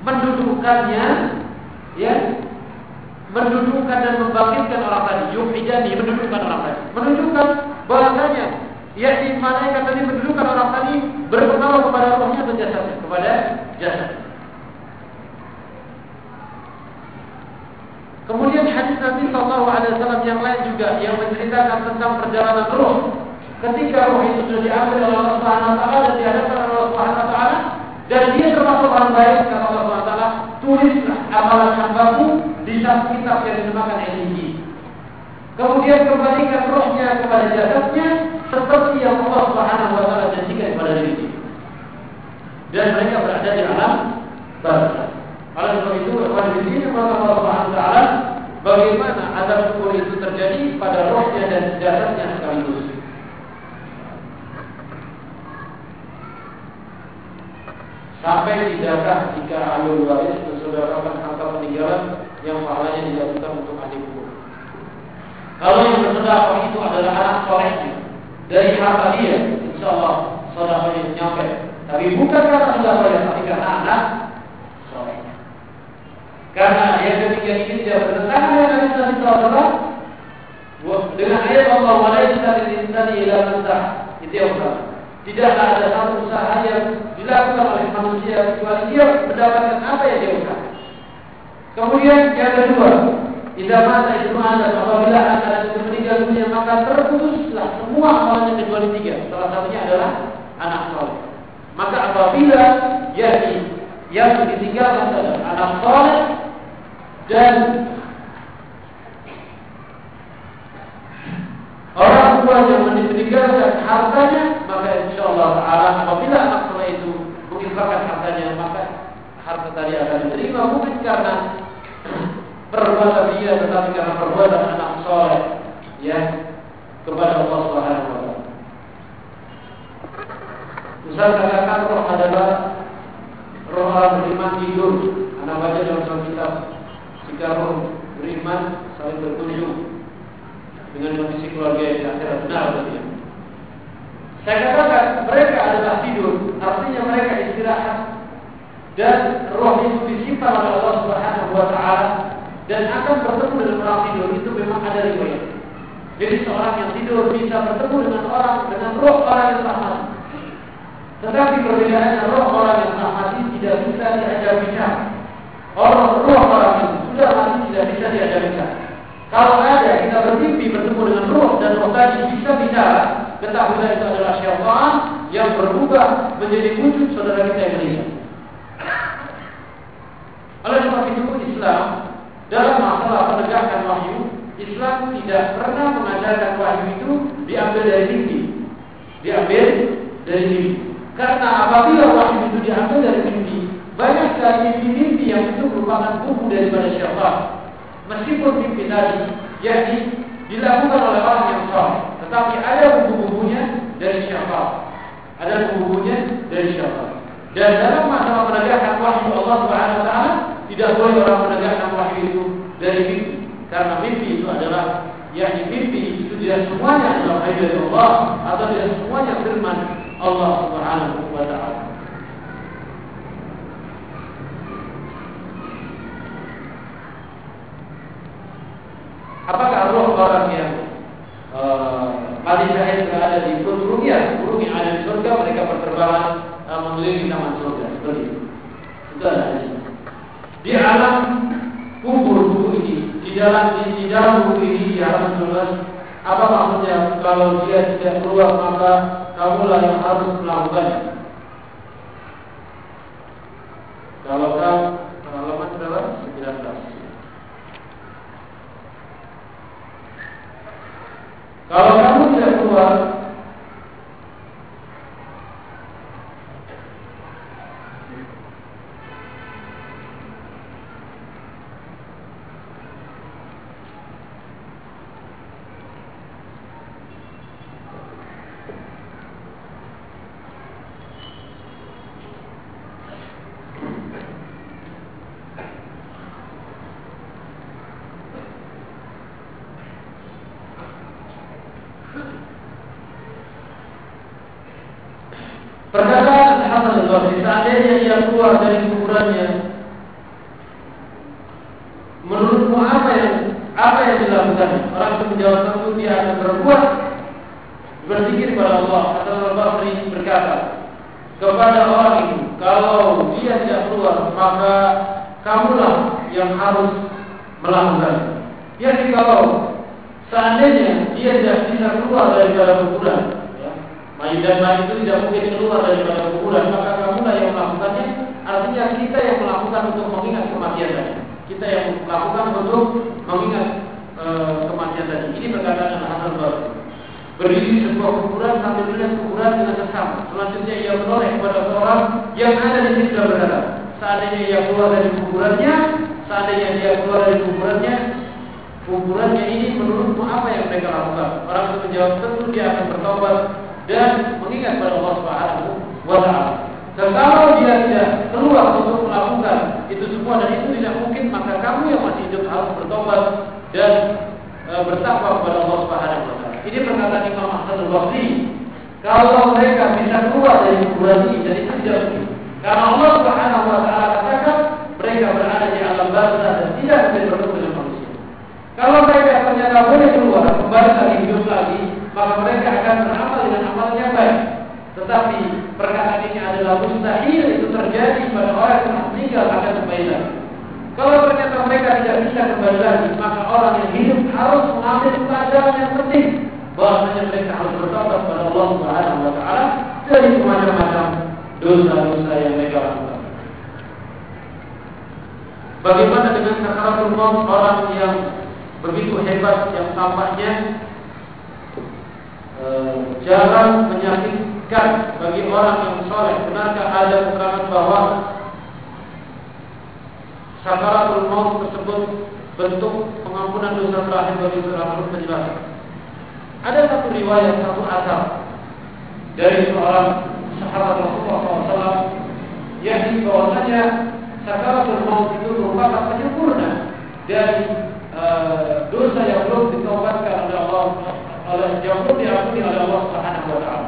Mendudukkannya ya mendudukkan dan membangkitkan orang tadi yuhidani mendudukkan orang tadi menunjukkan bahasanya yakni malaikat tadi mendudukan orang tadi berpengaruh kepada rohnya atau jasadnya kepada jasad. Kemudian hadis Nabi Shallallahu Alaihi Wasallam yang lain juga yang menceritakan tentang perjalanan roh. Ketika roh itu sudah diambil oleh Allah Subhanahu Wa Taala dan dihadapkan oleh Allah Subhanahu Wa Taala dan dia termasuk orang baik kata Allah Subhanahu Wa Taala tulislah amalan hambamu di dalam kitab yang dinamakan Al-Injil. Kemudian kembalikan rohnya kepada jasadnya seperti yang Allah Subhanahu wa taala janjikan kepada diri Dan mereka berada di alam barzakh. Oleh sebab itu, kepada sini Allah Subhanahu wa taala bagaimana azab kubur itu terjadi pada rohnya dan jasadnya sekaligus. Sampai tidakkah jika ahli waris mensaudarakan harta peninggalan yang pahalanya dilakukan untuk ahli kubur? Kalau yang bersedekah itu adalah anak solehnya dari harta dia, insya Allah sedekahnya nyampe. Tapi bukan karena sedekahnya, tapi karena anak solehnya. Karena yang ketiga ini tidak bertentangan dengan Nabi Sallallahu dengan ayat Allah walaisa lil insani ila mantah itu yang pertama. Tidaklah ada satu usaha yang dilakukan oleh manusia kecuali dia mendapatkan apa yang dia usahakan. Kemudian yang kedua, tidak mata itu ada apabila ada yang meninggal dunia maka terputuslah semua amalannya kecuali tiga. Salah satunya adalah anak soleh. Maka apabila yakni yang ditinggalkan adalah anak soleh dan orang tua yang meninggalkan hartanya maka insya Allah Taala apabila anak soleh itu menginfakkan hartanya maka harta tadi akan diterima mungkin karena perbuatan dia tetapi karena perbuatan anak soleh ya kepada Allah Subhanahu wa taala. Ustaz katakan roh adalah roh orang beriman tidur. Anak baca dalam satu kitab jika roh beriman saling berkunjung dengan kondisi keluarga yang akhirat benar tidak? Saya katakan mereka adalah tidur, artinya mereka istirahat dan roh itu disimpan oleh Allah Subhanahu wa taala dan akan bertemu dengan orang tidur itu memang ada riwayat. Jadi seorang yang tidur bisa bertemu dengan orang dengan roh orang yang mati. Tetapi perbedaannya roh orang yang mati tidak bisa diajak bicara. Orang roh orang yang sudah mati tidak bisa diajak bicara. Kalau ada kita bermimpi bertemu dengan roh dan roh tadi bisa bicara, ketahuilah itu adalah syaitan yang berubah menjadi wujud saudara kita yang meninggal. Oleh sebab itu Islam dalam masalah penegakan wahyu, Islam tidak pernah mengajarkan wahyu itu diambil dari mimpi. Diambil dari mimpi. Karena apabila wahyu itu diambil dari mimpi, banyak sekali mimpi-mimpi yang itu merupakan buku daripada syaitan. Meskipun mimpi tadi, yakni dilakukan oleh orang yang soleh, tetapi ada buku-bukunya dari syaitan. Ada buku-bukunya dari syaitan. Dan dalam masalah penegakan wahyu Allah Subhanahu wa taala tidak boleh orang menegakkan wahyu itu dari mimpi. Karena mimpi itu adalah yakni mimpi itu tidak semuanya adalah wahyu dari Allah atau tidak semuanya firman Allah Subhanahu wa taala. Apakah roh orang yang uh, mati syahid berada di burung ya, burung ada di surga mereka berterbangan uh, mengelilingi taman surga seperti itu. Itu di alam kubur buku ini di dalam di, di dalam buku ini di alam tulis apa maksudnya? Kalau dia tidak keluar maka kamulah yang harus melakukannya. Kalau kan pengalaman kalau kamu tidak keluar seandainya ia keluar dari kuburannya, seandainya dia keluar dari kuburannya, kuburannya ini menurutmu apa yang mereka lakukan? Orang itu menjawab tentu dia akan bertobat dan mengingat pada Allah Subhanahu wa taala. Dan kalau dia tidak keluar untuk melakukan itu semua dan itu tidak mungkin, maka kamu yang masih hidup harus bertobat dan e, bertakwa kepada Allah Subhanahu wa taala. Ini perkataan Imam Hasan al-Basri. Kalau mereka bisa keluar dari kuburan ini dan itu tidak mungkin. Karena Allah Subhanahu wa taala katakan mereka berada di alam barzah dan tidak bisa bertemu dengan manusia. Kalau mereka ternyata boleh keluar, kembali lagi hidup lagi, maka mereka akan beramal dengan amal yang baik. Tetapi perkataan ini adalah mustahil itu terjadi pada orang yang meninggal akan kembali lagi. Kalau ternyata mereka tidak bisa kembali lagi, maka orang yang hidup harus mengambil pelajaran yang penting bahwasanya mereka harus bertobat kepada Allah Subhanahu wa taala dari macam-macam dosa-dosa yang mereka lakukan. Bagaimana dengan sakaratul orang yang begitu hebat yang tampaknya Eh, jarang menyakitkan bagi orang yang soleh. Benarkah ada keterangan bahwa sakaratul maut tersebut bentuk pengampunan dosa terakhir bagi seorang penjelasan? Ada satu riwayat satu asal dari seorang sahabat Rasulullah SAW yang bahwasanya sakaratul maut itu merupakan penyempurna dari uh, dosa yang belum ditaubatkan oleh Allah oleh yang pun diampuni oleh Allah Subhanahu wa.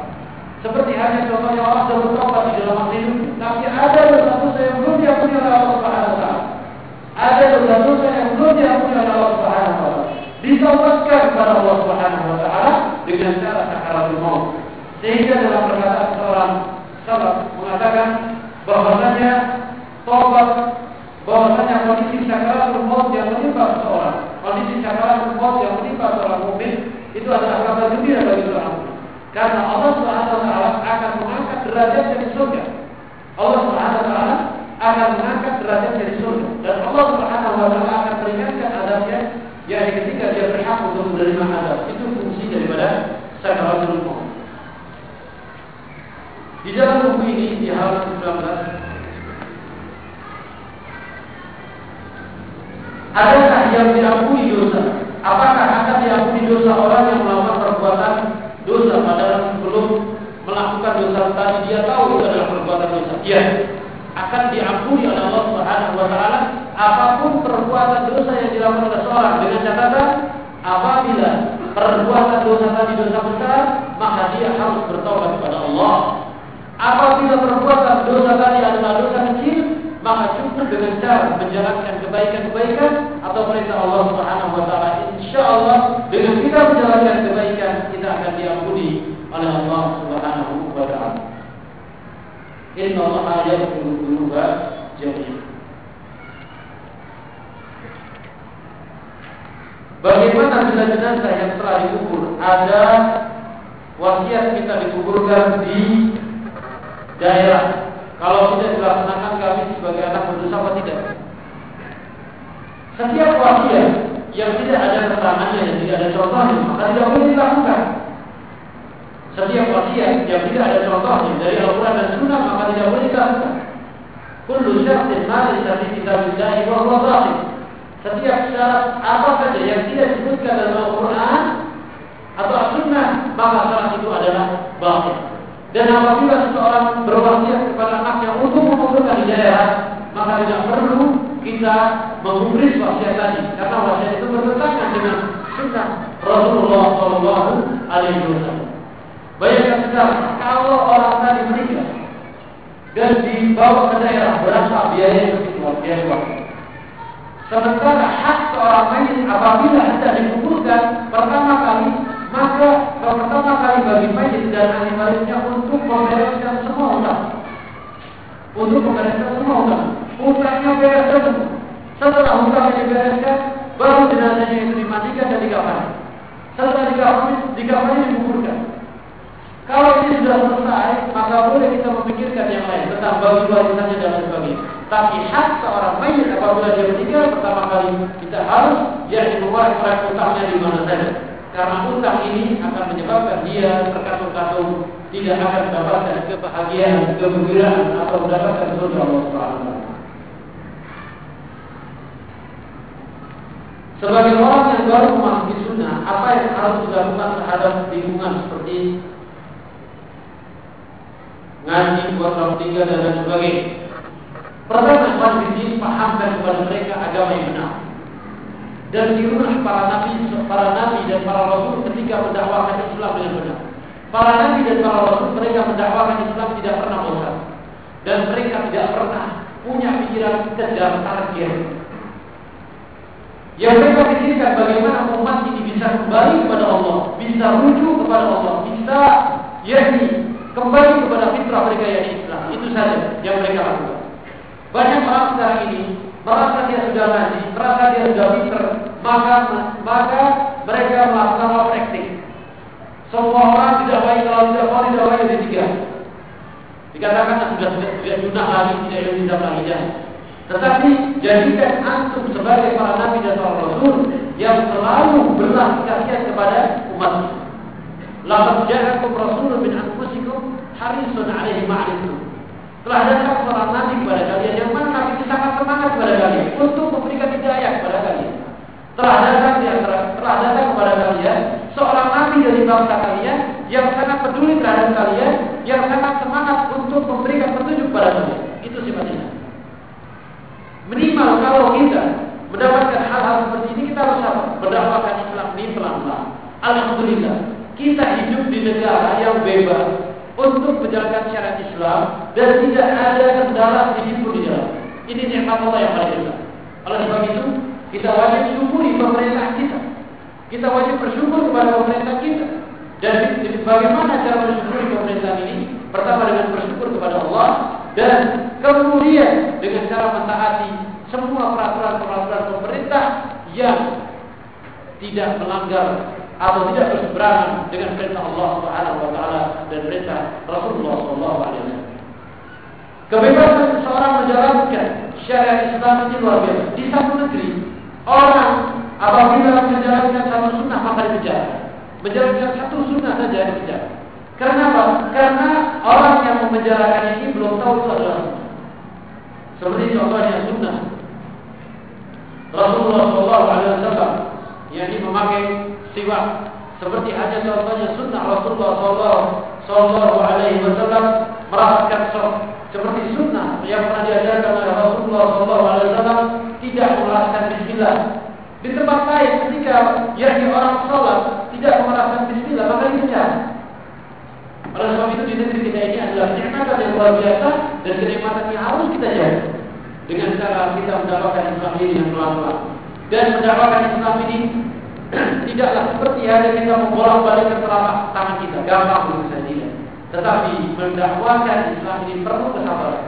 Seperti hanya contohnya orang sudah bertobat di dalam masa hidup, tapi ada dosa-dosa yang belum diampuni oleh Allah Subhanahu wa. Ada dosa-dosa yang belum diampuni oleh Allah Subhanahu wa taala. Ditaubatkan kepada Allah Subhanahu wa dengan cara sakaratul maut. Sehingga dalam perkataan seorang sahabat mengatakan bahwasanya tobat bahwasanya kondisi sakaratul maut yang menimpa seorang, kondisi sakaratul maut yang menimpa seorang mukmin itu adalah kabar gembira bagi seorang. Karena Allah Subhanahu wa taala akan mengangkat derajatnya di surga. Allah Subhanahu wa taala akan mengangkat derajatnya di surga dan Allah Subhanahu wa taala akan meringankan adabnya yakni ketika dia berhak untuk menerima adab. Itu fungsi daripada sakaratul maut. Di dalam buku ini di halaman 19 Adakah yang diampuni dosa Apakah akan diampuni dosa orang yang melakukan perbuatan dosa padahal belum melakukan dosa tadi dia tahu itu adalah perbuatan dosa? Iya. Akan diampuni oleh Allah Subhanahu wa taala apa pun perbuatan dosa yang dilakukan oleh seorang dengan catatan apabila perbuatan dosa tadi dosa besar maka dia harus bertobat kepada Allah. Apabila perbuatan dosa tadi adalah dosa kecil maka cukup dengan cara menjalankan kebaikan-kebaikan atau perintah Allah Subhanahu wa taala. Insyaallah dengan kita menjalankan kebaikan kita akan diampuni oleh Allah Subhanahu wa taala. Inna Allah yaghfiru dzunuba jami'an. Bagaimana bila jenazah yang telah dikubur ada wasiat kita dikuburkan di daerah kalau tidak dilaksanakan kami sebagai anak berdosa apa tidak? Setiap wasiat yang tidak ada keterangannya dan tidak ada contohnya maka tidak boleh dilakukan. Setiap wasiat yang tidak ada contohnya dari Al-Quran dan Sunnah maka tidak boleh dilakukan. Kullu syartin ma laysa fi kitabillahi wa huwa batil. Setiap syarat apa saja yang tidak disebutkan dalam Al-Quran atau Sunnah maka syarat itu adalah batil. Dan apabila seseorang berwasiat kepada anaknya untuk mengumpulkan di daerah, maka tidak perlu kita menggubris wasiat tadi, karena wasiat itu bertentangan dengan sunnah Rasulullah Shallallahu Alaihi Wasallam. Bayangkan sekarang, kalau orang tadi meninggal dan dibawa ke daerah berapa biaya yang luar biasa. Sementara hak seorang mayit apabila hendak dikuburkan pertama kali maka pertama kali bagi mayit dan ahli warisnya untuk membereskan semua utang. Untuk membereskan semua utang. Utangnya beres semua. Setelah utangnya dibereskan, baru jenazahnya itu dimandikan dan dikafani. Setelah dikafani, dikafani dikuburkan. Kalau ini sudah selesai, maka boleh kita memikirkan yang lain tentang bagi warisannya dan sebagainya. Tapi hak seorang mayit apabila dia meninggal pertama kali kita harus dia mengeluarkan utangnya di mana saja. Karena utang ini akan menyebabkan dia terkatung-katung tidak akan mendapatkan kebahagiaan, kegembiraan atau mendapatkan surga Allah Subhanahu Sebagai orang yang baru memahami sunnah, apa yang harus dilakukan terhadap lingkungan seperti ngaji, buat orang tinggal dan lain sebagainya. Pertama, wajib pahamkan kepada mereka agama yang benar. Dan tirulah para nabi, para nabi dan para rasul ketika mendakwakan Islam dengan benar. Para nabi dan para rasul mereka mendakwakan Islam tidak pernah bosan. Dan mereka tidak pernah punya pikiran kejar target. Yang mereka pikirkan bagaimana umat ini bisa kembali kepada Allah, bisa rujuk kepada Allah, bisa yakni Kembali kepada fitrah mereka yang Islam. Itu saja yang mereka lakukan. Banyak orang sekarang ini merasa dia sudah ngaji, merasa dia sudah pinter, maka maka mereka melakukan overacting. Semua orang tidak baik kalau tidak mau tidak baik di tiga. Dikatakan sudah tidak sunnah lagi, tidak tidak lagi ya. Tetapi jadikan antum sebagai para nabi dan para rasul yang selalu berlasih kasihan kepada umat. Laqad ja'akum rasulun min anfusikum harisun 'alaihi ma'rifatum. Telah datang seorang nabi kepada kalian yang mana semangat kepada kalian untuk memberikan hidayah kepada kalian. Telah datang antara telah datang kepada kalian seorang nabi dari bangsa kalian yang sangat peduli terhadap kalian, yang sangat semangat untuk memberikan petunjuk kepada kalian. Itu sifatnya. Minimal kalau kita mendapatkan hal-hal seperti ini kita harus? Mendapatkan Islam ini pelan-pelan. Alhamdulillah kita hidup di negara yang bebas untuk menjalankan syariat Islam dan tidak ada kendala di dalam. Ini nikmat Allah yang paling besar. Oleh sebab itu, kita wajib syukuri pemerintah kita. Kita wajib bersyukur kepada pemerintah kita. Dan bagaimana cara bersyukur pemerintah ini? Pertama dengan bersyukur kepada Allah dan kemudian dengan cara mentaati semua peraturan-peraturan pemerintah yang tidak melanggar atau tidak berseberangan dengan perintah Allah Subhanahu wa taala dan perintah Rasulullah sallallahu alaihi wasallam. Kebebasan seseorang menjalankan syariat Islam itu luar biasa. Di satu negeri, orang apabila menjalankan satu sunnah maka dipenjara. Menjalankan satu sunnah saja dipenjara. Karena apa? Karena orang yang memenjarakan ini belum tahu sunnah. Seperti contohnya sunnah. Rasulullah Wasallam yang memakai siwak seperti ada contohnya sunnah Rasulullah Sallallahu Alaihi Wasallam merasakan sok seperti sunnah yang pernah diajarkan oleh Rasulullah Sallallahu Alaihi Wasallam tidak merasakan Bismillah. Di tempat lain ketika yakni orang sholat tidak merasakan Bismillah maka dipecat oleh sebab itu di negeri kita ini adalah nikmatan yang luar biasa dan kenikmatan yang harus kita jaga. Dengan cara kita mendapatkan Islam ini yang pelan-pelan. Dan mendapatkan Islam ini tidaklah seperti hanya kita membolak-balik ke telapak tangan kita, gampang begitu saja. Tetapi mendakwakan Islam ini perlu kesabaran.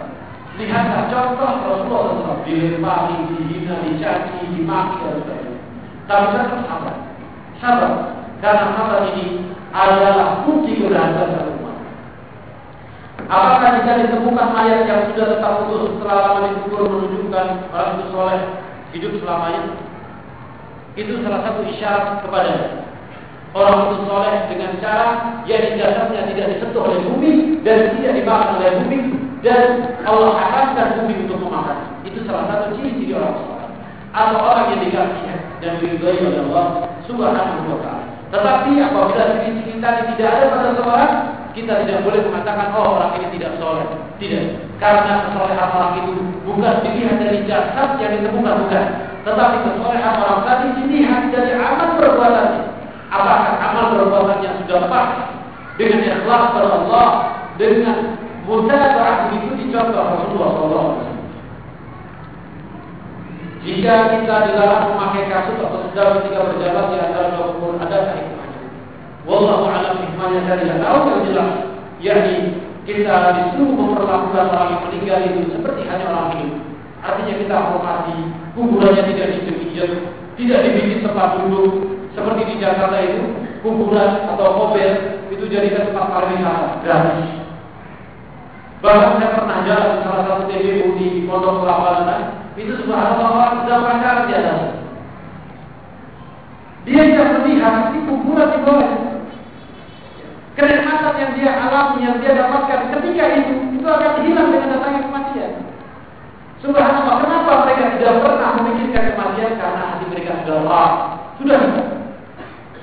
Lihatlah contoh Rasulullah SAW dilempari, dihina, dicaci, dimaki dan sebagainya. Tapi tetap sabar. Sabar. Karena sabar ini adalah kunci keberhasilan umat. Apakah jika ditemukan mayat yang sudah tetap putus setelah lama dikubur menunjukkan orang itu soleh hidup selamanya? Itu salah satu isyarat kepada orang itu soleh dengan cara yang jasadnya tidak disentuh oleh bumi dan tidak dimakan oleh bumi dan Allah haramkan bumi untuk memakan. Itu salah satu ciri-ciri orang soleh atau orang yang dikasih dan diridhoi oleh Allah Subhanahu wa taala. Tetapi apabila ciri-ciri tadi tidak ada pada seorang, kita tidak boleh mengatakan oh orang ini tidak soleh. Tidak, karena kesolehan orang itu bukan dilihat dari jasad yang ditemukan bukan, tetapi kesolehan orang tadi dilihat dari amal perbuatannya. Apakah amal perbuatan yang sudah pas dengan ikhlas kepada Allah, dengan mutabah itu dicontoh Rasulullah SAW. Jika kita dilarang memakai kasut atau sendal ketika berjalan di antara dua kubur, ada? Wallahu a'lam hikmahnya saya tidak tahu yang jelas. Yakni kita disuruh memperlakukan orang yang meninggal itu seperti hanya orang hidup. Artinya kita hormati kuburannya tidak diinjek, tidak dibikin tempat duduk seperti di Jakarta itu kuburan atau mobil itu jadikan tempat pariwisata gratis. Bahkan saya pernah jalan salah satu TPU di Pondok Kelapa itu subhanallah orang sudah pacaran di atas. Dia tidak melihat di kuburan di bawah. Kenikmatan yang dia alami, yang dia dapatkan ketika itu, itu akan hilang dengan datangnya kematian. Subhanallah, kenapa mereka tidak pernah memikirkan kematian? Karena hati mereka sudah lelah. Sudah.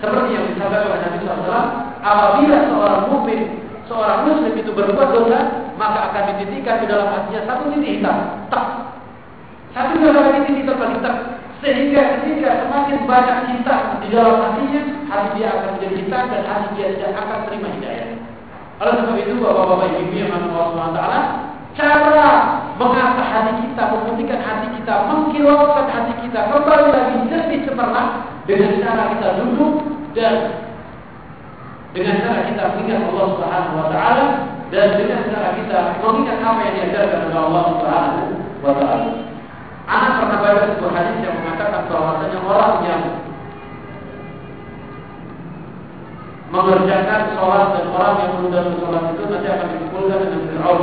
Seperti yang disampaikan oleh Nabi SAW, apabila seorang mukmin, seorang muslim itu berbuat dosa, maka akan dititikkan di dalam hatinya satu titik hitam. Tak satu dua ini kita terlibat sehingga ketika semakin banyak cinta di dalam hatinya, hati dia akan menjadi cinta dan hati dia tidak akan terima hidayah. Oleh sebab itu, bapak-bapak ibu yang Allah SWT, cara mengasah hati kita, memutihkan hati kita, mengkilaukan hati kita, kembali lagi jadi cemerlang dengan cara kita duduk dan dengan cara kita mengingat Allah Subhanahu Wa Taala dan dengan cara kita mengingat apa yang diajarkan oleh Allah Subhanahu Wa Taala. Anak pernah baca sebuah hadis yang mengatakan bahwasanya orang yang mengerjakan sholat dan orang yang menunda sholat itu nanti akan dikumpulkan dengan Fir'aun.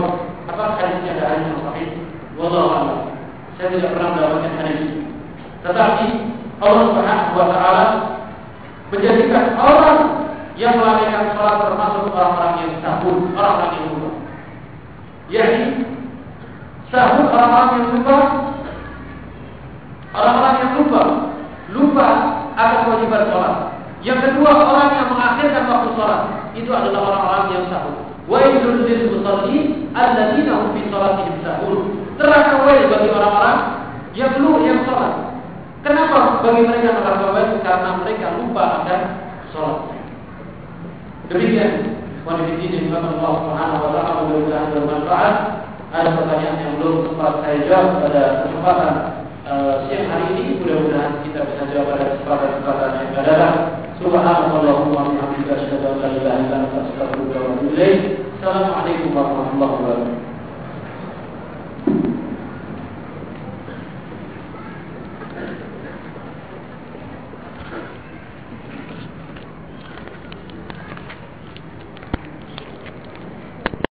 Apa hadisnya ada hadis yang sahih? Wallahu a'lam. Saya tidak pernah mendapatkan hadis. Tetapi Allah Subhanahu wa taala menjadikan orang yang melalaikan sholat termasuk orang-orang yang sahur, orang-orang yang lupa. Yakni sahur orang-orang yang lupa Orang-orang yang lupa, lupa akan kewajiban sholat. Yang kedua, orang yang mengakhirkan waktu sholat. Itu adalah orang-orang yang sahur. Wailul lil musalli alladzina hum fi sholatihim sahur. Terasa wail bagi orang-orang yang lu yang sholat. Kenapa bagi mereka neraka wail? Karena mereka lupa akan sholat. Demikian kondisi ini Allah Subhanahu wa taala mudah-mudahan bermanfaat. Ada pertanyaan yang belum sempat saya jawab pada kesempatan uh, siang hari ini mudah-mudahan kita bisa jawab pada kesempatan-kesempatan yang akan datang. Subhanallahumma wa bihamdika asyhadu an la ilaha illa anta astaghfiruka wa atubu. Assalamualaikum warahmatullahi wabarakatuh.